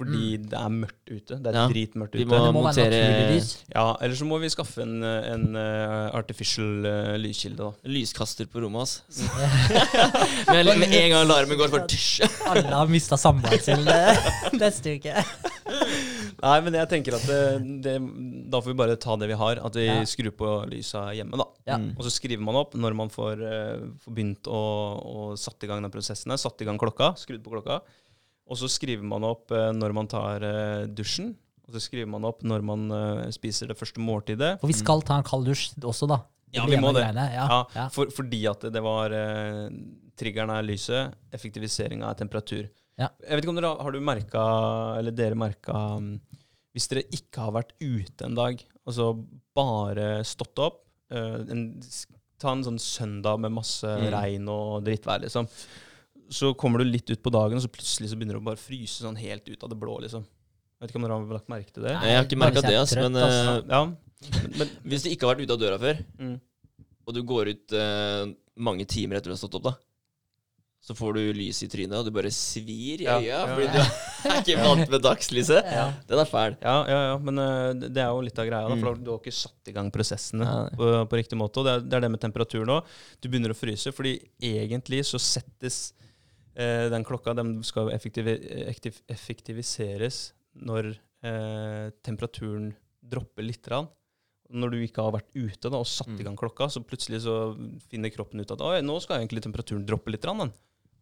Fordi det er mørkt ute. Det er Ja. dritmørkt Vi ute. må- Det må være montere- naturlig lys. Ja, Eller så må vi skaffe en, eh, en eh, artificial uh, lyskilde, da. Lyskaster på rommet, hans. med, med en gang alarmen går, for tysj. Alle har mista samboeren sin neste uke. Nei, men jeg tenker at det, det, da får vi bare ta det vi har. At vi Ja. skrur på lysa hjemme, da. Ja. Mm. Og så skriver man opp når man får, uh, får begynt å, å satt i gang den prosessen. Satt i gang klokka, skrudd på klokka. Og så skriver man opp eh, når man tar eh, dusjen. Og så skriver man opp når man eh, spiser det første måltidet. For vi skal ta en kald dusj også, da. Ja, vi må det. Ja, Ja. For, fordi at det, var eh, Triggeren er lyset, effektiviseringa er temperatur. Ja. Jeg vet ikke om dere har- du merka, eller dere merka um, Hvis dere ikke har vært ute en dag, altså bare stått opp eh, en, Ta en sånn søndag med masse Mm. regn og drittvær, liksom. Så kommer du litt ut på dagen, og så plutselig så begynner du å bare fryse sånn helt ut av det blå, liksom. Jeg vet ikke om dere har lagt merke til det? Nei. Jeg har ikke merka det, ass. trøtt, Men ass. eh, Ja, men, men hvis du ikke har vært ute av døra før, mm. og du går ut eh, mange timer etter du har stått opp, da, så får du lys i trynet, og du bare svir i Ja, øya ja. fordi du er ikke vant med dagslyset. Ja. Den er fæl. Ja, ja, ja, men uh, det er jo litt av greia. Da, Mm. for du har ikke satt i gang prosessene på, på riktig måte. Og det er, det er det med temperatur nå. Du begynner å fryse, fordi egentlig så settes eh, den klokka Den skal effektiv effektiviseres når eh, temperaturen dropper litt. Rann. Når du ikke har vært ute da, og satt i Mm. gang klokka, så plutselig så finner kroppen ut at Oi, nå skal egentlig temperaturen droppe litt. Rann, den.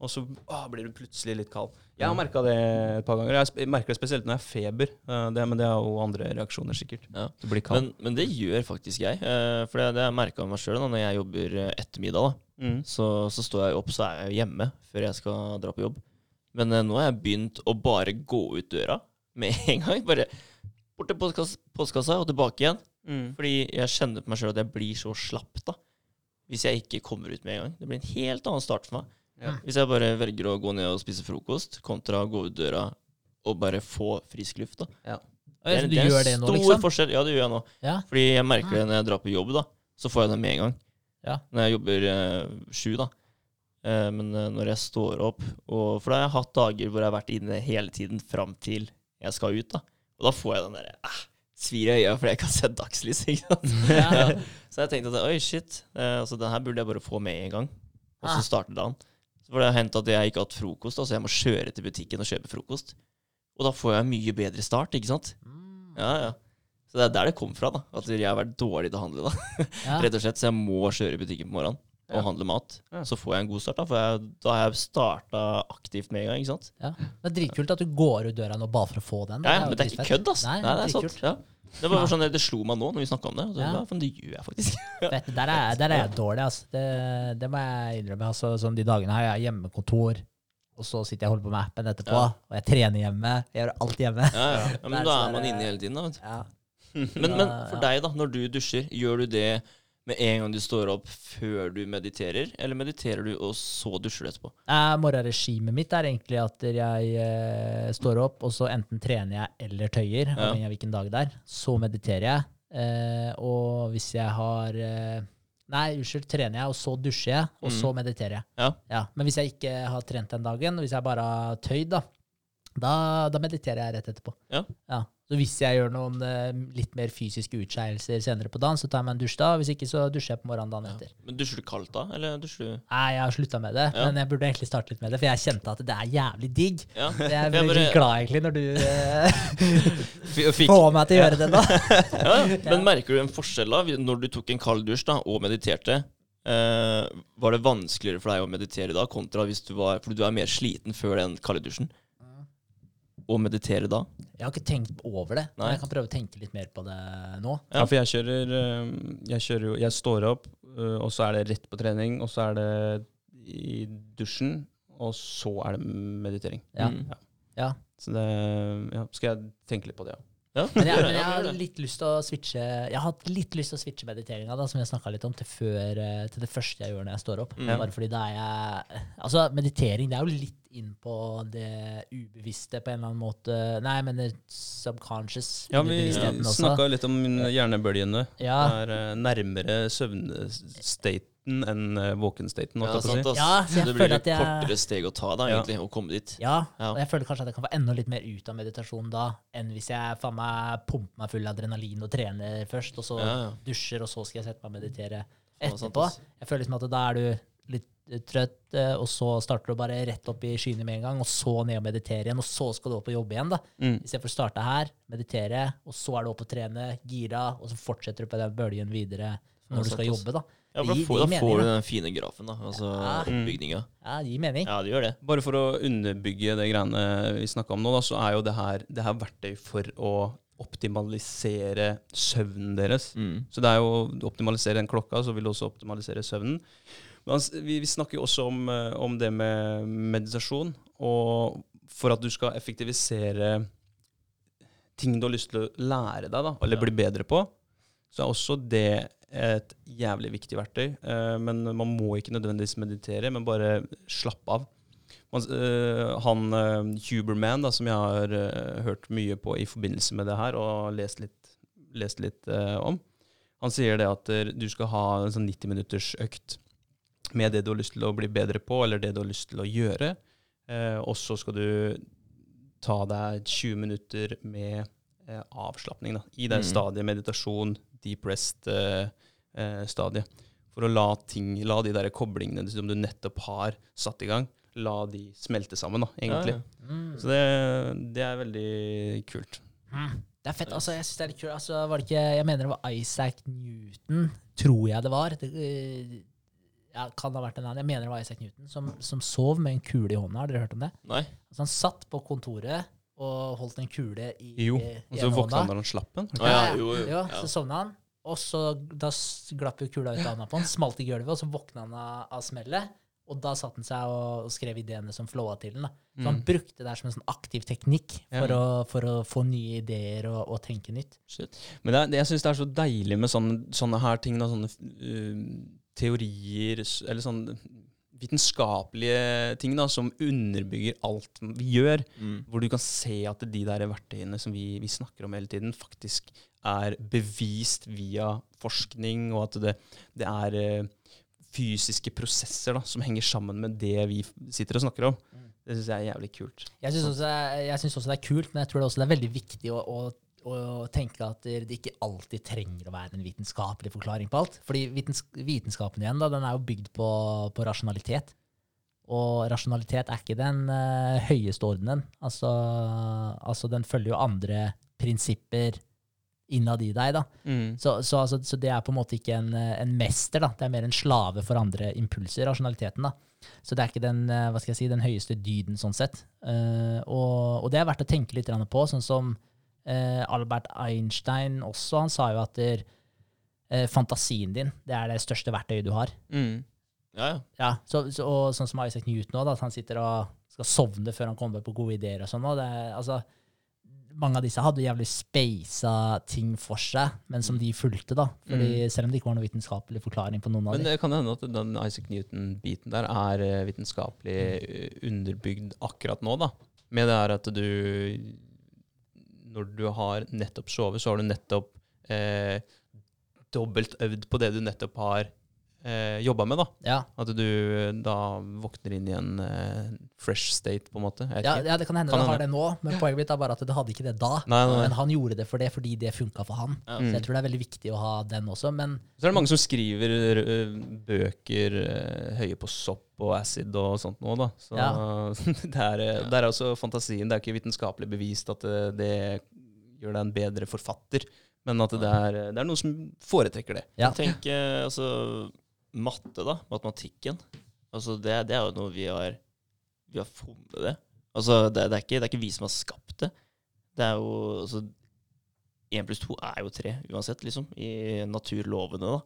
Og så å, blir du plutselig litt kald. Jeg har merka det et par ganger. Jeg merker det spesielt når jeg har feber. eh, Det, men det er jo andre reaksjoner, sikkert. Ja. Du blir kald. Men, men det gjør faktisk jeg. eh, For det, det har jeg merka meg sjøl når jeg jobber eh, ettermiddag. da mm. så, så står jeg opp, så er jeg hjemme før jeg skal dra på jobb. Men eh, nå har jeg begynt å bare gå ut døra med en gang. Bare bort til postkass- postkassa og tilbake igjen. Mm. Fordi jeg kjenner på meg sjøl at jeg blir så slapp da. Hvis jeg ikke kommer ut med en gang. Det blir en helt annen start for meg. Ja. Hvis jeg bare velger å gå ned og spise frokost, kontra å gå ut døra og bare få frisk luft. da. Ja. Det er, det er en det nå, stor liksom? forskjell. Ja, det gjør jeg nå. Ja. Fordi jeg merker det når jeg drar på jobb, da. Så får jeg det med en gang. Ja. Når jeg jobber eh, sju, da. Eh, men eh, når jeg står opp og For da har jeg hatt dager hvor jeg har vært inne hele tiden fram til jeg skal ut, da. Og da får jeg den derre eh, svir i øya fordi jeg ikke har sett dagslys. ikke sant? Ja. Ja. Så jeg tenkte at oi, shit, eh, altså den her burde jeg bare få med en gang. Og Ah. så starte dagen. Så får det hendt at jeg ikke har hatt frokost, da, så jeg må kjøre til butikken og kjøpe frokost. Og da får jeg en mye bedre start, ikke sant? Mm. Ja, ja. Så det er der det kom fra, da. At jeg har vært dårlig til å handle, da. Ja. Rett og slett. Så jeg må kjøre i butikken på morgenen og Ja. handle mat. Ja. Så får jeg en god start, da. For jeg, da har jeg starta aktivt med en gang, ikke sant. Ja. Det er dritkult at du går ut døra nå bare for å få den. Ja, men det er ikke kødd, ass. Nei, Nei, det er sant. Ja. Det var sånn, det slo meg nå når vi snakka om det. Så, Ja. men det gjør jeg faktisk. Vet Der er, der er jeg dårlig, altså. Det, det må jeg innrømme. Altså, sånn De dagene her jeg har hjemmekontor, og så sitter jeg og holder på med appen etterpå. Og jeg trener hjemme. Jeg gjør alt hjemme. Ja, ja. men da sånn er man inne hele tiden, da. vet du. Ja. Men, men for deg, da, når du dusjer, gjør du det med en gang du står opp før du mediterer, eller mediterer du, og så dusjer du etterpå? Eh, Morgenregimet mitt er egentlig at jeg eh, står opp, og så enten trener jeg eller tøyer, Ja. av hvilken dag det er. Så mediterer jeg. Eh, og hvis jeg har eh, Nei, unnskyld, trener jeg, og så dusjer jeg, og Mm. så mediterer jeg. Ja. Men hvis jeg ikke har trent den dagen, og hvis jeg bare har tøyd, da, da, da mediterer jeg rett etterpå. Ja. Så hvis jeg gjør noen eh, litt mer fysiske utskeielser senere på dagen, så tar jeg meg en dusj da. Hvis ikke, så dusjer jeg på morgenen dagen etter. Men dusjer du kaldt da, eller dusjer du Nei, jeg har slutta med det, Ja. men jeg burde egentlig starte litt med det, for jeg kjente at det er jævlig digg. Ja. Jeg er Jeg veldig bare- glad egentlig når du eh, F- Fikk, får meg til å gjøre det, da. ja, ja. Men merker du en forskjell da, når du tok en kald dusj da, og mediterte? Eh, var det vanskeligere for deg å meditere da, kontra hvis du var For du er mer sliten før den kalde dusjen. Å meditere da? Jeg har ikke tenkt over det, men Nei. jeg kan prøve å tenke litt mer på det nå. ja, for jeg kjører eh, Jeg kjører jo Jeg står opp, eh, og så er det rett på trening, og så er det i dusjen, og så er det meditering. Ja. Mm. Ja. Så det Ja, skal jeg tenke litt på det, ja. Ja, Men jeg, men jeg har litt lyst til å switche Jeg har hatt litt lyst til å switche mediteringa, som jeg snakka litt om, til, før, eh, til det første jeg gjør når jeg står opp. Mm. Bare fordi da er jeg Altså, meditering, det er jo litt inn på det ubevisste på en eller annen måte. Nei, men subconscious. Ja, vi snakka litt om hjernebølgene. Ja. Det er nærmere nærmere søvnstaten enn våken staten. Ja, å si. Ja, så jeg det blir litt jeg- kortere steg å ta, da, Ja. å komme dit. Ja, Ja. og jeg føler kanskje at jeg kan få enda litt mer ut av meditasjon da, enn hvis jeg faen meg pumper meg full av adrenalin og trener først, og så Ja, ja. dusjer, og så skal jeg sette meg og meditere sant, etterpå. Jeg føler liksom at da er du litt eh, trøtt, eh, og så starter du bare rett opp i skyene med en gang, og så ned og meditere igjen, og så skal du opp og jobbe igjen, da. Mm. Istedenfor å starte her, meditere, og så er du oppe og trene, gira, og så fortsetter du på den bølgen videre når du skal jobbe, da. Ja, for da får, da får mening, du den fine grafen, da. Altså Ja. oppbygninga. Ja, det gir mening. Ja, det gjør det. Bare for å underbygge det greiene vi snakka om nå, da, så er jo det her, det her verktøy for å optimalisere søvnen deres. Mm. Så det er jo å optimalisere den klokka, så vil du også optimalisere søvnen. Men altså, vi, vi snakker jo også om, eh, om det med meditasjon. Og for at du skal effektivisere ting du har lyst til å lære deg, da, eller Ja. bli bedre på, så er også det et jævlig viktig verktøy. Eh, men man må ikke nødvendigvis meditere, men bare slappe av. Eh, han uh, Huberman, da, som jeg har eh, hørt mye på i forbindelse med det her, og lest litt, lest litt eh, om, han sier det at eh, du skal ha en sånn 90 minutters økt med det du har lyst til å bli bedre på, eller det du har lyst til å gjøre. Eh, og så skal du ta deg 20 minutter med eh, avslapning da, i det mm. stadiet meditasjon, deep rest-stadiet. for å la ting, la de der koblingene som du nettopp har satt i gang, la de smelte sammen, da, egentlig. Ja, ja. Mm. Så det, det er veldig kult. Mm. Det er fett. altså Jeg synes det er litt kult. Altså, var det ikke, jeg mener det var Isaac Newton, tror jeg det var. Det, øh, ja, kan ha vært en annen. Jeg mener det var Isaac Newton som, som sov med en kule i hånda. Har dere hørt om det? Nei. Altså, han satt på kontoret og holdt en kule i, Jo, og så våkna han da han slapp den. Å, ja, jo, jo. Ja, Ja. Så sovna han, og så da glapp jo kula ut av hånda på han, smalt i gulvet, og så våkna han av, av smellet. Og da satte han seg og, og skrev ideene som flowa til den. da. Så Mm. han brukte det her som en sånn aktiv teknikk for, Ja. å, for å få nye ideer og, og tenke nytt. Shit. Men det er, det, jeg syns det er så deilig med sånne, sånne her ting, da, sånne uh, teorier, eller sånne vitenskapelige ting da, som underbygger alt vi gjør. Mm. Hvor du kan se at de der verktøyene som vi, vi snakker om hele tiden, faktisk er bevist via forskning, og at det, det er eh, fysiske prosesser da, som henger sammen med det vi sitter og snakker om. Det syns jeg er jævlig kult. Jeg syns også, også det er kult, men jeg tror det også det er veldig viktig å, å, å tenke at det ikke alltid trenger å være en vitenskapelig forklaring på alt. Fordi vitens, vitenskapen igjen, da, den er jo bygd på, på rasjonalitet. Og rasjonalitet er ikke den uh, høyeste ordenen. Altså, altså, den følger jo andre prinsipper innad i deg, da. Så, så, altså, så det er på en måte ikke en, en mester, da. Det er mer en slave for andre impulser, rasjonaliteten. da. Så det er ikke den, eh, hva skal jeg si, den høyeste dyden, sånn sett. Uh, og, og det er verdt å tenke litt på, sånn som eh, Albert Einstein også. Han sa jo at der, eh, fantasien din det er det største verktøyet du har. Mm. Ja, ja. Ja, så, så, og sånn som Isaac Newton også, at han sitter og skal sovne før han kommer på gode ideer og sånn. og det altså, mange av disse hadde jævlig speisa ting for seg, men som de fulgte, da. Fordi Selv om det ikke var noen vitenskapelig forklaring på noen av dem. Men det kan hende at den Isaac Newton-biten der er eh, vitenskapelig eh, underbygd akkurat nå, da. Med det her at du Når du har nettopp sovet, så har du nettopp eh, dobbeltøvd på det du nettopp har eh, jobba med, da. Ja, At du da våkner inn i en eh, fresh state, på en måte. Ja, ja, det kan hende Kan du har det nå, men poenget mitt er bare at du hadde ikke det da. Nei, nei, nei. Men han gjorde det for det fordi det funka for han. Ja. Så jeg tror det er veldig viktig å ha den også. Men Så er det mange som skriver eh, bøker eh, høye på sopp og acid og sånt nå, da. Så Ja. det, er, eh, det er også fantasien. Det er ikke vitenskapelig bevist at det, det gjør deg en bedre forfatter, men at det er, det er noen som foretrekker det. ja, Tenk eh, altså matte, da. Matematikken. Altså, det, det er jo noe vi har Vi har funnet det. Altså, det, det, er ikke, det er ikke vi som har skapt det. Det er jo altså Én pluss to er jo tre, uansett, liksom. I naturlovene, da.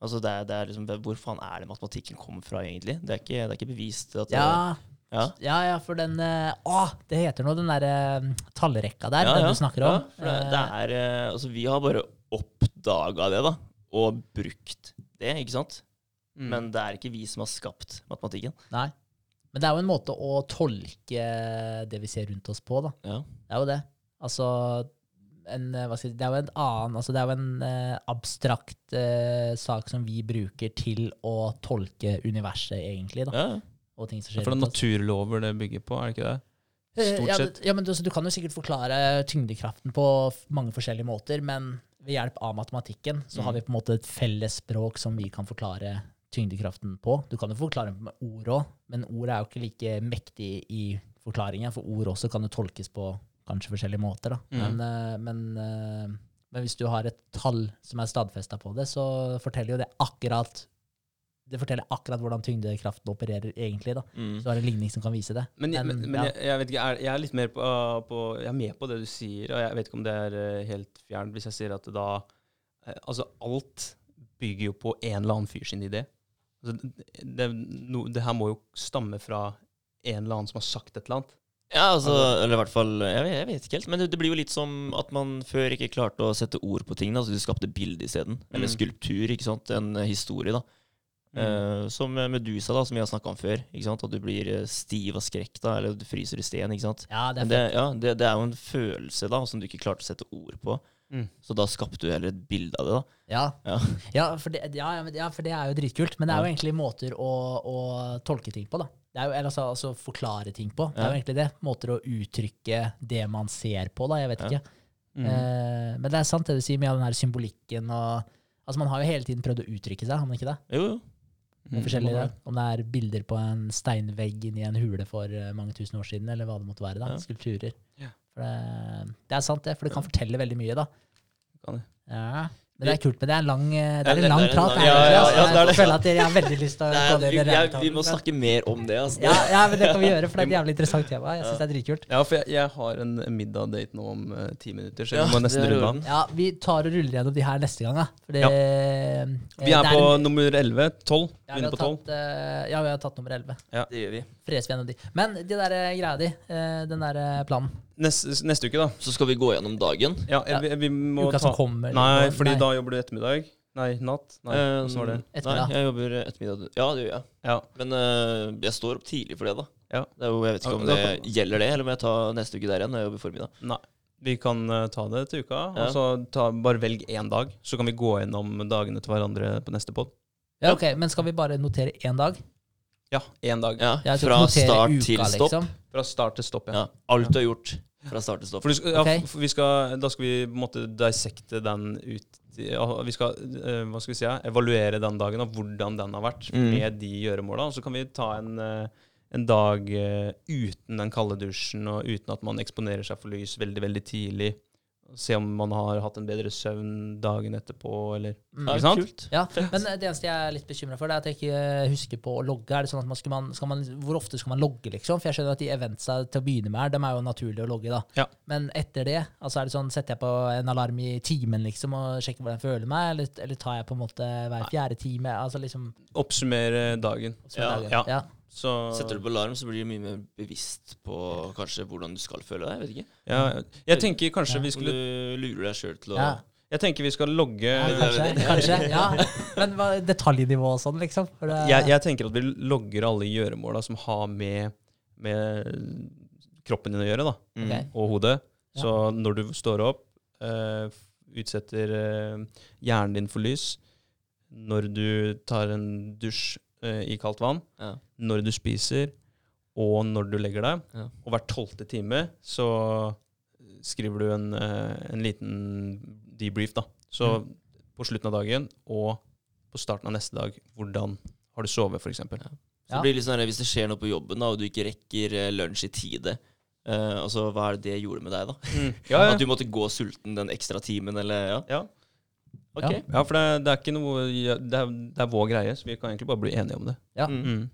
Altså, det er, det er liksom Hvor faen er det matematikken kommer fra, egentlig? Det er ikke, det er ikke bevist at det, ja, ja. ja, ja, for den eh, Å, det heter noe, den derre eh, tallrekka der, Ja, den ja. du snakker om. Ja, for det, det er, eh, altså, vi har bare oppdaga det, da. Og brukt det, ikke sant? Mm. Men det er ikke vi som har skapt matematikken. Nei. Men det er jo en måte å tolke det vi ser rundt oss på, da. Ja. Det er jo det. Altså en, eh, si, Det er jo en annen altså Det er jo en eh, abstrakt eh, sak som vi bruker til å tolke universet, egentlig. da, Ja, Og ting som Ja, skjer for det er naturlover det bygger på, er det ikke det? Eh, Stort ja, sett. Ja, men du, du kan jo sikkert forklare tyngdekraften på mange forskjellige måter, men ved hjelp av matematikken så Mm. har vi på en måte et felles språk som vi kan forklare tyngdekraften på. Du kan jo forklare det med ord òg, men ord er jo ikke like mektig i forklaringen, for ord også kan jo tolkes på kanskje forskjellige måter. Da. Mm. Men, eh, men, eh, men hvis du har et tall som er stadfesta på det, så forteller jo det akkurat det forteller akkurat hvordan tyngdekraften opererer egentlig. da. Mm. Så har det ligning som kan vise det. Men, men, men ja. jeg, jeg vet ikke, er, jeg er litt mer på, på Jeg er med på det du sier, og jeg vet ikke om det er eh, helt fjernt hvis jeg sier at da Altså, alt bygger jo på en eller annen fyr sin idé. Altså, det, det, no, det her må jo stamme fra en eller annen som har sagt et eller annet. Ja, altså, eller i hvert fall jeg vet, jeg vet ikke helt. Men det, det blir jo litt som at man før ikke klarte å sette ord på tingene. Altså du skapte bilde isteden. Eller Mm. skulptur, ikke sant. En eh, historie, da. Eh, som Medusa, da, som vi har snakka om før. Ikke sant? At du blir eh, stiv av skrekk, da, eller du fryser i sten. ikke sant? Ja, det er det, ja, det, det er jo en følelse da, som du ikke klarte å sette ord på. Mm. Så da skapte du heller et bilde av det. da. Ja, Ja. ja, for det, ja, ja, men- ja, for det er jo dritkult. Men det er jo Ja. egentlig måter å, å tolke ting på, da. Det er jo, eller altså, altså forklare ting på. Det er Ja. jo egentlig det. Måter å uttrykke det man ser på, da. Jeg vet Ja. ikke. Mm. Eh, men det er sant det du sier med all den her symbolikken og Altså, man har jo hele tiden prøvd å uttrykke seg, har man ikke det? Jo, jo. Mm. forskjellige, Om det er bilder på en steinvegg inni en hule for eh, mange tusen år siden, eller hva det måtte være. da, Ja. Skulpturer. Ja. For det, det er sant, det. For det kan fortelle veldig mye, da. Kan det. Ja. Men det er kult, men det er en lang, eh, det er en lang er prat. Ja, ja, ja, altså. ja, er. Jeg føler at jeg har veldig lyst til å gå det vi, jeg, vi må snakke mer om det. Altså. Ja, ja, men det kan vi gjøre, for det er et jævlig interessant tema. Jeg syns det er dritkult. Ja, for jeg, jeg har en middag-date nå om eh, ti minutter, så vi må nesten er runde av. Ja, vi tar og ruller gjennom de her neste gang, da. Fordi, Ja. eh, Vi er på en- nummer 11. 12. ja, vi har på 12. tatt, eh, ja, vi har tatt nummer 11. Det gjør vi. Fres vi gjennom de. Men de der eh, greia di, eh, den der eh, planen, Neste, neste uke, da. Så skal vi gå gjennom dagen. Ja. Vi, vi må uka ta som kommer Nei, eller- fordi nei. da jobber du ettermiddag. Nei, natt. Nei, Eh, hvordan var det? Nei, jeg jobber ettermiddag. Ja, det gjør jeg. Ja. Men uh, jeg står opp tidlig for det, da. Ja. Det er jo, jeg vet ikke om det gjelder det, eller om jeg tar neste uke der igjen. når Jeg jobber formiddag. Nei. Vi kan eh, ta det til uka, Ja. og så ta, bare velg én dag. Så kan vi gå gjennom dagene til hverandre på neste pod. Ja, ok, Men skal vi bare notere én dag? Ja, én dag. Ja, Fra start uka, til stopp. Liksom. Fra start til stopp, ja. Ja, alt du har gjort fra start til stopp. For du skal, ja, okay. for vi skal, da skal vi måtte dissekte den ut ja, Vi skal eh, hva skal vi si, ja, evaluere den dagen og hvordan den har vært Mm. med de gjøremåla. Og så kan vi ta en, eh, en dag eh, uten den kalde dusjen og uten at man eksponerer seg for lys veldig, veldig tidlig. Se om man har hatt en bedre søvn dagen etterpå, eller Mm. Ja, Ikke sant? Kult. Ja, men det eneste jeg er litt bekymra for, det er at jeg ikke husker på å logge. Er det sånn at man skal man, skal man, Hvor ofte skal man logge, liksom? For jeg skjønner at de eventsa til å begynne med her, dem er jo naturlig å logge, da. Ja. Men etter det, altså er det sånn, setter jeg på en alarm i timen, liksom, og sjekker hvordan jeg føler meg, eller, eller tar jeg på en måte hver fjerde time? Altså liksom oppsummere dagen. Oppsummere Ja, dagen. ja. ja. Så Setter du på alarm, så blir du mye mer bevisst på kanskje hvordan du skal føle deg. Jeg vet ikke. ja, Jeg tenker kanskje Ja. vi skulle du lurer deg sjøl til å Ja. Jeg tenker vi skal logge Ja, kanskje. kanskje ja. Men hva, detaljnivå og sånn, liksom? For det, jeg, jeg tenker at vi logger alle gjøremåla som har med, med kroppen din å gjøre, da. Mm. Ok. og hodet. Ja. Så når du står opp, uh, utsetter uh, hjernen din for lys, når du tar en dusj eh, i kaldt vann, Ja. når du spiser, og når du legger deg, Ja. og hver tolvte time, så skriver du en, uh, en liten debrief, da. Så på slutten av dagen, og på starten av neste dag, hvordan har du sovet, f.eks. Så Ja. det blir litt sånn Hvis det skjer noe på jobben, da, og du ikke rekker eh, lunsj i tide, uh, altså, hva er det det gjorde med deg, da? Mm. Ja, ja. At du måtte gå sulten den ekstra timen, eller ja? Ja. Ok. Ja. Ja, for det, det er ikke noe ja, det, er, det er vår greie, så vi kan egentlig bare bli enige om det. Ja. Mm. Mm.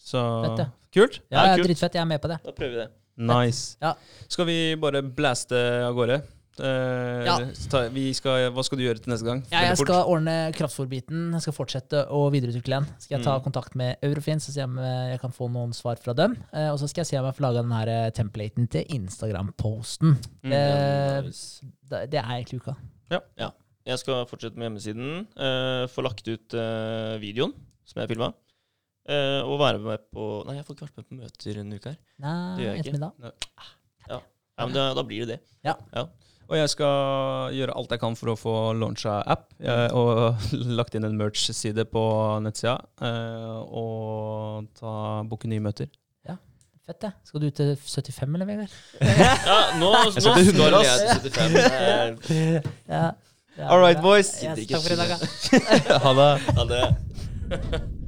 Så Fett, kult. Ja, Ja, ja, kult. dritfett. Jeg er med på det. Da prøver vi det. Nice. Ja. Skal vi bare blaste av gårde? Uh, Ja. ta, vi skal, hva skal du gjøre til neste gang? Ja, jeg skal ordne kraftfòrbiten. Jeg skal fortsette å videreutvikle den. Skal jeg ta Mm. kontakt med Eurofins og se om jeg kan få noen svar fra dem. Uh, og så skal jeg se om jeg får laga den her eh, templaten til Instagram-posten. Mm. uh, Nice. det, det er egentlig uka. Jeg skal fortsette med hjemmesiden. Uh, få lagt ut uh, videoen som jeg filma. Uh, og være med på Nei, jeg får ikke vært med på møter en uke her. Nei, Det gjør jeg ikke. Ja. Ja, men da, da blir det det. Ja. Og jeg skal gjøre alt jeg kan for å få launcha app. Jeg, og lagt inn en merch-side på nettsida. eh, og ta booke nye møter. Fett, det. Skal du ut til 75, eller, Vegard? Ja, nå, nå 100, skal ass. jeg til 75. Eh, Ja. ja All right, boys. Yes, takk for i dag. da. ha det. Ha det.